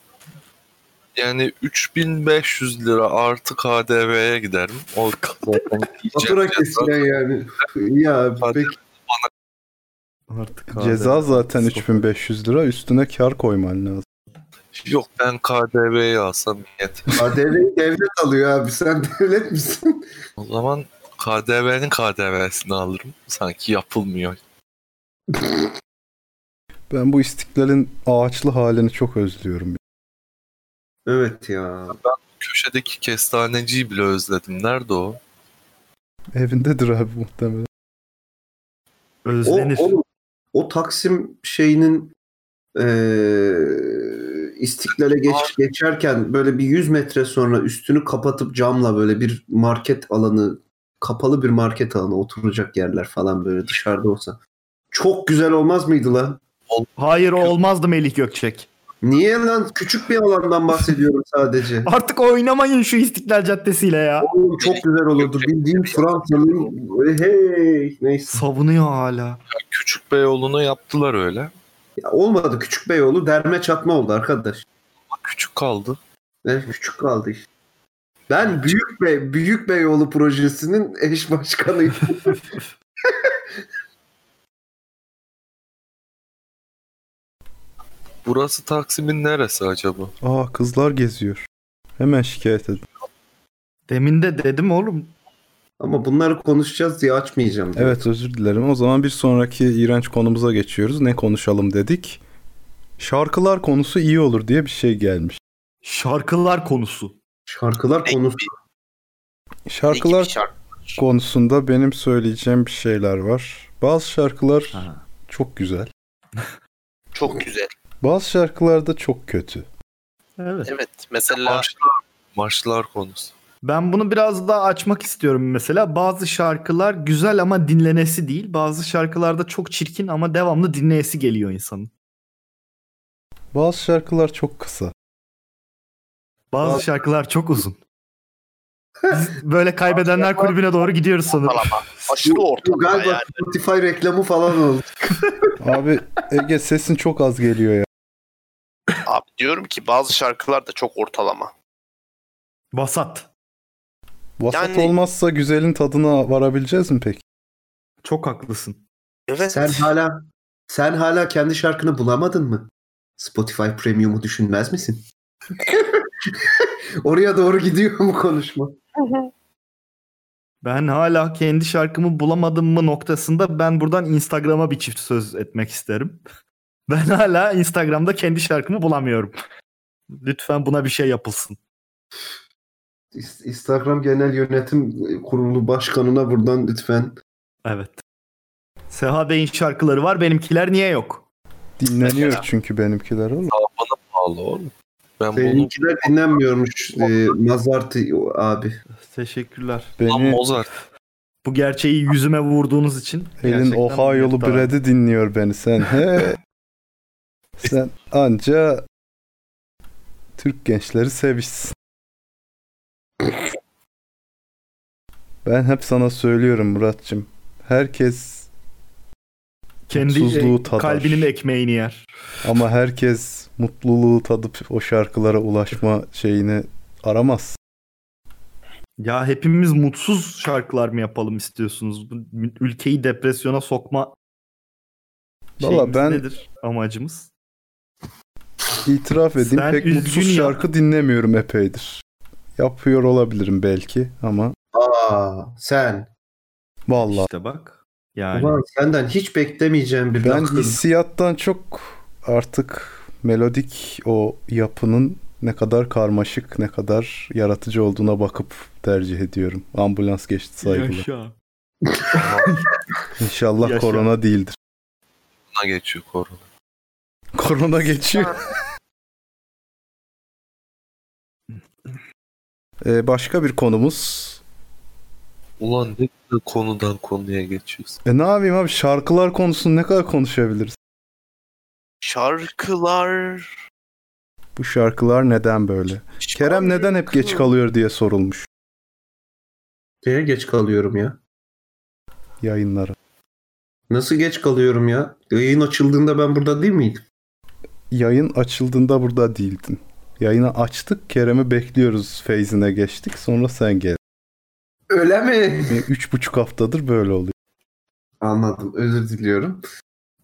[SPEAKER 4] yani 3500 lira artı KDV'ye giderim. O zaten
[SPEAKER 2] Fatura kesilen yani. ya peki.
[SPEAKER 3] Artık
[SPEAKER 1] Ceza zaten 3500 lira üstüne kar koyman lazım.
[SPEAKER 4] Yok ben KDV'yi alsam yeter.
[SPEAKER 2] KDV'yi devlet alıyor abi. Sen devlet misin?
[SPEAKER 4] O zaman KDV'nin KDV'sini alırım. Sanki yapılmıyor.
[SPEAKER 1] Ben bu istiklalin ağaçlı halini çok özlüyorum.
[SPEAKER 2] Evet ya.
[SPEAKER 4] Köşedeki kestaneciyi bile özledim. Nerede o?
[SPEAKER 1] Evindedir abi muhtemelen.
[SPEAKER 2] O,
[SPEAKER 3] Özlenir.
[SPEAKER 2] o, o Taksim şeyinin eee istiklale geç, geçerken böyle bir 100 metre sonra üstünü kapatıp camla böyle bir market alanı kapalı bir market alanı oturacak yerler falan böyle dışarıda olsa. Çok güzel olmaz mıydı lan?
[SPEAKER 3] Hayır o olmazdı Melih Gökçek.
[SPEAKER 2] Niye lan? Küçük bir alandan bahsediyorum sadece.
[SPEAKER 3] Artık oynamayın şu İstiklal Caddesi'yle ya.
[SPEAKER 2] Oğlum çok güzel olurdu. Bildiğim Fransa'nın böyle hey neyse.
[SPEAKER 3] Savunuyor hala.
[SPEAKER 4] Küçük Beyoğlu'na yaptılar öyle.
[SPEAKER 2] Ya olmadı Küçük Beyoğlu derme çatma oldu arkadaş.
[SPEAKER 4] Ama küçük kaldı.
[SPEAKER 2] Ne küçük kaldı işte. Ben Büyük Bey Büyük Beyoğlu projesinin eş başkanıyım.
[SPEAKER 4] Burası Taksim'in neresi acaba?
[SPEAKER 1] Aa kızlar geziyor. Hemen şikayet edin.
[SPEAKER 3] Demin de dedim oğlum.
[SPEAKER 2] Ama bunları konuşacağız diye açmayacağım.
[SPEAKER 1] Evet özür dilerim. O zaman bir sonraki iğrenç konumuza geçiyoruz. Ne konuşalım dedik. Şarkılar konusu iyi olur diye bir şey gelmiş.
[SPEAKER 3] Şarkılar konusu.
[SPEAKER 2] Şarkılar konusu.
[SPEAKER 1] Şarkılar
[SPEAKER 6] şarkı.
[SPEAKER 1] konusunda benim söyleyeceğim bir şeyler var. Bazı şarkılar
[SPEAKER 3] Ha.
[SPEAKER 1] çok güzel.
[SPEAKER 6] Çok güzel.
[SPEAKER 1] Bazı şarkılar da çok kötü.
[SPEAKER 3] Evet.
[SPEAKER 6] Evet. Mesela
[SPEAKER 4] Marşlar, marşlar konusu.
[SPEAKER 3] Ben bunu biraz daha açmak istiyorum mesela. Bazı şarkılar güzel ama dinlenesi değil. Bazı şarkılarda çok çirkin ama devamlı dinleyesi geliyor insanın.
[SPEAKER 1] Bazı şarkılar çok kısa.
[SPEAKER 3] Bazı
[SPEAKER 2] Bazı-
[SPEAKER 3] şarkılar çok uzun. Biz böyle kaybedenler kulübüne doğru gidiyoruz sanırım.
[SPEAKER 6] ortalama. Aşırı
[SPEAKER 2] Bu
[SPEAKER 6] ortalama
[SPEAKER 2] galiba
[SPEAKER 6] yani.
[SPEAKER 2] Spotify reklamı falan oldu.
[SPEAKER 1] Abi Ege sesin çok az geliyor ya.
[SPEAKER 6] Abi diyorum ki bazı şarkılar da çok ortalama.
[SPEAKER 3] Vasat.
[SPEAKER 1] Vasat
[SPEAKER 6] Yani-
[SPEAKER 1] olmazsa güzelin tadına varabileceğiz mi peki?
[SPEAKER 3] Çok haklısın.
[SPEAKER 6] Evet.
[SPEAKER 2] Sen hala sen hala kendi şarkını bulamadın mı? Spotify Premium'u düşünmez misin? Oraya doğru gidiyor mu konuşma?
[SPEAKER 3] Ben hala kendi şarkımı bulamadım mı noktasında ben buradan Instagram'a bir çift söz etmek isterim. Ben hala Instagram'da kendi şarkımı bulamıyorum. Lütfen buna bir şey yapılsın.
[SPEAKER 2] Instagram Genel Yönetim Kurulu Başkanı'na buradan lütfen
[SPEAKER 3] Evet. Seha Bey'in şarkıları var benimkiler niye yok?
[SPEAKER 1] Dinleniyor
[SPEAKER 4] Mesela.
[SPEAKER 1] çünkü benimkiler oğlum.
[SPEAKER 4] Bana pahalı oğlum. Ben bunu
[SPEAKER 2] seninkiler dinlenmiyormuş e, Mazartı abi.
[SPEAKER 3] Teşekkürler.
[SPEAKER 4] Lan
[SPEAKER 1] Beni
[SPEAKER 4] Mozart.
[SPEAKER 3] Bu gerçeği yüzüme vurduğunuz için.
[SPEAKER 1] elin
[SPEAKER 3] gerçekten
[SPEAKER 1] Ohio'lu. Brad'i dinliyor beni sen. He. sen anca Türk gençleri sevişsin. Ben hep sana söylüyorum Muratçım. Herkes
[SPEAKER 3] Kendi
[SPEAKER 1] mutsuzluğu
[SPEAKER 3] e,
[SPEAKER 1] tadar.
[SPEAKER 3] kalbinin ekmeğini yer.
[SPEAKER 1] ama herkes mutluluğu tadıp o şarkılara ulaşma şeyini aramaz.
[SPEAKER 3] Ya hepimiz mutsuz şarkılar mı yapalım istiyorsunuz? Bu Ülkeyi depresyona sokma
[SPEAKER 1] Valla ben-
[SPEAKER 3] nedir amacımız?
[SPEAKER 1] İtiraf edeyim
[SPEAKER 3] Sen
[SPEAKER 1] pek mutsuz
[SPEAKER 3] ya.
[SPEAKER 1] şarkı dinlemiyorum epeydir. Yapıyor olabilirim belki ama
[SPEAKER 2] Aa sen.
[SPEAKER 1] vallahi
[SPEAKER 3] İşte bak. Yani
[SPEAKER 2] Ulan senden hiç beklemeyeceğim bir
[SPEAKER 1] ben
[SPEAKER 2] laf.
[SPEAKER 1] hissiyattan çok artık melodik o yapının ne kadar karmaşık, ne kadar yaratıcı olduğuna bakıp tercih ediyorum. Ambulans geçti saygılar.
[SPEAKER 3] Yaşa.
[SPEAKER 1] İnşallah
[SPEAKER 3] Yaşa.
[SPEAKER 1] korona değildir.
[SPEAKER 4] Buna geçiyor korona.
[SPEAKER 1] Korona geçiyor. Ee, başka bir konumuz.
[SPEAKER 4] Ulan ne kadar konudan konuya geçiyorsun.
[SPEAKER 1] E ne yapayım abi şarkılar konusunu ne kadar konuşabiliriz?
[SPEAKER 6] Şarkılar.
[SPEAKER 1] Bu şarkılar neden böyle? Kerem neden hep geç kalıyor diye sorulmuş
[SPEAKER 2] Neye geç kalıyorum ya?
[SPEAKER 1] yayınlara.
[SPEAKER 2] Nasıl geç kalıyorum ya? Yayın açıldığında ben burada değil miydim?
[SPEAKER 1] Yayın açıldığında burada değildin. Yayını açtık, Kerem'i bekliyoruz feyzine geçtik. Sonra sen gel.
[SPEAKER 2] Öyle mi?
[SPEAKER 1] Üç buçuk haftadır böyle oluyor.
[SPEAKER 2] Anladım. Özür diliyorum.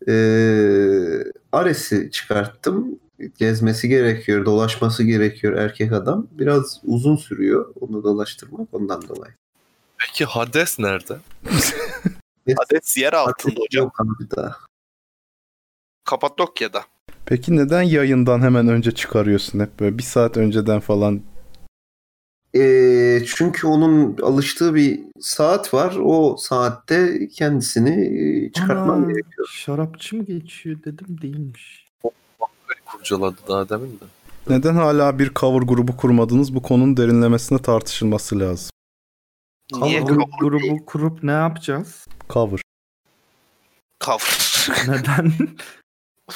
[SPEAKER 2] Ee, Ares'i çıkarttım. Gezmesi gerekiyor, dolaşması gerekiyor erkek adam. Biraz uzun sürüyor onu dolaştırmak ondan dolayı.
[SPEAKER 4] Peki Hades nerede?
[SPEAKER 6] Hades yer altında hocam.
[SPEAKER 2] Yok abi daha.
[SPEAKER 6] Kapadokya'da.
[SPEAKER 1] Peki neden yayından hemen önce çıkarıyorsun hep böyle bir saat önceden falan?
[SPEAKER 2] Ee, çünkü onun alıştığı bir saat var. O saatte kendisini e, çıkartmam
[SPEAKER 3] Ana,
[SPEAKER 2] gerekiyor.
[SPEAKER 3] Şarapçı mı geçiyor dedim değilmiş.
[SPEAKER 4] Kurcaladı daha demin de.
[SPEAKER 1] Neden hala bir cover grubu kurmadınız? Bu konunun derinlemesine tartışılması lazım.
[SPEAKER 6] Niye cover
[SPEAKER 3] grubu kurup ne yapacağız?
[SPEAKER 1] Cover.
[SPEAKER 6] cover?
[SPEAKER 3] Neden?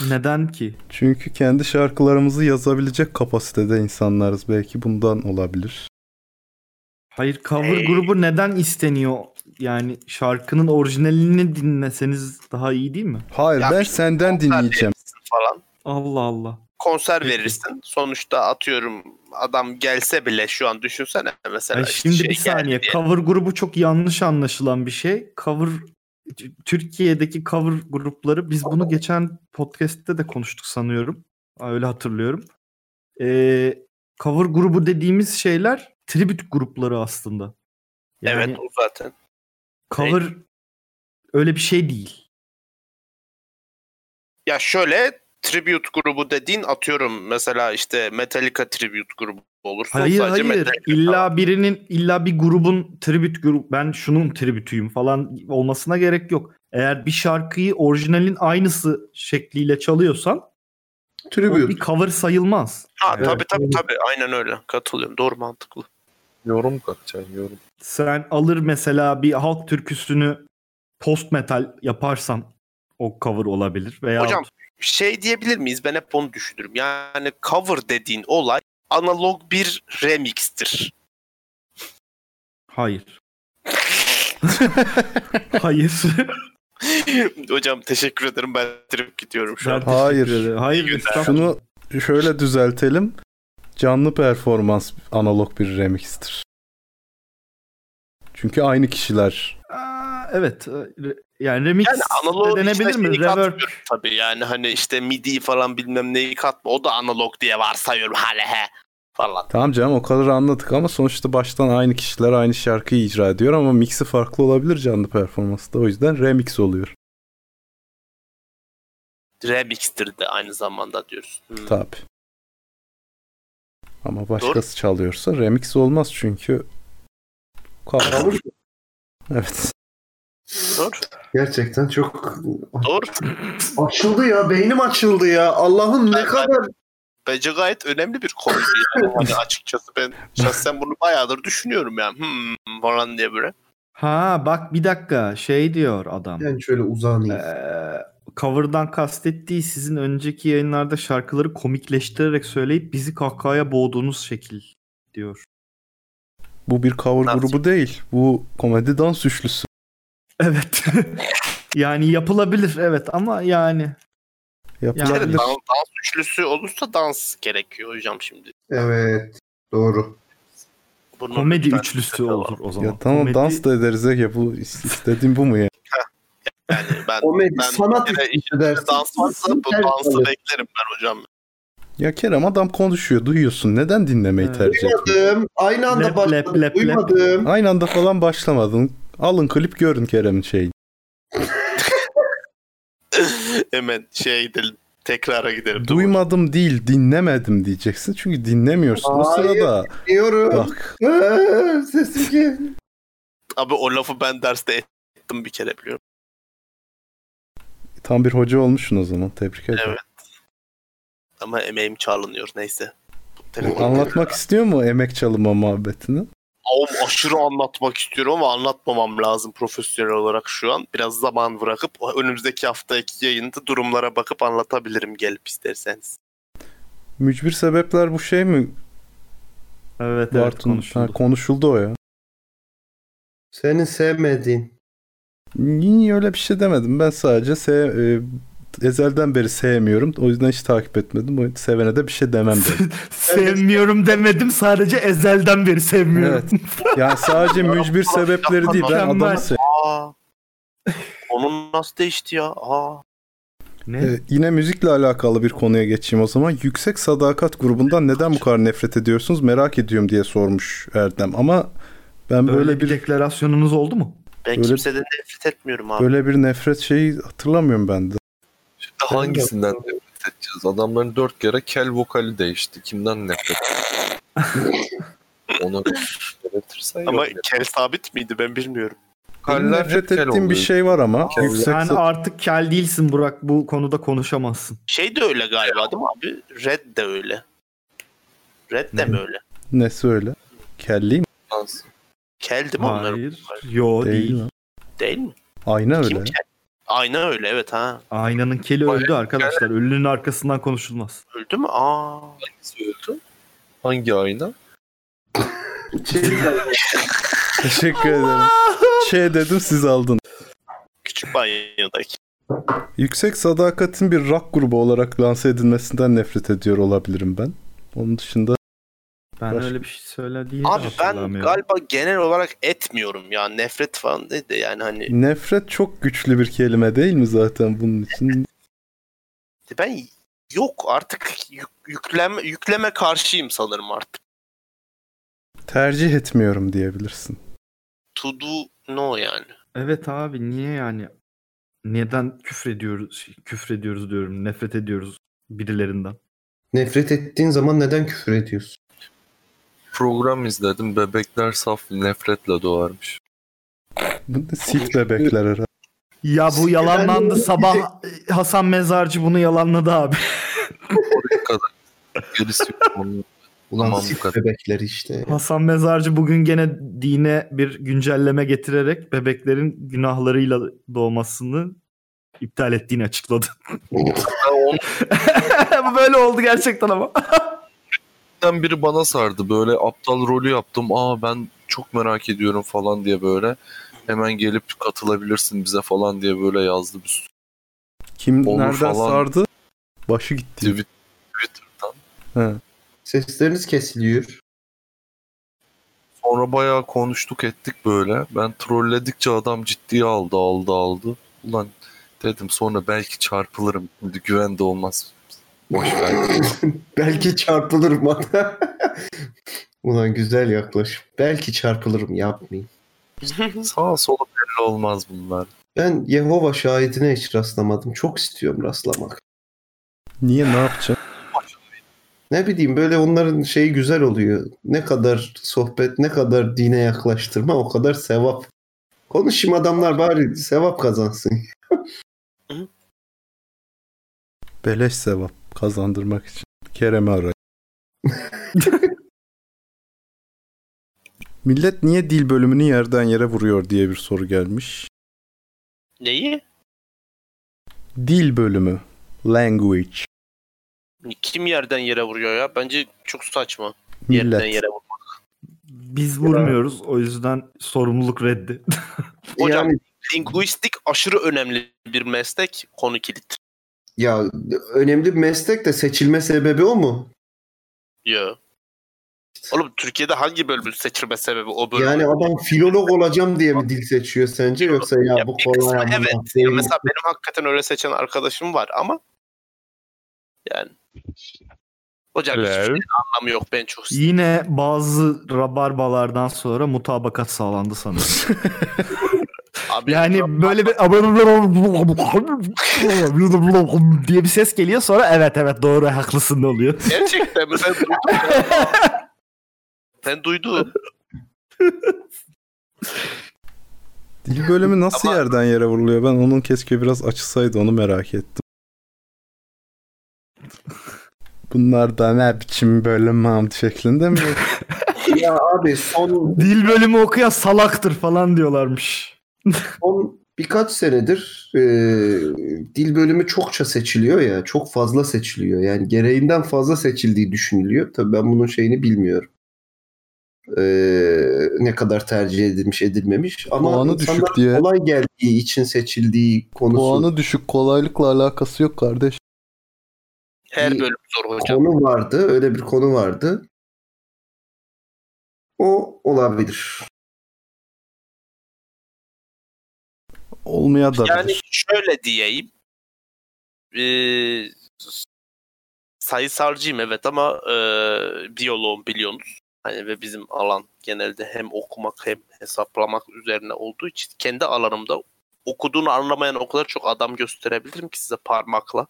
[SPEAKER 3] Neden ki?
[SPEAKER 1] Çünkü kendi şarkılarımızı yazabilecek kapasitede insanlarız. Belki bundan olabilir.
[SPEAKER 3] Hayır cover
[SPEAKER 6] Hey.
[SPEAKER 3] grubu neden isteniyor? Yani şarkının orijinalini dinleseniz daha iyi değil mi?
[SPEAKER 1] Hayır
[SPEAKER 6] Ya
[SPEAKER 1] ben
[SPEAKER 6] işte
[SPEAKER 1] senden
[SPEAKER 6] konser
[SPEAKER 1] dinleyeceğim.
[SPEAKER 6] verirsin falan.
[SPEAKER 3] Allah Allah.
[SPEAKER 6] Konser verirsin. Sonuçta atıyorum adam gelse bile şu an düşünsene mesela.
[SPEAKER 3] Ay
[SPEAKER 6] işte
[SPEAKER 3] şimdi
[SPEAKER 6] şey
[SPEAKER 3] bir saniye.
[SPEAKER 6] diye.
[SPEAKER 3] Cover grubu çok yanlış anlaşılan bir şey. Cover Türkiye'deki cover grupları biz bunu geçen podcast'te de konuştuk sanıyorum. Öyle hatırlıyorum. Ee, cover grubu dediğimiz şeyler tribute grupları aslında. Yani
[SPEAKER 6] Evet o zaten.
[SPEAKER 3] cover öyle bir şey değil.
[SPEAKER 6] Ya şöyle tribute grubu dediğin atıyorum mesela işte Metallica tribute grubu olursa
[SPEAKER 3] Hayır
[SPEAKER 6] sadece
[SPEAKER 3] hayır.
[SPEAKER 6] Metallica
[SPEAKER 3] İlla birinin illa bir grubun tribute grup ben şunun tribütüyüm falan olmasına gerek yok. Eğer bir şarkıyı orijinalin aynısı şekliyle çalıyorsan
[SPEAKER 2] Tribute.
[SPEAKER 3] bir cover sayılmaz.
[SPEAKER 6] Ha
[SPEAKER 2] Evet,
[SPEAKER 6] tabii tabii tabii aynen öyle katılıyorum doğru mantıklı.
[SPEAKER 4] Yorum katacaksın yorum.
[SPEAKER 3] Sen alır mesela bir halk türküsünü post metal yaparsan o cover olabilir veya
[SPEAKER 6] Hocam şey diyebilir miyiz ben hep onu düşünürüm yani cover dediğin olay analog bir remixtir.
[SPEAKER 3] hayır. hayır.
[SPEAKER 6] Hocam teşekkür ederim ben trip gidiyorum şu an.
[SPEAKER 3] Ben teşekkür
[SPEAKER 1] Hayır.
[SPEAKER 3] Hayır.
[SPEAKER 1] Şunu şöyle düzeltelim. Canlı performans analog bir remixtir. Çünkü aynı kişiler.
[SPEAKER 3] Aa, evet. e, Yani remix
[SPEAKER 6] Yani analog
[SPEAKER 3] de denebilir
[SPEAKER 6] içine
[SPEAKER 3] mi? Reverb.
[SPEAKER 6] tabii yani hani işte MIDI falan bilmem neyi katma o da analog diye varsayıyorum hele he falan.
[SPEAKER 1] Tamam canım o kadar anladık ama sonuçta baştan aynı kişiler aynı şarkıyı icra ediyor ama mixi farklı olabilir canlı performansta. O yüzden remix oluyor.
[SPEAKER 6] Remix'tir de aynı zamanda diyoruz. Hmm.
[SPEAKER 1] Tabi. Ama başkası çalıyorsa remix olmaz çünkü cover. Evet.
[SPEAKER 6] Doğru.
[SPEAKER 2] Gerçekten çok
[SPEAKER 6] Doğru.
[SPEAKER 2] açıldı ya. Beynim açıldı ya. Allah'ım ne
[SPEAKER 6] Ben-
[SPEAKER 2] kadar
[SPEAKER 6] Bence gayet önemli bir konuydu yani. Hani açıkçası ben şahsen bunu bayağıdır düşünüyorum yani. Hmm falan diye böyle.
[SPEAKER 3] Ha bak bir dakika şey diyor adam.
[SPEAKER 2] ben şöyle uzanayım.
[SPEAKER 3] Ee, cover'dan kastettiği sizin önceki yayınlarda şarkıları komikleştirerek söyleyip bizi kahkahaya boğduğunuz şekil diyor.
[SPEAKER 1] Bu bir cover
[SPEAKER 6] Nasıl?
[SPEAKER 1] grubu değil. Bu komedi dans üçlüsü.
[SPEAKER 3] Evet. yani yapılabilir evet ama yani
[SPEAKER 1] Yapılabilir.
[SPEAKER 6] Yani dans, dans üçlüsü olursa dans gerekiyor hocam şimdi.
[SPEAKER 2] Evet. Doğru.
[SPEAKER 6] Bunu
[SPEAKER 3] komedi üçlüsü olur o zaman.
[SPEAKER 1] Ya tamam
[SPEAKER 3] Komedi-
[SPEAKER 1] dans da ederiz ya bu is- istediğim bu mu ya?
[SPEAKER 6] Yani ben,
[SPEAKER 2] Komedi
[SPEAKER 6] ben
[SPEAKER 2] sanat dersin.
[SPEAKER 6] varsa bu dansı beklerim ben hocam.
[SPEAKER 1] Ya Kerem adam konuşuyor duyuyorsun. Neden dinlemeyi
[SPEAKER 3] Evet.
[SPEAKER 1] tercih ediyorsun?
[SPEAKER 2] Duymadım. Aynı anda
[SPEAKER 3] Lep,
[SPEAKER 2] başladım.
[SPEAKER 3] lep, lep, lep.
[SPEAKER 2] Duymadım.
[SPEAKER 1] Aynı anda falan başlamadın. Alın klip görün Kerem'in şeyini.
[SPEAKER 6] Hemen şey gidelim. Tekrara gidelim. Dur.
[SPEAKER 1] Duymadım değil dinlemedim diyeceksin. Çünkü dinlemiyorsun. O
[SPEAKER 2] Hayır.
[SPEAKER 1] sırada
[SPEAKER 2] Diyorum.
[SPEAKER 1] bak
[SPEAKER 2] Sesim ki.
[SPEAKER 6] Abi o lafı ben derste ettim bir kere biliyorum.
[SPEAKER 1] Tam bir hoca olmuşsun o zaman. Tebrik ederim.
[SPEAKER 6] Evet. Ama emeğim çalınıyor neyse. Telefon-
[SPEAKER 1] Anlatmak istiyor mu emek çalınma muhabbetini?
[SPEAKER 6] Oğlum aşırı anlatmak istiyorum ama anlatmamam lazım profesyonel olarak şu an. Biraz zaman bırakıp önümüzdeki haftaki yayında durumlara bakıp anlatabilirim gelip isterseniz.
[SPEAKER 1] Mücbir sebepler bu şey mi?
[SPEAKER 3] Evet evet
[SPEAKER 1] Bartun?
[SPEAKER 3] konuşuldu.
[SPEAKER 1] Ha, konuşuldu o ya.
[SPEAKER 2] Seni sevmediğin.
[SPEAKER 1] Niye öyle bir şey demedim. Ben sadece se- e, ezelden beri sevmiyorum. O yüzden hiç takip etmedim. O sevene de bir şey demem dedim.
[SPEAKER 3] Sevmiyorum demedim sadece ezelden beri sevmiyorum.
[SPEAKER 1] Yani sadece mücbir sebepleri değil. Ben adamı se-
[SPEAKER 6] Aa. Onun nasıl değişti ya? Aa.
[SPEAKER 3] ne?
[SPEAKER 1] Ee, yine müzikle alakalı bir konuya geçeyim o zaman. Yüksek Sadakat grubundan neden bu kadar nefret ediyorsunuz merak ediyorum diye sormuş Erdem. Ama ben
[SPEAKER 3] Böyle
[SPEAKER 1] böyle
[SPEAKER 3] bir
[SPEAKER 1] bir
[SPEAKER 3] deklarasyonunuz oldu mu?
[SPEAKER 6] Ben
[SPEAKER 1] Öyle-
[SPEAKER 6] kimseden nefret etmiyorum abi.
[SPEAKER 1] böyle bir nefret şeyi hatırlamıyorum ben de.
[SPEAKER 4] Şimdi hangisinden nefret edeceğiz? Adamların dört kere kel vokali değişti. Kimden nefret Onu
[SPEAKER 6] Ama
[SPEAKER 4] yok.
[SPEAKER 6] kel sabit miydi ben bilmiyorum.
[SPEAKER 1] Benim nefret ettiğim bir şey var ama.
[SPEAKER 4] Kel-
[SPEAKER 1] Yüksek
[SPEAKER 3] Sen
[SPEAKER 1] Sa-
[SPEAKER 3] artık kel değilsin Burak. Bu konuda konuşamazsın.
[SPEAKER 6] Şey de öyle galiba değil mi abi? Red de öyle. Red de
[SPEAKER 3] Ne?
[SPEAKER 6] mi öyle?
[SPEAKER 1] Nesi öyle? Kelli mi?
[SPEAKER 4] Nasıl?
[SPEAKER 6] Kel değil mi onlar?
[SPEAKER 3] Hayır. Yo
[SPEAKER 1] Değil,
[SPEAKER 3] değil.
[SPEAKER 1] mi?
[SPEAKER 6] Değil mi?
[SPEAKER 1] Ayna
[SPEAKER 6] Kim
[SPEAKER 1] öyle.
[SPEAKER 6] kel? Ayna öyle evet ha.
[SPEAKER 3] Aynanın keli
[SPEAKER 4] Hayır,
[SPEAKER 3] öldü arkadaşlar. Ölünün arkasından konuşulmaz.
[SPEAKER 6] Öldü mü? Aa.
[SPEAKER 4] Hangisi öldü? Hangi ayna?
[SPEAKER 1] Teşekkür ederim. Şey dedim siz aldın.
[SPEAKER 6] Küçük banyodaki.
[SPEAKER 1] Yüksek Sadakat'in bir rock grubu olarak lanse edilmesinden nefret ediyor olabilirim ben. Onun dışında
[SPEAKER 3] Ben
[SPEAKER 1] Başka-
[SPEAKER 3] öyle bir şey söylediğini
[SPEAKER 6] Abi ben galiba genel olarak etmiyorum ya. Nefret falan değil de yani hani
[SPEAKER 1] nefret çok güçlü bir kelime değil mi zaten bunun için?
[SPEAKER 6] ben yok artık yük- yükleme yükleme karşıyım sanırım artık.
[SPEAKER 1] Tercih etmiyorum diyebilirsin.
[SPEAKER 6] To do no yani.
[SPEAKER 3] Evet abi niye yani? Neden küfrediyoruz? Küfrediyoruz diyorum. Nefret ediyoruz birilerinden.
[SPEAKER 2] Nefret ettiğin zaman neden küfür ediyorsun?
[SPEAKER 4] Program izledim. Bebekler saf nefretle doğarmış.
[SPEAKER 1] Bu ne Silk bebekler herhalde.
[SPEAKER 3] Ya bu yalanlandı sabah Hasan Mezarcı bunu yalanladı abi.
[SPEAKER 4] Oraya kadar. Gerisi yok. Onu
[SPEAKER 2] Ulan
[SPEAKER 4] Tamam, bu
[SPEAKER 2] sik
[SPEAKER 4] kadar.
[SPEAKER 2] bebekler işte.
[SPEAKER 3] Hasan Mezarcı bugün gene dine bir güncelleme getirerek bebeklerin günahlarıyla doğmasını iptal ettiğini açıkladı. Bu böyle oldu gerçekten ama.
[SPEAKER 4] Ondan biri bana sardı. Böyle aptal rolü yaptım. Aa ben çok merak ediyorum falan diye böyle. Hemen gelip katılabilirsin bize falan diye böyle yazdı bir sürü
[SPEAKER 1] Kim
[SPEAKER 4] Olur
[SPEAKER 1] nereden
[SPEAKER 4] falan.
[SPEAKER 1] sardı? Başı gitti.
[SPEAKER 4] Twitter'dan.
[SPEAKER 1] He.
[SPEAKER 2] Sesleriniz kesiliyor.
[SPEAKER 4] Sonra bayağı konuştuk ettik böyle. Ben trolledikçe adam ciddiye aldı aldı aldı. Ulan dedim sonra belki çarpılırım. Şimdi güven de olmaz. Boş ver.
[SPEAKER 2] Belki çarpılır bana. Ulan güzel yaklaşım. Belki çarpılırım yapmayayım.
[SPEAKER 4] Sağa sola belli olmaz bunlar.
[SPEAKER 2] Ben Yehova şahidine hiç rastlamadım. Çok istiyorum rastlamak.
[SPEAKER 1] Niye ne yapacaksın?
[SPEAKER 2] Ne bileyim böyle onların şeyi güzel oluyor. Ne kadar sohbet, ne kadar dine yaklaştırma o kadar sevap. Konuşayım adamlar bari sevap kazansın.
[SPEAKER 1] Beleş sevap kazandırmak için. Kerem'i arayın. Millet niye dil bölümünü yerden yere vuruyor diye bir soru gelmiş.
[SPEAKER 6] Neyi?
[SPEAKER 1] Dil bölümü. Language.
[SPEAKER 6] Kim yerden yere vuruyor ya? Bence çok saçma. Yerden
[SPEAKER 1] Millet.
[SPEAKER 6] yere vurmak.
[SPEAKER 3] Biz vurmuyoruz. O yüzden sorumluluk reddi.
[SPEAKER 6] Hocam
[SPEAKER 2] Yani
[SPEAKER 6] linguistik aşırı önemli bir meslek. Konu kilit.
[SPEAKER 2] Ya önemli bir meslek de seçilme sebebi o mu?
[SPEAKER 6] Ya. Oğlum Türkiye'de hangi bölümün seçilme sebebi o bölüm?
[SPEAKER 2] Yani adam filolog olacağım diye mi dil seçiyor sence yoksa ya,
[SPEAKER 6] Ya
[SPEAKER 2] bu kolay ama
[SPEAKER 6] evet.
[SPEAKER 2] değil.
[SPEAKER 6] Mesela benim hakikaten öyle seçen arkadaşım var ama yani hocam hiçbir
[SPEAKER 5] Hello.
[SPEAKER 6] şeyin anlamı yok. Ben çok
[SPEAKER 3] Yine bazı rabarbalardan sonra mutabakat sağlandı sanırım.
[SPEAKER 6] Abi,
[SPEAKER 3] Yani böyle bir diye bir ses geliyor sonra evet evet doğru haklısın ne oluyor.
[SPEAKER 6] Gerçekten mi? Ben duydum. ya. ben duydum.
[SPEAKER 1] Dil bölümü nasıl
[SPEAKER 6] Ama-
[SPEAKER 1] yerden yere vuruluyor? Ben onun keşke biraz açılsaydı onu merak ettim. Bunlar da ne biçim bölüm mam şeklinde mi?
[SPEAKER 2] Ya abi son,
[SPEAKER 3] Dil bölümü okuyan salaktır falan diyorlarmış.
[SPEAKER 2] Son birkaç senedir e, dil bölümü çokça seçiliyor ya. Çok fazla seçiliyor. Yani gereğinden fazla seçildiği düşünülüyor. Tabii ben bunun şeyini bilmiyorum. E, ne kadar tercih edilmiş edilmemiş. Ama
[SPEAKER 1] Puanı
[SPEAKER 2] insanlar
[SPEAKER 1] düşük diye.
[SPEAKER 2] kolay geldiği için seçildiği konusu.
[SPEAKER 1] Puanı düşük kolaylıkla alakası yok kardeş.
[SPEAKER 6] Her bölüm zor hocam.
[SPEAKER 2] konu vardı. Öyle bir konu vardı. O olabilir.
[SPEAKER 1] Olmaya da
[SPEAKER 6] Yani şöyle diyeyim. Ee, sayısalcıyım evet ama e, biyoloğum biliyorsunuz. Hani ve bizim alan genelde hem okumak hem hesaplamak üzerine olduğu için kendi alanımda okuduğunu anlamayan o kadar çok adam gösterebilirim ki size parmakla.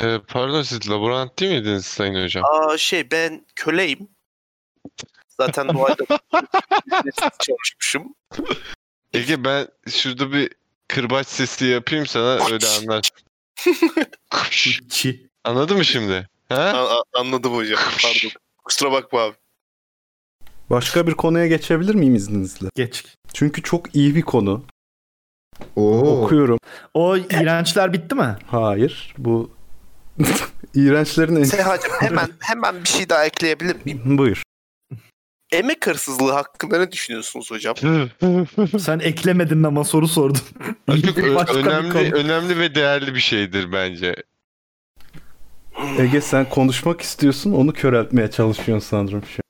[SPEAKER 5] Ee, pardon siz laborant değil miydiniz Sayın Hocam?
[SPEAKER 6] Aa şey ben köleyim. Zaten doğayda çalışmışım.
[SPEAKER 5] Ege ben şurada bir kırbaç sesi yapayım sana öyle anlarsın.
[SPEAKER 3] Çi.
[SPEAKER 5] Anladın mı şimdi? Ha?
[SPEAKER 6] A- anladım hocam. Pardon. Kusura bakma abi.
[SPEAKER 1] Başka bir konuya geçebilir miyim izninizle?
[SPEAKER 3] Geç.
[SPEAKER 1] Çünkü çok iyi bir konu.
[SPEAKER 2] Oo.
[SPEAKER 1] Okuyorum.
[SPEAKER 3] O iğrençler bitti mi?
[SPEAKER 1] Hayır. Bu iğrençlerin en...
[SPEAKER 6] Sehacım hemen hemen bir şey daha ekleyebilir miyim?
[SPEAKER 1] Buyur.
[SPEAKER 6] Emek hırsızlığı hakkında ne düşünüyorsunuz hocam?
[SPEAKER 3] Sen eklemedin ama soru sordun.
[SPEAKER 5] Önemli önemli ve değerli bir şeydir bence.
[SPEAKER 1] Ege sen konuşmak istiyorsun onu köreltmeye çalışıyorsun sanırım şu an.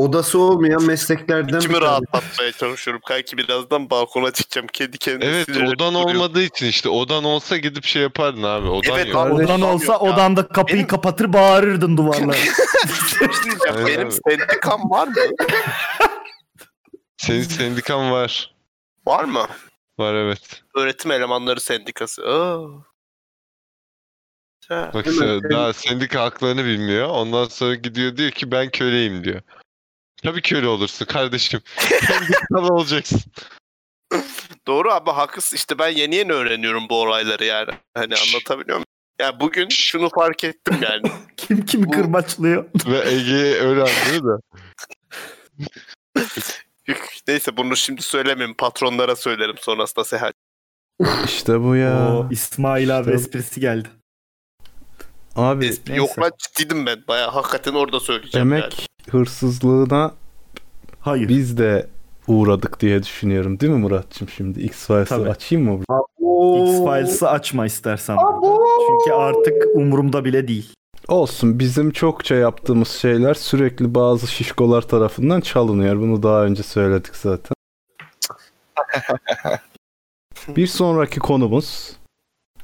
[SPEAKER 2] Odası olmayan mesleklerden tane.
[SPEAKER 6] rahatlatmaya çalışıyorum. Kanki birazdan balkona çıkacağım. Kendi kendime
[SPEAKER 5] Evet odan
[SPEAKER 6] duruyorum.
[SPEAKER 5] olmadığı için işte odan olsa gidip şey yapardın abi. Odan
[SPEAKER 6] Evet
[SPEAKER 5] yok.
[SPEAKER 6] abi.
[SPEAKER 1] Kardeş-
[SPEAKER 3] Odan olsa
[SPEAKER 6] Yok ya.
[SPEAKER 3] odanda kapıyı
[SPEAKER 6] Benim-
[SPEAKER 3] kapatır bağırırdın duvarlara.
[SPEAKER 5] Evet
[SPEAKER 6] Benim
[SPEAKER 5] abi.
[SPEAKER 6] sendikam var mı?
[SPEAKER 5] Senin sendikan var.
[SPEAKER 6] Var mı?
[SPEAKER 5] Var evet.
[SPEAKER 6] Öğretim elemanları sendikası. Aa. Ha.
[SPEAKER 5] Bak daha sendika haklarını bilmiyor. Ondan sonra gidiyor diyor ki ben köleyim diyor. Tabii köle olursun kardeşim. Sendikalı olacaksın.
[SPEAKER 6] Doğru abi haklısın. İşte ben yeni yeni öğreniyorum bu olayları yani. Hani anlatabiliyor muyum? Ya bugün şunu fark ettim yani.
[SPEAKER 3] Kim kimi
[SPEAKER 6] Bu-
[SPEAKER 3] kırbaçlıyor?
[SPEAKER 5] Ve Ege öyle anlıyor da.
[SPEAKER 6] Neyse bunu şimdi söylemeyeyim. Patronlara söylerim sonrasında Sehat.
[SPEAKER 1] İşte bu ya.
[SPEAKER 3] O İsmail abi
[SPEAKER 1] İşte-
[SPEAKER 3] esprisi geldi.
[SPEAKER 1] Abi
[SPEAKER 3] neyse.
[SPEAKER 6] Yok lan ciddiydim ben. Baya hakikaten orada söyleyeceğim
[SPEAKER 1] emek
[SPEAKER 6] yani.
[SPEAKER 1] Hırsızlığına
[SPEAKER 3] Hayır.
[SPEAKER 1] biz de uğradık diye düşünüyorum. Değil mi Muratçım şimdi? X-Files'ı açayım mı?
[SPEAKER 3] X-Files'ı açma istersen. Çünkü artık umurumda bile değil.
[SPEAKER 1] Olsun bizim çokça yaptığımız şeyler sürekli bazı şişkolar tarafından çalınıyor. Bunu daha önce söyledik zaten. Bir sonraki konumuz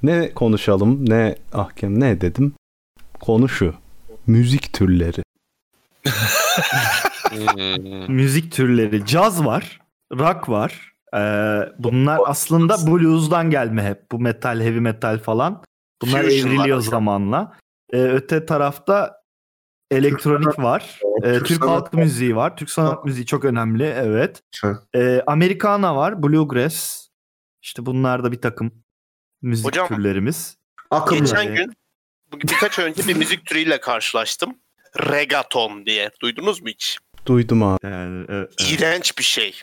[SPEAKER 1] ne konuşalım ne ahkem ne dedim. Konu şu. Müzik türleri.
[SPEAKER 5] Hmm.
[SPEAKER 3] Müzik türleri. Caz var. Rock var. Ee, bunlar aslında blues'dan gelme hep. Bu metal, heavy metal falan. Bunlar
[SPEAKER 6] Fusion var
[SPEAKER 3] evriliyor
[SPEAKER 6] hocam.
[SPEAKER 3] zamanla. Ee, öte tarafta elektronik var. Ee,
[SPEAKER 2] Türk
[SPEAKER 3] Türk halk müziği var. Türk sanat müziği çok önemli. Evet.
[SPEAKER 2] Ha.
[SPEAKER 3] Ee, Americana var. Bluegrass. İşte bunlar da bir takım müzik
[SPEAKER 6] Hocam,
[SPEAKER 3] türlerimiz.
[SPEAKER 2] Akımlar.
[SPEAKER 6] Geçen gün bu- birkaç önce bir müzik türüyle karşılaştım. Regaton diye. Duydunuz mu hiç?
[SPEAKER 1] Duydum abi.
[SPEAKER 3] Yani, e, e,
[SPEAKER 6] İğrenç bir şey.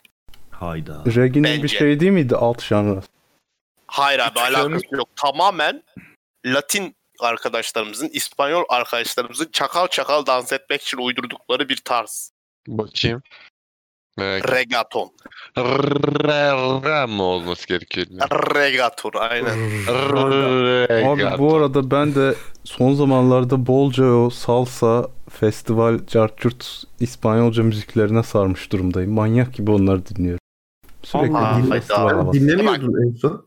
[SPEAKER 3] hayda.
[SPEAKER 1] Reggie'nin bir
[SPEAKER 6] Bence.
[SPEAKER 1] şey değil miydi alt janrı?
[SPEAKER 6] Hayır abi alakası yok. Tamamen Latin arkadaşlarımızın, İspanyol arkadaşlarımızın çakal çakal dans etmek için uydurdukları bir tarz.
[SPEAKER 5] Bakayım. Merak
[SPEAKER 6] Regaton.
[SPEAKER 5] Re, re mi olması gerekiyor?
[SPEAKER 6] Regaton aynen.
[SPEAKER 1] Abi bu arada ben de son zamanlarda bolca o salsa, festival, cartürt, İspanyolca müziklerine sarmış durumdayım. Manyak gibi onları dinliyorum. Sürekli
[SPEAKER 3] Allah
[SPEAKER 1] festival.
[SPEAKER 2] Dinlemiyordun en son.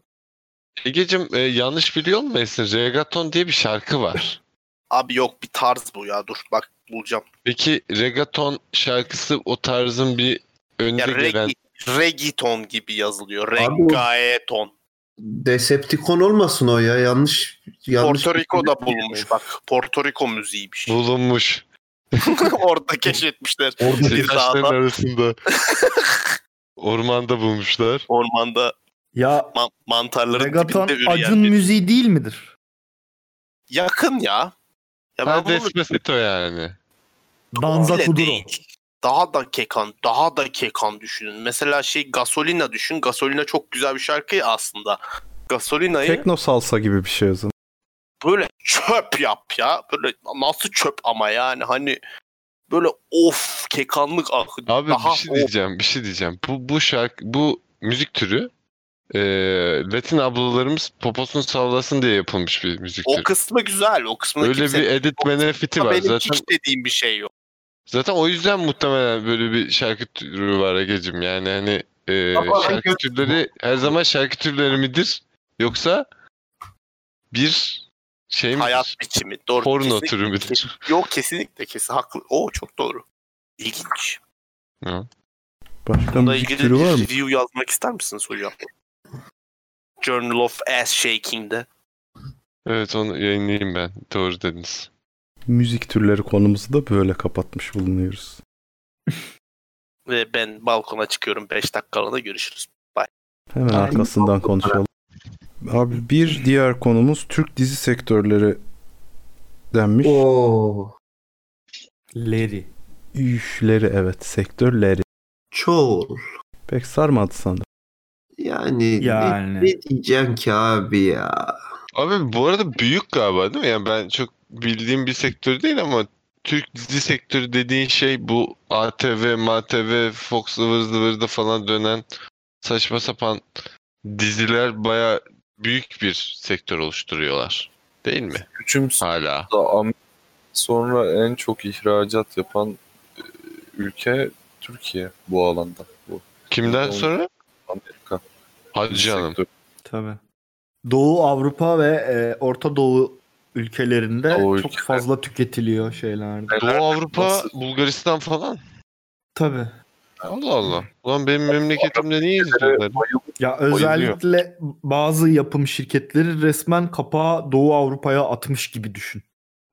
[SPEAKER 5] Ege'cim e, yanlış biliyor musun? Regaton diye bir şarkı var.
[SPEAKER 6] Abi yok bir tarz bu ya dur bak bulacağım.
[SPEAKER 5] Peki regaton şarkısı o tarzın bir önde
[SPEAKER 6] Ya
[SPEAKER 5] gelen...
[SPEAKER 6] regi, regiton gibi yazılıyor. Regaeton.
[SPEAKER 2] Decepticon olmasın o ya. Yanlış. yanlış
[SPEAKER 6] Porto Rico'da bulunmuş bak. Porto Rico müziğiymiş.
[SPEAKER 5] Bulunmuş.
[SPEAKER 6] Orada keşfetmişler.
[SPEAKER 2] Orada
[SPEAKER 6] bir dağda
[SPEAKER 5] arasında. Ormanda bulmuşlar.
[SPEAKER 6] ormanda
[SPEAKER 3] Ya
[SPEAKER 6] man- mantarların
[SPEAKER 3] Regaton
[SPEAKER 6] dibinde üreyen
[SPEAKER 3] Acun
[SPEAKER 6] bir-
[SPEAKER 3] müziği değil midir?
[SPEAKER 6] Yakın ya. Ya ben
[SPEAKER 5] Ha
[SPEAKER 6] bunu
[SPEAKER 5] Despacito yani.
[SPEAKER 3] Danza Kuduro.
[SPEAKER 6] değil. Daha da kekan, daha da kekan düşünün. Mesela şey Gasolina düşün. Gasolina çok güzel bir şarkı ya aslında. Gasolina'yı
[SPEAKER 1] Tekno salsa gibi bir şey o zaman.
[SPEAKER 6] böyle çöp yap ya. Böyle nasıl çöp ama yani hani böyle of kekanlık akı.
[SPEAKER 5] Abi
[SPEAKER 6] daha
[SPEAKER 5] bir şey
[SPEAKER 6] of.
[SPEAKER 5] diyeceğim, bir şey diyeceğim. Bu bu şarkı, bu müzik türü e, Latin ablalarımız poposunu sallasın diye yapılmış bir müzik
[SPEAKER 6] O
[SPEAKER 5] türü.
[SPEAKER 6] kısmı güzel. O kısmı
[SPEAKER 5] Öyle bir edit benefiti var.
[SPEAKER 6] benim
[SPEAKER 5] Zaten
[SPEAKER 6] hiç dediğim bir şey yok.
[SPEAKER 5] Zaten o yüzden muhtemelen böyle bir şarkı türü var Ege'cim. Yani hani e, şarkı türleri her zaman şarkı türleri midir? Yoksa bir şey midir?
[SPEAKER 6] Hayat biçimi. Doğru.
[SPEAKER 5] Porno
[SPEAKER 6] kesinlikle-
[SPEAKER 5] türü müdür?
[SPEAKER 6] Yok kesinlikle kesin haklı. O çok doğru. İlginç.
[SPEAKER 1] Başka
[SPEAKER 6] Bununla ilgili
[SPEAKER 1] türü var mı?
[SPEAKER 6] review yazmak ister misiniz hocam? Journal of Ass Shaking'de.
[SPEAKER 5] Evet onu yayınlayayım ben. Doğru dediniz.
[SPEAKER 1] Müzik türleri konumuzu da böyle kapatmış bulunuyoruz.
[SPEAKER 6] Ve ben balkona çıkıyorum 5 dakikalığına görüşürüz.
[SPEAKER 1] Hemen
[SPEAKER 3] Aynen.
[SPEAKER 1] arkasından konuşalım. Abi bir diğer konumuz Türk dizi sektörleri denmiş.
[SPEAKER 2] Oo.
[SPEAKER 3] Larry.
[SPEAKER 1] Üfleri evet sektörleri.
[SPEAKER 2] Çoğul.
[SPEAKER 1] Pek sarmadı sanırım.
[SPEAKER 2] Yani,
[SPEAKER 3] Yani.
[SPEAKER 2] Ne, ne diyeceğim ki abi ya.
[SPEAKER 5] Abi bu arada büyük galiba değil mi? Yani ben çok bildiğim bir sektör değil ama Türk dizi sektörü dediğin şey bu ATV, MATV, Fox ıvır zıvırda falan dönen saçma sapan diziler baya büyük bir sektör oluşturuyorlar. Değil mi?
[SPEAKER 4] Hüküm
[SPEAKER 5] Hala.
[SPEAKER 4] sonra en çok ihracat yapan e, ülke Türkiye bu alanda. Bu
[SPEAKER 5] Kimden
[SPEAKER 4] Doğru.
[SPEAKER 5] sonra?
[SPEAKER 4] Amerika.
[SPEAKER 5] Hadi canım.
[SPEAKER 4] Sektör.
[SPEAKER 3] Tabii. Doğu Avrupa ve e, Orta Doğu ülkelerinde
[SPEAKER 4] Doğu
[SPEAKER 3] çok
[SPEAKER 4] ülkeler.
[SPEAKER 3] fazla tüketiliyor şeylerde.
[SPEAKER 5] Doğu Avrupa,
[SPEAKER 4] Nasıl?
[SPEAKER 5] Bulgaristan falan.
[SPEAKER 3] Tabii.
[SPEAKER 5] Allah Allah. Ulan benim memleketimde niye izliyorlar?
[SPEAKER 3] Ya özellikle bazı yapım şirketleri resmen kapağı Doğu Avrupa'ya atmış gibi düşün.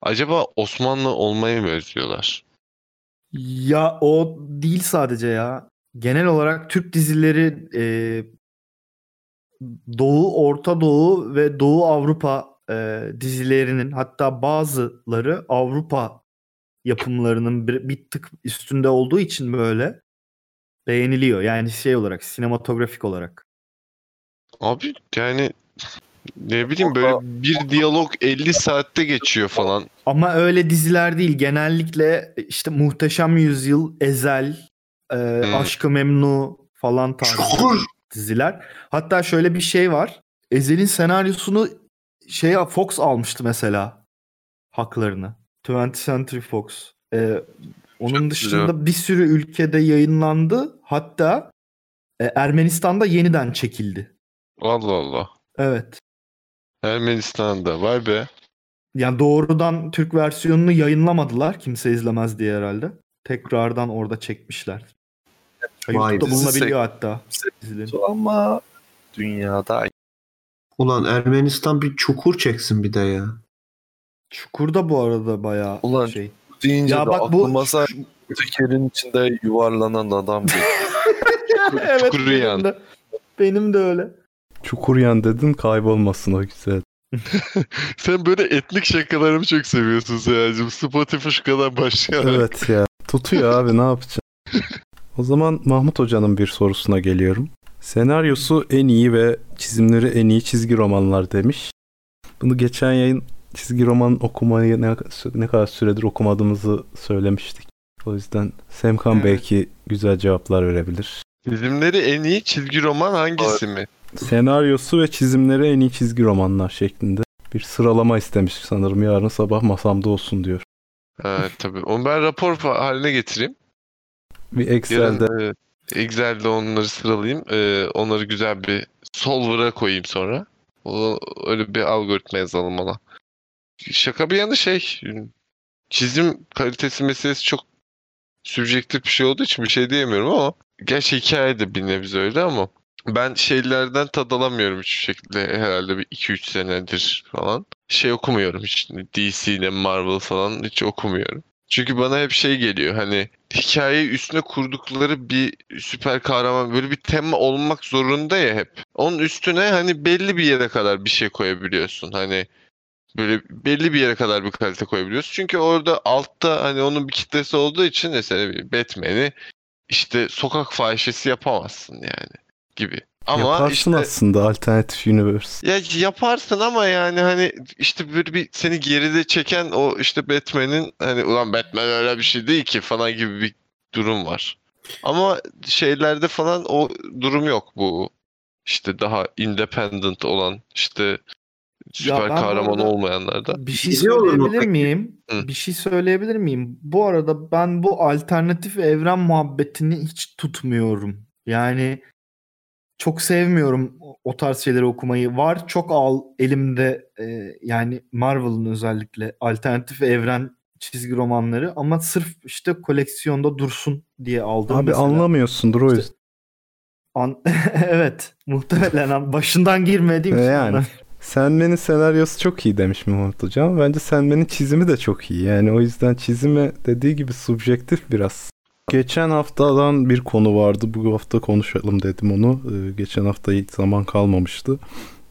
[SPEAKER 5] Acaba Osmanlı olmayı mı özlüyorlar?
[SPEAKER 3] Ya o değil sadece ya. Genel olarak Türk dizileri e, Doğu, Orta Doğu ve Doğu Avrupa e, dizilerinin hatta bazıları Avrupa yapımlarının bir, bir tık üstünde olduğu için böyle beğeniliyor. Yani şey olarak, sinematografik olarak.
[SPEAKER 5] Abi yani ne bileyim böyle bir diyalog 50 saatte geçiyor falan.
[SPEAKER 3] Ama öyle diziler değil. Genellikle işte Muhteşem Yüzyıl, Ezel, e, Aşk-ı Memnu falan tarzı diziler. Hatta şöyle bir şey var. Ezel'in senaryosunu şey Fox almıştı mesela haklarını. 20th Century Fox. E, onun
[SPEAKER 4] Çok
[SPEAKER 3] dışında
[SPEAKER 4] güzel.
[SPEAKER 3] bir sürü ülkede yayınlandı. Hatta e, Ermenistan'da yeniden çekildi.
[SPEAKER 5] Allah Allah.
[SPEAKER 3] Evet.
[SPEAKER 5] Ermenistan'da vay be.
[SPEAKER 3] Yani doğrudan Türk versiyonunu yayınlamadılar. Kimse izlemez diye herhalde. tekrardan orada çekmişler.
[SPEAKER 2] Vay,
[SPEAKER 3] YouTube'da bulunabiliyor hatta.
[SPEAKER 4] Ama dünyada
[SPEAKER 2] Ulan Ermenistan bir çukur çeksin bir de ya.
[SPEAKER 3] Çukurda bu arada bayağı
[SPEAKER 4] Ulan
[SPEAKER 3] şey.
[SPEAKER 4] deyince
[SPEAKER 3] Ya
[SPEAKER 4] de
[SPEAKER 3] bak bu
[SPEAKER 4] sadece tekerin içinde yuvarlanan adam geliyor.
[SPEAKER 3] evet
[SPEAKER 5] Çukuru
[SPEAKER 3] benim
[SPEAKER 5] yan.
[SPEAKER 3] de. Benim de öyle.
[SPEAKER 1] Çukuryan dedin kaybolmasın o güzel.
[SPEAKER 5] Sen böyle etnik şakalarımı çok seviyorsun Seyacım. Spotify şu kadar başlayarak.
[SPEAKER 1] Evet ya. Tutuyor abi ne yapacağım. O zaman Mahmut Hoca'nın bir sorusuna geliyorum. Senaryosu en iyi ve çizimleri en iyi çizgi romanlar demiş. Bunu geçen yayın çizgi roman okumayı ne, ne kadar süredir okumadığımızı söylemiştik. O yüzden Semkan
[SPEAKER 3] Evet.
[SPEAKER 1] belki güzel cevaplar verebilir.
[SPEAKER 5] Çizimleri en iyi çizgi roman hangisi mi?
[SPEAKER 1] Senaryosu ve çizimleri en iyi çizgi romanlar şeklinde bir sıralama istemiş sanırım yarın sabah masamda olsun diyor.
[SPEAKER 5] Evet tabii. Onu ben rapor haline getireyim.
[SPEAKER 1] Bir Excel'de
[SPEAKER 5] Yarın e, Excel'de onları sıralayayım. E, onları güzel bir solver'a koyayım sonra. O, öyle bir algoritma yazalım ona. Şaka bir yana şey çizim kalitesi meselesi çok sübjektif bir şey olduğu için bir şey diyemiyorum ama gerçi hikaye de bir nebze öyle ama ben şeylerden tad alamıyorum hiçbir şekilde herhalde bir 2-3 senedir falan. Şey okumuyorum hiç DC'de Marvel falan hiç okumuyorum. Çünkü bana hep şey geliyor hani hikayeyi üstüne kurdukları bir süper kahraman böyle bir tema olmak zorunda ya hep. Onun üstüne hani belli bir yere kadar bir şey koyabiliyorsun. Hani böyle belli bir yere kadar bir kalite koyabiliyorsun. Çünkü orada altta hani onun bir kitlesi olduğu için mesela Batman'i işte sokak fahişesi yapamazsın yani gibi. Ama
[SPEAKER 1] yaparsın
[SPEAKER 5] işte
[SPEAKER 1] aslında alternatif universe.
[SPEAKER 5] ya yaparsın ama yani hani işte böyle bir seni geride çeken o işte Batman'in hani ulan Batman öyle bir şey değil ki falan gibi bir durum var. Ama şeylerde falan o durum yok bu işte daha independent olan işte süper kahraman olmayanlarda.
[SPEAKER 3] Bir şey söyleyebilir miyim?
[SPEAKER 5] Hı.
[SPEAKER 3] Bir şey söyleyebilir miyim? Bu arada ben bu alternatif evren muhabbetini hiç tutmuyorum. Yani çok sevmiyorum o- tarz şeyleri okumayı. Var çok al elimde e, yani Marvel'ın özellikle alternatif evren çizgi romanları ama sırf işte koleksiyonda dursun diye aldım
[SPEAKER 1] Abi
[SPEAKER 3] mesela.
[SPEAKER 1] anlamıyorsundur o
[SPEAKER 3] İşte-
[SPEAKER 1] yüzden.
[SPEAKER 3] An- evet muhtemelen an- başından girmediğim için
[SPEAKER 1] yani.
[SPEAKER 3] anlamıyorum.
[SPEAKER 1] Sandman'in senaryosu çok iyi demiş Mahmut Hocam. Bence Sandman'in çizimi de çok iyi. Yani o yüzden çizimi dediği gibi subjektif biraz. Geçen haftadan bir konu vardı. Bu hafta konuşalım dedim onu. Ee, geçen hafta hiç zaman kalmamıştı.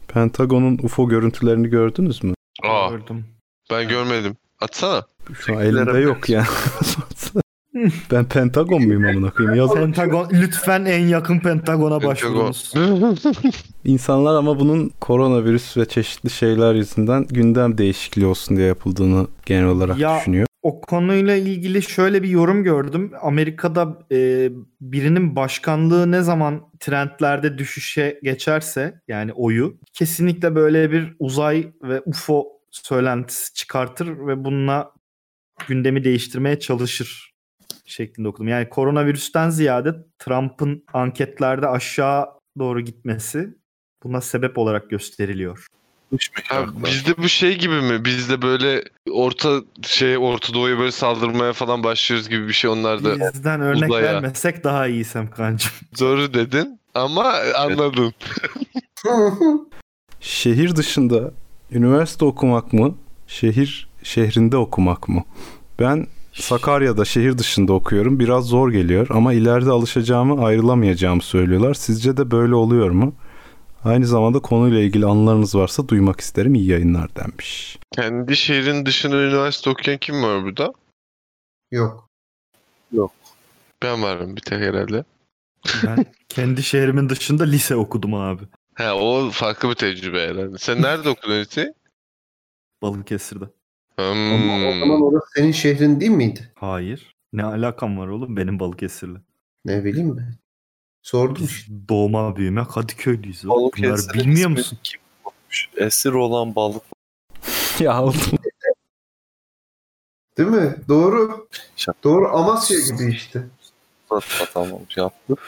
[SPEAKER 1] Pentagon'un UFO görüntülerini gördünüz mü?
[SPEAKER 5] Aa
[SPEAKER 3] Gördüm.
[SPEAKER 5] ben görmedim. Atsana.
[SPEAKER 1] Şu an elimde yok yani. ben Pentagon muyum amına koyayım? Yaz
[SPEAKER 3] Pentagon lütfen en yakın Pentagon'a
[SPEAKER 5] Pentagon.
[SPEAKER 3] başvurunuz.
[SPEAKER 1] İnsanlar ama bunun koronavirüs ve çeşitli şeyler yüzünden gündem değişikliği olsun diye yapıldığını genel olarak
[SPEAKER 3] Ya-
[SPEAKER 1] düşünüyor.
[SPEAKER 3] O konuyla ilgili şöyle bir yorum gördüm. Amerika'da e, birinin başkanlığı ne zaman trendlerde düşüşe geçerse yani oyu kesinlikle böyle bir uzay ve UFO söylentisi çıkartır ve bununla gündemi değiştirmeye çalışır şeklinde okudum. Yani koronavirüsten ziyade Trump'ın anketlerde aşağı doğru gitmesi buna sebep olarak gösteriliyor.
[SPEAKER 4] Dış
[SPEAKER 5] Abi bizde bu şey gibi mi? Bizde böyle orta şey Orta Doğu'ya böyle saldırmaya falan başlıyoruz gibi bir şey onlar da
[SPEAKER 3] Bizden örnek
[SPEAKER 5] uzaya.
[SPEAKER 3] vermesek daha iyi Semkancığım.
[SPEAKER 5] doğru dedin ama anladım.
[SPEAKER 1] Şehir dışında üniversite okumak mı? Şehir şehrinde okumak mı? Ben Sakarya'da şehir dışında okuyorum. Biraz zor geliyor ama ileride alışacağımı, ayrılamayacağımı söylüyorlar. Sizce de böyle oluyor mu? Aynı zamanda konuyla ilgili anılarınız varsa duymak isterim. İyi yayınlar denmiş.
[SPEAKER 5] Kendi şehrin dışında üniversite okuyan kim var burada?
[SPEAKER 2] Yok.
[SPEAKER 5] Ben varım bir tek herhalde.
[SPEAKER 3] Ben kendi şehrimin dışında lise okudum abi.
[SPEAKER 5] He o farklı bir tecrübe herhalde. Sen nerede okudun Eti?
[SPEAKER 3] Balıkesir'de.
[SPEAKER 2] Ama o
[SPEAKER 5] Hmm.
[SPEAKER 2] zaman orası senin şehrin değil miydi?
[SPEAKER 3] Hayır. Ne alakam var oğlum benim Balıkesir'le?
[SPEAKER 2] Ne bileyim ben. Sordum
[SPEAKER 3] Biz
[SPEAKER 2] işte.
[SPEAKER 3] doğma büyüme Kadıköylüyüz. Bunları
[SPEAKER 4] Balıkesir'in
[SPEAKER 3] bilmiyor
[SPEAKER 4] ismi
[SPEAKER 3] musun?
[SPEAKER 4] Kim koymuş? Esir olan balık.
[SPEAKER 1] ya oğlum.
[SPEAKER 2] Değil mi? Doğru.
[SPEAKER 4] Şaka.
[SPEAKER 2] Doğru Amasya gibi işte.
[SPEAKER 4] Tamam yaptık.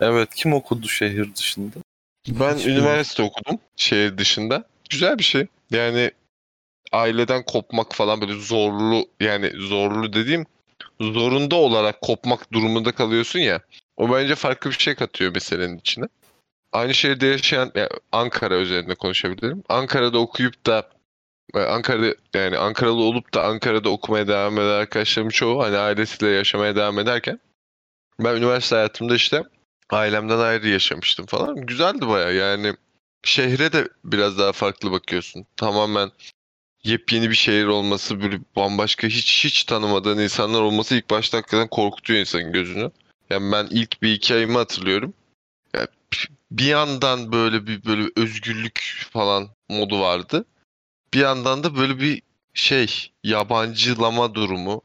[SPEAKER 4] Evet kim okudu şehir dışında?
[SPEAKER 5] Ben
[SPEAKER 1] Hiç
[SPEAKER 5] üniversite okudum şehir dışında. Güzel bir şey. Yani aileden kopmak falan böyle zorlu yani zorlu dediğim zorunda olarak kopmak durumunda kalıyorsun ya. O bence farklı bir şey katıyor meselenin içine. Aynı şehirde yaşayan yani Ankara üzerinde konuşabilirim. Ankara'da okuyup da e, Ankara'da yani Ankaralı olup da Ankara'da okumaya devam eden arkadaşlarım çoğu hani ailesiyle yaşamaya devam ederken ben üniversite hayatımda işte ailemden ayrı yaşamıştım falan. Güzeldi baya yani şehre de biraz daha farklı bakıyorsun. Tamamen yepyeni bir şehir olması böyle bambaşka hiç hiç tanımadığın insanlar olması ilk başta hakikaten korkutuyor insanın gözünü. Yani ben ilk bir iki ayımı hatırlıyorum. Yani bir yandan böyle bir böyle özgürlük falan modu vardı. Bir yandan da böyle bir şey yabancılama durumu.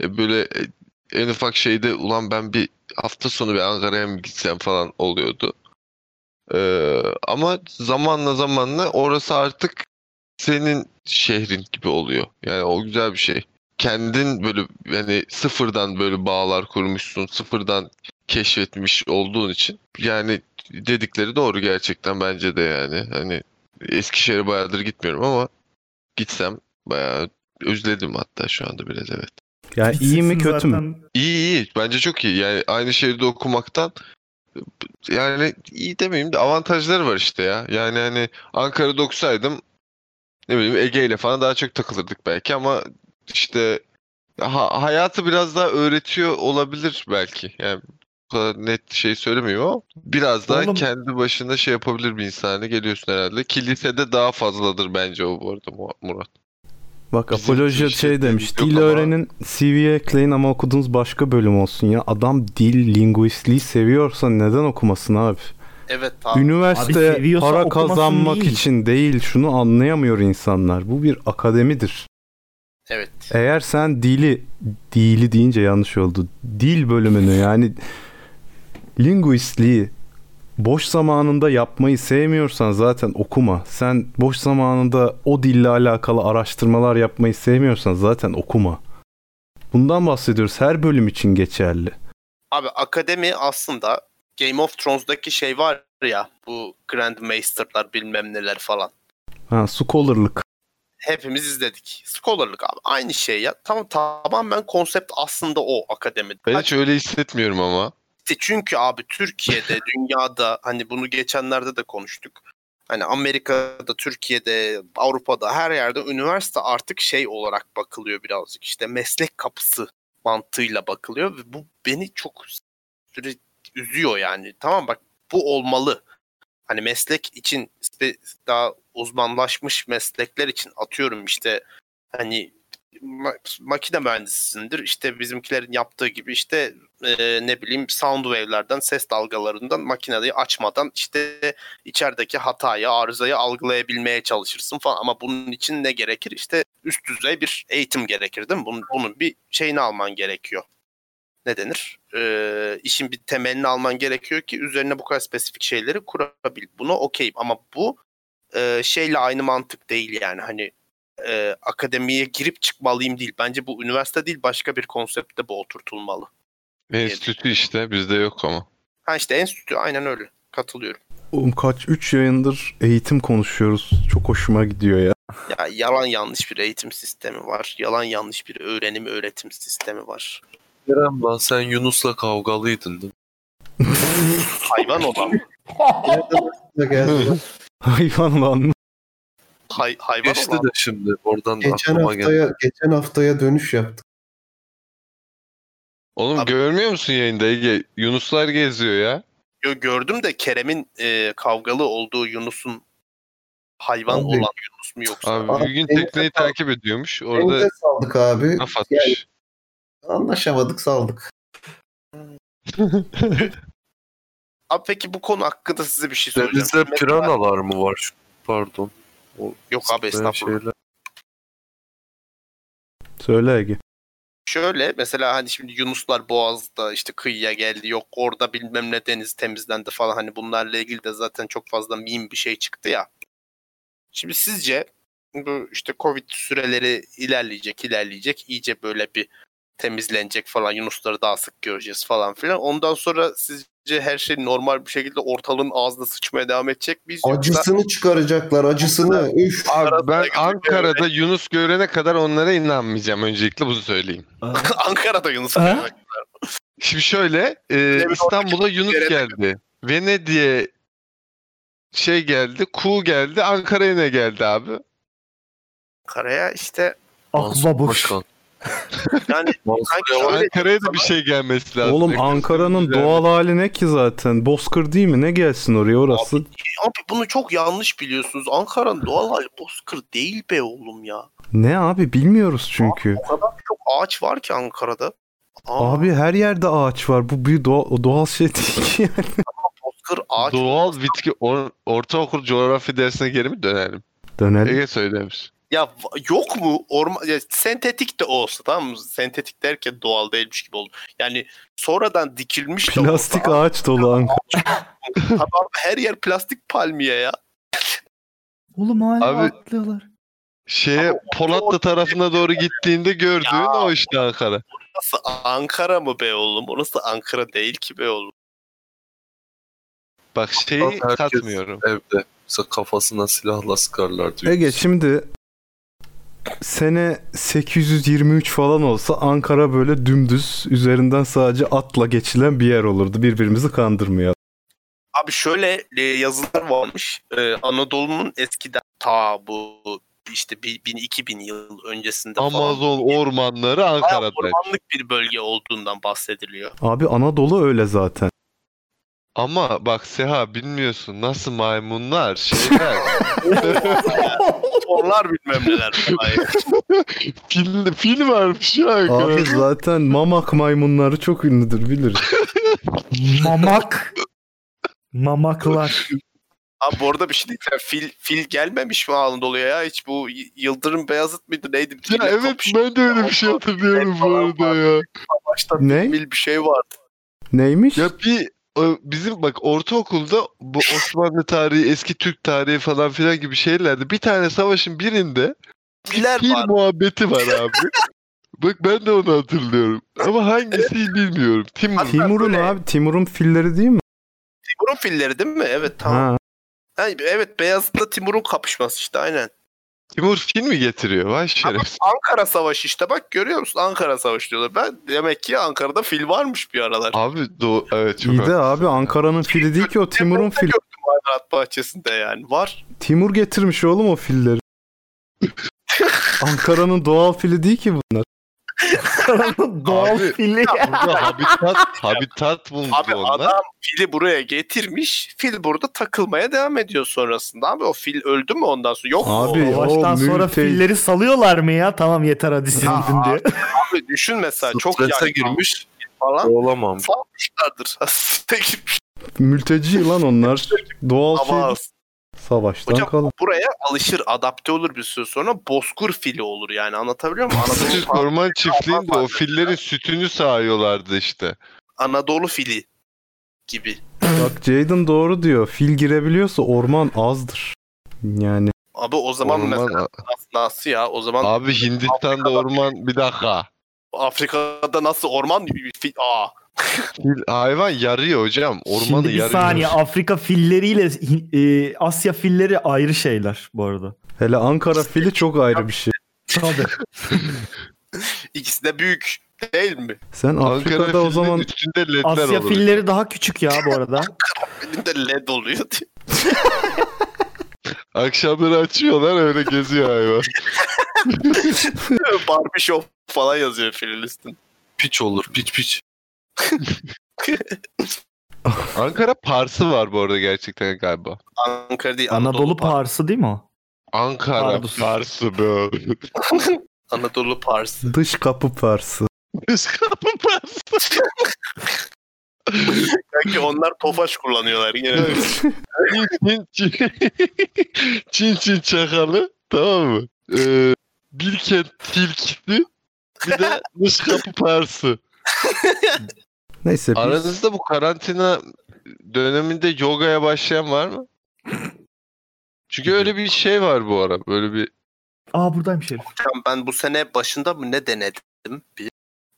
[SPEAKER 5] E, Böyle e, en ufak şeyde ulan ben bir hafta sonu bir Ankara'ya mı gitsem falan oluyordu. Ee, ama zamanla zamanla orası artık senin şehrin gibi oluyor. Yani o güzel bir şey. Kendin böyle yani sıfırdan böyle bağlar kurmuşsun, sıfırdan keşfetmiş olduğun için yani dedikleri doğru gerçekten bence de yani. Hani Eskişehir'e bayağıdır gitmiyorum ama gitsem bayağı özledim hatta şu anda biraz evet.
[SPEAKER 1] Yani iyi mi kötü mü?
[SPEAKER 3] zaten.
[SPEAKER 5] İyi iyi. Bence çok iyi. Yani aynı şehirde okumaktan yani iyi demeyeyim de avantajları var işte ya. Yani hani Ankara'da okusaydım ne bileyim Ege ile falan daha çok takılırdık belki ama işte ha- hayatı biraz daha öğretiyor olabilir belki. Yani bu kadar net şey söylemiyorum ama biraz daha
[SPEAKER 3] Oğlum-
[SPEAKER 5] kendi başına şey yapabilir bir insan haline geliyorsun herhalde. Kilisede daha fazladır bence o bu arada Mu- Murat.
[SPEAKER 1] Bak
[SPEAKER 5] Bizim
[SPEAKER 1] Apoloji şey demiş. Dil
[SPEAKER 5] ama-
[SPEAKER 1] öğrenin CV'ye ekleyin ama okuduğunuz başka bölüm olsun ya. Adam dil, linguistliği seviyorsa neden okumasın abi?
[SPEAKER 6] Evet abi.
[SPEAKER 1] Üniversite
[SPEAKER 3] Abi
[SPEAKER 1] para kazanmak
[SPEAKER 3] değil.
[SPEAKER 1] için değil. Şunu anlayamıyor insanlar. Bu bir akademidir.
[SPEAKER 6] Evet.
[SPEAKER 1] Eğer sen dili, dili deyince yanlış oldu. Dil bölümünü yani linguistliği boş zamanında yapmayı sevmiyorsan zaten okuma. Sen boş zamanında o dille alakalı araştırmalar yapmayı sevmiyorsan zaten okuma. Bundan bahsediyoruz. Her bölüm için geçerli.
[SPEAKER 6] Abi akademi aslında Game of Thrones'daki şey var ya bu Grandmaster'lar bilmem neler falan.
[SPEAKER 1] Ha, scholarlık.
[SPEAKER 6] Hepimiz izledik. Scholar'lık abi. Aynı şey ya. Tamam tamamen konsept aslında o akademide.
[SPEAKER 5] Ben hiç öyle hissetmiyorum ama.
[SPEAKER 6] İşte çünkü abi Türkiye'de, dünyada hani bunu geçenlerde de konuştuk. Hani Amerika'da, Türkiye'de, Avrupa'da her yerde üniversite artık şey olarak bakılıyor birazcık. İşte meslek kapısı mantığıyla bakılıyor ve bu beni çok üzüyor yani. Tamam bak bu olmalı. Hani meslek için daha uzmanlaşmış meslekler için atıyorum işte hani ma- makine mühendisisindir. İşte bizimkilerin yaptığı gibi işte e, ne bileyim sound wave'lerden ses dalgalarından makineyi açmadan işte içerideki hatayı, arızayı algılayabilmeye çalışırsın falan. Ama bunun için ne gerekir? İşte üst düzey bir eğitim gerekir değil mi? Bunun, bunun bir şeyini alman gerekiyor. Ne denir? Ee, işin bir temelini alman gerekiyor ki üzerine bu kadar spesifik şeyleri kurabil. Buna okeyim ama bu e, şeyle aynı mantık değil yani. Hani e, akademiye girip çıkmalıyım değil. Bence bu üniversite değil başka bir konseptte bu oturtulmalı.
[SPEAKER 5] Enstitü işte bizde yok ama.
[SPEAKER 6] Ha işte enstitü aynen öyle. Katılıyorum.
[SPEAKER 1] Oğlum kaç 3 yayındır eğitim konuşuyoruz. Çok hoşuma gidiyor ya.
[SPEAKER 6] Ya yalan yanlış bir eğitim sistemi var. Yalan yanlış bir öğrenim öğretim sistemi var.
[SPEAKER 4] Kerem lan sen Yunus'la kavgalıydın değil mi?
[SPEAKER 6] Hayvan olan.
[SPEAKER 1] Hayvan lan.
[SPEAKER 6] Hay, hayvan
[SPEAKER 4] Geçti
[SPEAKER 6] olan.
[SPEAKER 4] de şimdi oradan
[SPEAKER 2] Geçen
[SPEAKER 4] aklıma geldi.
[SPEAKER 2] haftaya geçen haftaya dönüş yaptık.
[SPEAKER 5] Oğlum
[SPEAKER 6] Abi-
[SPEAKER 5] görmüyor musun yayında Ege? Yunuslar geziyor ya.
[SPEAKER 6] Yo, gördüm de Kerem'in e, kavgalı olduğu Yunus'un hayvan
[SPEAKER 2] Abi-
[SPEAKER 6] olan Yunus mu yoksa?
[SPEAKER 5] Abi
[SPEAKER 2] Abi,
[SPEAKER 5] bir gün tekneyi takip ediyormuş. Orada
[SPEAKER 2] Denize saldık abi.
[SPEAKER 5] laf atmış.
[SPEAKER 2] Anlaşamadık saldık.
[SPEAKER 6] Abi peki bu konu hakkında size bir şey söyleyeceğim.
[SPEAKER 4] Denizde piranalar mı var? Şu- Pardon. O
[SPEAKER 6] Yok abi estağfurullah.
[SPEAKER 4] şeyler.
[SPEAKER 1] Söyle Ege.
[SPEAKER 6] Şöyle mesela hani şimdi Yunuslar Boğaz'da işte kıyıya geldi yok orada bilmem ne deniz temizlendi falan hani bunlarla ilgili de zaten çok fazla meme bir şey çıktı ya. Şimdi sizce bu işte Covid süreleri ilerleyecek ilerleyecek iyice böyle bir temizlenecek falan Yunusları daha sık göreceğiz falan filan. Ondan sonra sizce her şey normal bir şekilde ortalığın ağzına sıçmaya devam edecek? Yoksa
[SPEAKER 2] Acısını çıkaracaklar acısını. Üf.
[SPEAKER 5] Abi ben Ankara'da Yunus görene kadar onlara inanmayacağım öncelikle bunu söyleyeyim.
[SPEAKER 6] Ankara'da Yunus? Emre.
[SPEAKER 5] Şimdi şöyle e, İstanbul'a Yunus geldi. Venedik'e şey geldi, Ku geldi, Ankara'ya ne geldi abi?
[SPEAKER 6] Ankara'ya işte
[SPEAKER 3] Akbabuş.
[SPEAKER 6] Yani sanki şöyle
[SPEAKER 5] Ankara'ya da bir şey gelmesi lazım.
[SPEAKER 1] Oğlum Ankara'nın doğal hali ne ki zaten? Bozkır değil mi? Ne gelsin oraya orası?
[SPEAKER 6] Abi bunu çok yanlış biliyorsunuz. Ankara'nın doğal hali bozkır değil be oğlum ya.
[SPEAKER 1] Ne abi bilmiyoruz çünkü.
[SPEAKER 6] O kadar çok ağaç var ki Ankara'da. Aa,
[SPEAKER 1] Abi her yerde ağaç var. Bu bir doğa- doğal şey değil ki. yani.
[SPEAKER 6] bozkır ağaç.
[SPEAKER 5] Doğal bitki or, ortaokul coğrafya dersine geri mi dönelim?
[SPEAKER 1] Dönelim.
[SPEAKER 5] Ege söylemiş.
[SPEAKER 6] Ya yok mu? Orman, ya, sentetik de olsa tamam mı? Sentetik derken doğal değilmiş gibi oldu. Yani sonradan dikilmiş de
[SPEAKER 1] Plastik
[SPEAKER 6] olsa-
[SPEAKER 1] ağaç dolu Ankara.
[SPEAKER 6] Tamam, her yer plastik palmiye ya.
[SPEAKER 3] Oğlum hala
[SPEAKER 5] Abi-
[SPEAKER 3] atlıyorlar.
[SPEAKER 5] Şeye
[SPEAKER 6] Ama
[SPEAKER 5] Polatlı tarafına doğru gittiğinde gördüğün
[SPEAKER 6] Ya.
[SPEAKER 5] o işte Ankara.
[SPEAKER 6] Orası Ankara mı be oğlum? Orası Ankara değil ki be oğlum.
[SPEAKER 5] Bak şeyi katmıyorum.
[SPEAKER 4] Evde. Mesela kafasına silahla sıkarlar diyor.
[SPEAKER 1] Ege şimdi sene 823 falan olsa Ankara böyle dümdüz üzerinden sadece atla geçilen bir yer olurdu. Birbirimizi kandırmıyor.
[SPEAKER 6] Abi şöyle e, yazılar varmış. E, Anadolu'nun eskiden ta bu işte 1000-2000 yıl öncesinde falan
[SPEAKER 5] Amazon ormanları
[SPEAKER 6] bayağı
[SPEAKER 5] Ankara'da.
[SPEAKER 6] ormanlık bir bölge olduğundan bahsediliyor.
[SPEAKER 1] Abi Anadolu öyle zaten.
[SPEAKER 5] Ama bak Seha bilmiyorsun nasıl maymunlar şeyler.
[SPEAKER 6] Onlar bilmem neler
[SPEAKER 5] fil, fil varmış ya
[SPEAKER 1] Abi zaten mamak maymunları çok ünlüdür biliriz.
[SPEAKER 3] Mamak. Mamaklar.
[SPEAKER 6] Abi bu arada bir şey diyeceğim. Fil, fil gelmemiş mi Anadolu'ya ya? Hiç bu Yıldırım Beyazıt mıydı neydi?
[SPEAKER 5] Ya
[SPEAKER 6] Fille
[SPEAKER 5] evet ben de öyle bir şey hatırlıyorum bu arada ya.
[SPEAKER 6] Başta
[SPEAKER 1] Ne?
[SPEAKER 6] Bir şey vardı.
[SPEAKER 1] Neymiş?
[SPEAKER 5] Ya bir bizim bak ortaokulda bu Osmanlı tarihi, eski Türk tarihi falan filan gibi şeylerde bir tane savaşın birinde
[SPEAKER 6] Filler
[SPEAKER 5] fil
[SPEAKER 6] var.
[SPEAKER 5] muhabbeti var abi. bak ben de onu hatırlıyorum. Ama hangisi bilmiyorum. Timur.
[SPEAKER 1] Timur'un
[SPEAKER 6] böyle-
[SPEAKER 1] abi Timur'un filleri değil mi?
[SPEAKER 6] Timur'un filleri değil mi? Evet tamam.
[SPEAKER 1] Ha.
[SPEAKER 6] Ha, evet Beyazıt'la Timur'un kapışması işte aynen.
[SPEAKER 5] Timur fil mi getiriyor? Vay
[SPEAKER 6] Ama
[SPEAKER 5] şerefsiz.
[SPEAKER 6] Ankara Savaşı işte bak görüyor musun Ankara Savaşı diyorlar. Ben demek ki Ankara'da fil varmış bir aralar.
[SPEAKER 5] Abi do evet çok
[SPEAKER 1] İyi de abi Ankara'nın fili değil ki o Timur'un fili.
[SPEAKER 6] gördüm hayvanat bahçesinde yani. Var.
[SPEAKER 1] Timur getirmiş oğlum o filleri. Ankara'nın doğal fili değil ki bunlar.
[SPEAKER 3] Doğal
[SPEAKER 5] Abi-
[SPEAKER 3] fili.
[SPEAKER 5] Burada habitat, habitat buldu
[SPEAKER 6] Abi
[SPEAKER 5] onlar.
[SPEAKER 6] adam fili buraya getirmiş. Fil burada takılmaya devam ediyor sonrasında. Abi o fil öldü mü ondan sonra? Yok mu?
[SPEAKER 1] Abi,
[SPEAKER 6] o?
[SPEAKER 3] Savaştan
[SPEAKER 1] o
[SPEAKER 3] sonra
[SPEAKER 1] mülte-
[SPEAKER 3] filleri salıyorlar mı ya? Tamam yeter hadi sildin diye.
[SPEAKER 6] Abi düşün mesela çok yaygın
[SPEAKER 4] girmiş.
[SPEAKER 6] falan.
[SPEAKER 4] Olamam.
[SPEAKER 6] Salmışlardır. Strese.
[SPEAKER 1] Mülteci lan onlar. Doğal
[SPEAKER 6] Ama
[SPEAKER 1] şey. Savaştan
[SPEAKER 6] Hocam
[SPEAKER 1] kalan.
[SPEAKER 6] buraya alışır, adapte olur bir süre sonra bozkur fili olur yani anlatabiliyor muyum?
[SPEAKER 5] Türk
[SPEAKER 6] Anadolu,
[SPEAKER 5] Orman Çiftliği'nde o fillerin sütünü sağıyorlardı işte.
[SPEAKER 6] Anadolu fili gibi.
[SPEAKER 1] Bak Jaden doğru diyor. Fil girebiliyorsa orman azdır. Yani
[SPEAKER 6] Abi o zaman
[SPEAKER 5] Orman,
[SPEAKER 6] mesela nasıl, ya? O zaman
[SPEAKER 5] abi Hindistan'da orman bir dakika.
[SPEAKER 6] Afrika'da nasıl orman. Aa.
[SPEAKER 5] Fil, hayvan yarıyor hocam. Ormanı
[SPEAKER 3] Şimdi bir
[SPEAKER 5] yarıyor.
[SPEAKER 3] saniye Afrika filleriyle e, Asya filleri ayrı şeyler bu arada.
[SPEAKER 1] hele Ankara fili çok ayrı bir şey.
[SPEAKER 3] Tabii.
[SPEAKER 6] İkisi de büyük değil mi?
[SPEAKER 1] Sen
[SPEAKER 5] Ankara
[SPEAKER 1] Afrika'da o zaman
[SPEAKER 5] üstünde ledler
[SPEAKER 3] Asya
[SPEAKER 5] olur.
[SPEAKER 3] filleri daha küçük ya bu arada.
[SPEAKER 6] Elinde led oluyor diye.
[SPEAKER 5] Akşamları açıyorlar öyle geziyor hayvan.
[SPEAKER 6] Barbie Shop falan yazıyor filin üstünde.
[SPEAKER 4] Piç olur. Piç piç.
[SPEAKER 5] Ankara Parsı var bu arada gerçekten galiba.
[SPEAKER 6] Ankara değil
[SPEAKER 3] Anadolu
[SPEAKER 6] Par-
[SPEAKER 3] Parsı değil mi o?
[SPEAKER 5] Ankara
[SPEAKER 3] Pardus.
[SPEAKER 5] Parsı be.
[SPEAKER 6] Anadolu Pars.
[SPEAKER 1] dış kapı parsı.
[SPEAKER 5] Iskapı Parsı.
[SPEAKER 6] Belki onlar tofaş kullanıyorlar yine.
[SPEAKER 5] Çin Çin Çin Çin çakalı tamam mı? Ee, Bilkent tilkisi bir de Iskapı Parsı.
[SPEAKER 1] Neyse biz
[SPEAKER 5] Aranızda bu karantina döneminde yogaya başlayan var mı? Çünkü öyle bir şey var bu ara. Böyle bir
[SPEAKER 3] Aa buradaymış herif.
[SPEAKER 6] Hocam ben bu sene başında mı ne denedim? Bir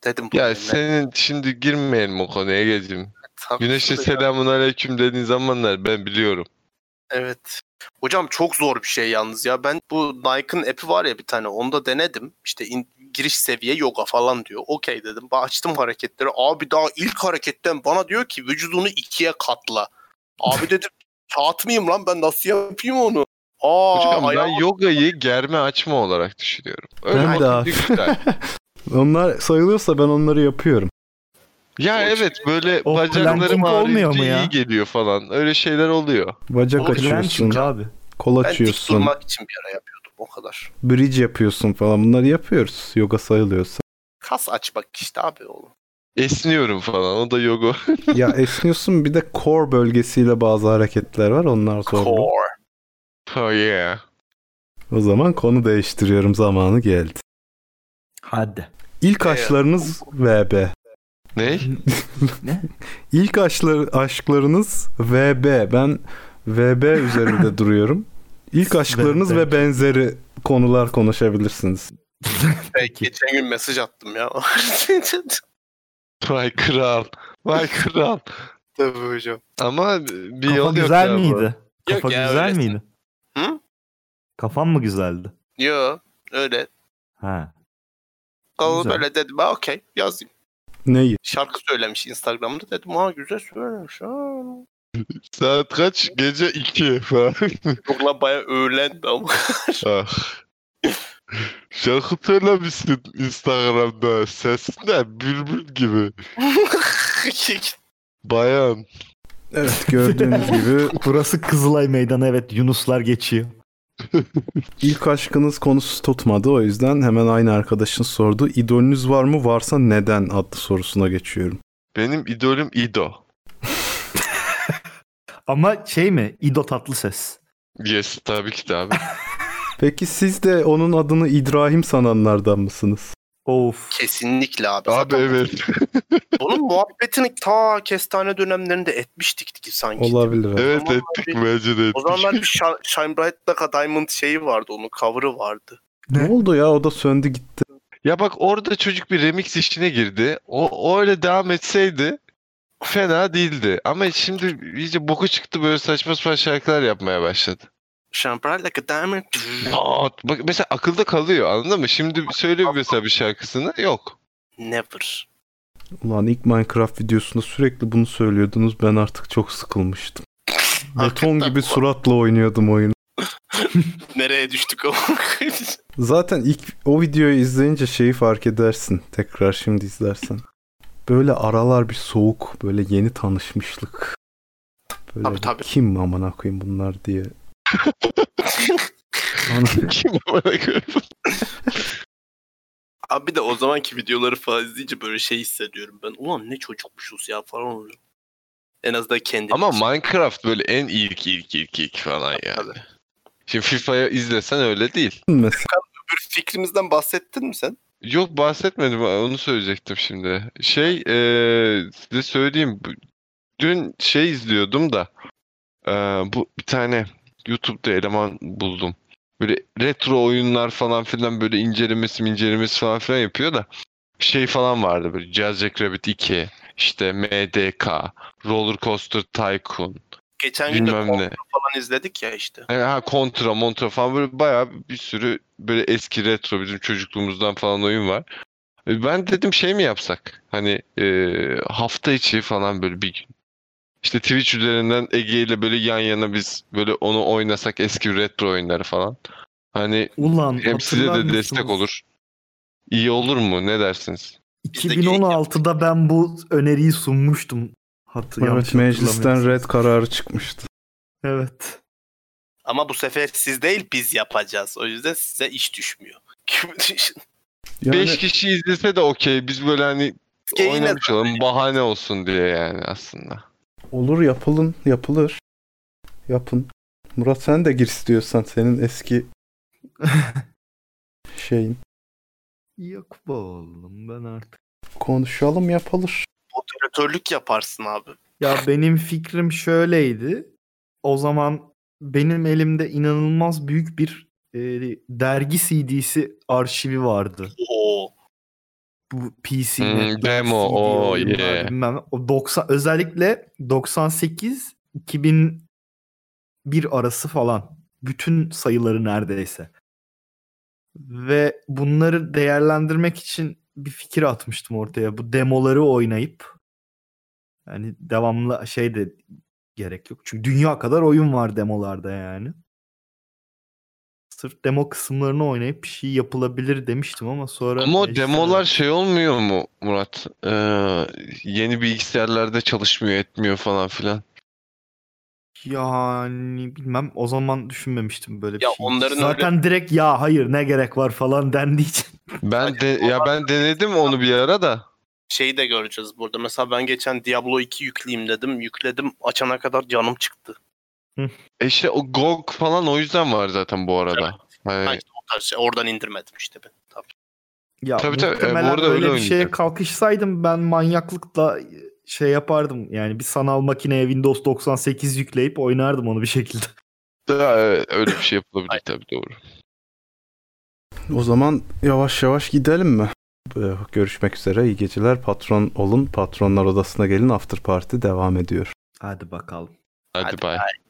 [SPEAKER 6] dedim bu
[SPEAKER 5] ya
[SPEAKER 6] sene.
[SPEAKER 5] senin şimdi girmeyelim o konuya gezim.
[SPEAKER 6] Haklısın
[SPEAKER 5] Güneşe
[SPEAKER 6] ya.
[SPEAKER 5] selamun aleyküm dediğin zamanlar ben biliyorum.
[SPEAKER 6] Evet. Hocam çok zor bir şey yalnız ya. Ben bu Nike'ın app'i var ya bir tane onu da denedim. İşte in- giriş seviye yoga falan diyor. Okey dedim. Ben açtım hareketleri. Abi daha ilk hareketten bana diyor ki vücudunu ikiye katla. Abi dedim kağıt mıyım lan ben nasıl yapayım onu? Aa,
[SPEAKER 5] Hocam ben
[SPEAKER 6] ayağım-
[SPEAKER 5] yogayı germe açma olarak düşünüyorum. Öyle
[SPEAKER 1] Ben de
[SPEAKER 5] güzel.
[SPEAKER 1] Onlar sayılıyorsa ben onları yapıyorum.
[SPEAKER 5] Ya evet böyle
[SPEAKER 3] O
[SPEAKER 5] bacaklarım
[SPEAKER 3] ya?
[SPEAKER 5] iyi geliyor falan. Öyle şeyler oluyor.
[SPEAKER 1] Bacak
[SPEAKER 6] Olur,
[SPEAKER 1] açıyorsun,
[SPEAKER 3] abi.
[SPEAKER 1] kol
[SPEAKER 6] ben dik
[SPEAKER 1] açıyorsun,
[SPEAKER 6] durmak için bir ara yapıyordum o kadar.
[SPEAKER 1] bridge yapıyorsun falan. Bunları yapıyoruz. Yoga sayılıyorsa.
[SPEAKER 6] Kas açmak işte abi oğlum.
[SPEAKER 5] Esniyorum falan. O da yoga.
[SPEAKER 1] ya esniyorsun bir de core bölgesiyle bazı hareketler var. Onlar zorlu.
[SPEAKER 6] Core.
[SPEAKER 5] oh yeah.
[SPEAKER 1] O zaman konu değiştiriyorum. Zamanı geldi.
[SPEAKER 3] Hadi.
[SPEAKER 1] İlk aşklarınız VB.
[SPEAKER 5] Ne?
[SPEAKER 1] İlk aşklar, aşklarınız VB. Ben VB üzerinde duruyorum. İlk aşklarınız ve benzeri konular konuşabilirsiniz.
[SPEAKER 6] Ben geçen gün mesaj attım ya.
[SPEAKER 5] Vay kral. Vay kral.
[SPEAKER 6] Tabii hocam.
[SPEAKER 5] Ama bir
[SPEAKER 3] Kafa
[SPEAKER 5] yol yok
[SPEAKER 3] güzel
[SPEAKER 5] galiba.
[SPEAKER 3] miydi?
[SPEAKER 6] Yok
[SPEAKER 3] Kafa
[SPEAKER 6] ya,
[SPEAKER 3] güzel
[SPEAKER 6] öylesin.
[SPEAKER 3] miydi?
[SPEAKER 6] Hı?
[SPEAKER 3] Kafan mı güzeldi?
[SPEAKER 6] Yo öyle.
[SPEAKER 3] Ha. Güzel.
[SPEAKER 6] böyle dedim ha okey yazayım.
[SPEAKER 1] Neyi?
[SPEAKER 6] Şarkı söylemiş Instagram'da dedim ha güzel söylemiş ha.
[SPEAKER 5] Saat kaç? Gece 2 falan.
[SPEAKER 6] Yok lan baya öğlendi ama.
[SPEAKER 5] ah. Şarkı söylemişsin Instagram'da. Sesin de bülbül gibi. Bayan.
[SPEAKER 1] Evet gördüğünüz gibi
[SPEAKER 3] Burası Kızılay Meydanı evet Yunuslar geçiyor.
[SPEAKER 1] ilk aşkınız konusu tutmadı. O yüzden hemen aynı arkadaşın sorduğu idolünüz var mı? Varsa neden adlı sorusuna geçiyorum.
[SPEAKER 5] Benim idolüm İdo.
[SPEAKER 3] Ama şey mi? İdo tatlı ses.
[SPEAKER 5] Yes tabii ki de abi.
[SPEAKER 1] Peki siz de onun adını İbrahim sananlardan mısınız?
[SPEAKER 3] Of.
[SPEAKER 6] Kesinlikle abi.
[SPEAKER 5] abi
[SPEAKER 6] Zaten
[SPEAKER 5] evet.
[SPEAKER 6] Bunun muhabbetini ta kestane dönemlerinde etmiştik ki sanki.
[SPEAKER 1] Olabilir. abi.
[SPEAKER 5] evet
[SPEAKER 6] Ama
[SPEAKER 5] ettik
[SPEAKER 6] abi-
[SPEAKER 5] bence de
[SPEAKER 6] O
[SPEAKER 5] ettik.
[SPEAKER 6] zamanlar bir Shi- Shine Bright Like a Diamond şeyi vardı. Onun cover'ı vardı.
[SPEAKER 1] Ne oldu ya? O da söndü gitti.
[SPEAKER 5] Ya bak orada çocuk bir remix işine girdi. O, o öyle devam etseydi fena değildi. Ama şimdi iyice boku çıktı böyle saçma sapan şarkılar yapmaya başladı.
[SPEAKER 6] Bright Like a Diamond.
[SPEAKER 5] Aa, bak mesela akılda kalıyor anladın mı? Şimdi söyle bir mesela bir şarkısını yok.
[SPEAKER 6] Never.
[SPEAKER 1] Ulan ilk Minecraft videosunda sürekli bunu söylüyordunuz. Ben artık çok sıkılmıştım. Beton gibi suratla oynuyordum oyunu.
[SPEAKER 6] Nereye düştük o?
[SPEAKER 1] Zaten ilk o videoyu izleyince şeyi fark edersin. Tekrar şimdi izlersen. Böyle aralar bir soğuk. Böyle yeni tanışmışlık. Böyle
[SPEAKER 6] Tabii, tabii.
[SPEAKER 1] kim amına koyayım bunlar diye.
[SPEAKER 5] Kim amına koyayım?
[SPEAKER 6] Abi bir de o zamanki videoları falan izleyince böyle şey hissediyorum ben. Ulan ne çocukmuşuz ya falan oluyor. En azından kendim
[SPEAKER 5] Ama
[SPEAKER 6] için.
[SPEAKER 5] Minecraft böyle en ilk ilk ilk ilk falan yani.
[SPEAKER 6] Tabii.
[SPEAKER 5] Şimdi FIFA'ya izlesen öyle değil.
[SPEAKER 1] Mesela
[SPEAKER 6] Öbür fikrimizden bahsettin mi sen?
[SPEAKER 5] Yok bahsetmedim onu söyleyecektim şimdi. Şey eee size söyleyeyim. Dün şey izliyordum da eee, bu bir tane YouTube'da eleman buldum. Böyle retro oyunlar falan filan böyle incelemesi incelemesi falan filan yapıyor da şey falan vardı böyle Jazz Rabbit 2 işte MDK Roller Coaster Tycoon
[SPEAKER 6] Geçen gün de
[SPEAKER 5] bilmem
[SPEAKER 6] Contra
[SPEAKER 5] ne.
[SPEAKER 6] falan izledik ya işte.
[SPEAKER 5] E, Ha Contra, Montra falan böyle bayağı bir sürü böyle eski retro bizim çocukluğumuzdan falan oyun var. E, Ben dedim şey mi yapsak? Hani e, hafta içi falan böyle bir gün. İşte Twitch üzerinden Ege ile böyle yan yana biz böyle onu oynasak eski retro oyunları falan. Hani
[SPEAKER 3] Ulan
[SPEAKER 5] hem size de destek
[SPEAKER 3] mısınız?
[SPEAKER 5] olur. İyi olur mu? Ne dersiniz?
[SPEAKER 6] Biz de
[SPEAKER 3] 2016'da ben bu öneriyi sunmuştum. Yanlış
[SPEAKER 1] evet meclisten red kararı çıkmıştı.
[SPEAKER 3] Evet.
[SPEAKER 6] Ama bu sefer siz değil biz yapacağız. O yüzden size iş düşmüyor. Kim düşün?
[SPEAKER 1] Yani
[SPEAKER 5] 5 kişi izlese de okey. Biz böyle hani
[SPEAKER 6] Yine
[SPEAKER 5] oynamış olalım. Bahane olsun diye yani aslında.
[SPEAKER 1] olur yapılın yapılır. Yapın. Murat sen de gir istiyorsan senin eski şeyin.
[SPEAKER 3] Yok bu oğlum ben artık.
[SPEAKER 1] Konuşalım yapılır.
[SPEAKER 6] Moderatörlük yaparsın abi.
[SPEAKER 3] Ya benim fikrim şöyleydi. O zaman benim elimde inanılmaz büyük bir e, dergi CD'si arşivi vardı.
[SPEAKER 6] Oo.
[SPEAKER 3] bu PC
[SPEAKER 5] Hmm, demo,
[SPEAKER 3] CD
[SPEAKER 5] o,
[SPEAKER 3] oyunlar,
[SPEAKER 5] yeah.
[SPEAKER 3] bilmem. O 90 özellikle 98 2001 arası falan bütün sayıları neredeyse. Ve bunları değerlendirmek için bir fikir atmıştım ortaya. Bu demoları oynayıp yani devamlı şey de gerek yok. Çünkü dünya kadar oyun var demolarda yani. Sırf demo kısımlarını oynayıp bir şey yapılabilir demiştim ama sonra
[SPEAKER 5] Ama
[SPEAKER 3] işte-
[SPEAKER 5] demolar şey olmuyor mu Murat? Ee, yeni bilgisayarlarda çalışmıyor etmiyor falan filan.
[SPEAKER 3] Yani bilmem o zaman düşünmemiştim böyle bir
[SPEAKER 6] Ya
[SPEAKER 3] şey.
[SPEAKER 6] onların
[SPEAKER 3] Zaten direkt ya hayır ne gerek var falan dendiği için.
[SPEAKER 5] Ben de ya ben denedim onu bir ara da.
[SPEAKER 6] Şeyi de göreceğiz burada. Mesela ben geçen Diablo 2 yükleyeyim dedim. Yükledim. Açana kadar canım çıktı.
[SPEAKER 5] E işte o GOG falan o yüzden var zaten bu arada. Hani
[SPEAKER 6] Ha işte o tarz şey. Oradan indirmedim işte ben. Tabii.
[SPEAKER 3] Ya
[SPEAKER 5] Tabii tabii, e, bu
[SPEAKER 3] muhtemelen
[SPEAKER 5] arada
[SPEAKER 3] öyle
[SPEAKER 5] öyle
[SPEAKER 3] bir şeye
[SPEAKER 5] oynayacak.
[SPEAKER 3] kalkışsaydım ben manyaklıkla şey yapardım. Yani bir sanal makineye Windows 98 yükleyip oynardım onu bir şekilde.
[SPEAKER 5] da, evet, öyle bir şey yapılabilir tabii doğru.
[SPEAKER 1] O zaman yavaş yavaş gidelim mi? Ee, Görüşmek üzere. İyi geceler. Patron olun. Patronlar odasına gelin. After party devam ediyor.
[SPEAKER 3] Hadi bakalım.
[SPEAKER 5] Hadi,
[SPEAKER 6] Hadi
[SPEAKER 5] bay.
[SPEAKER 6] bay.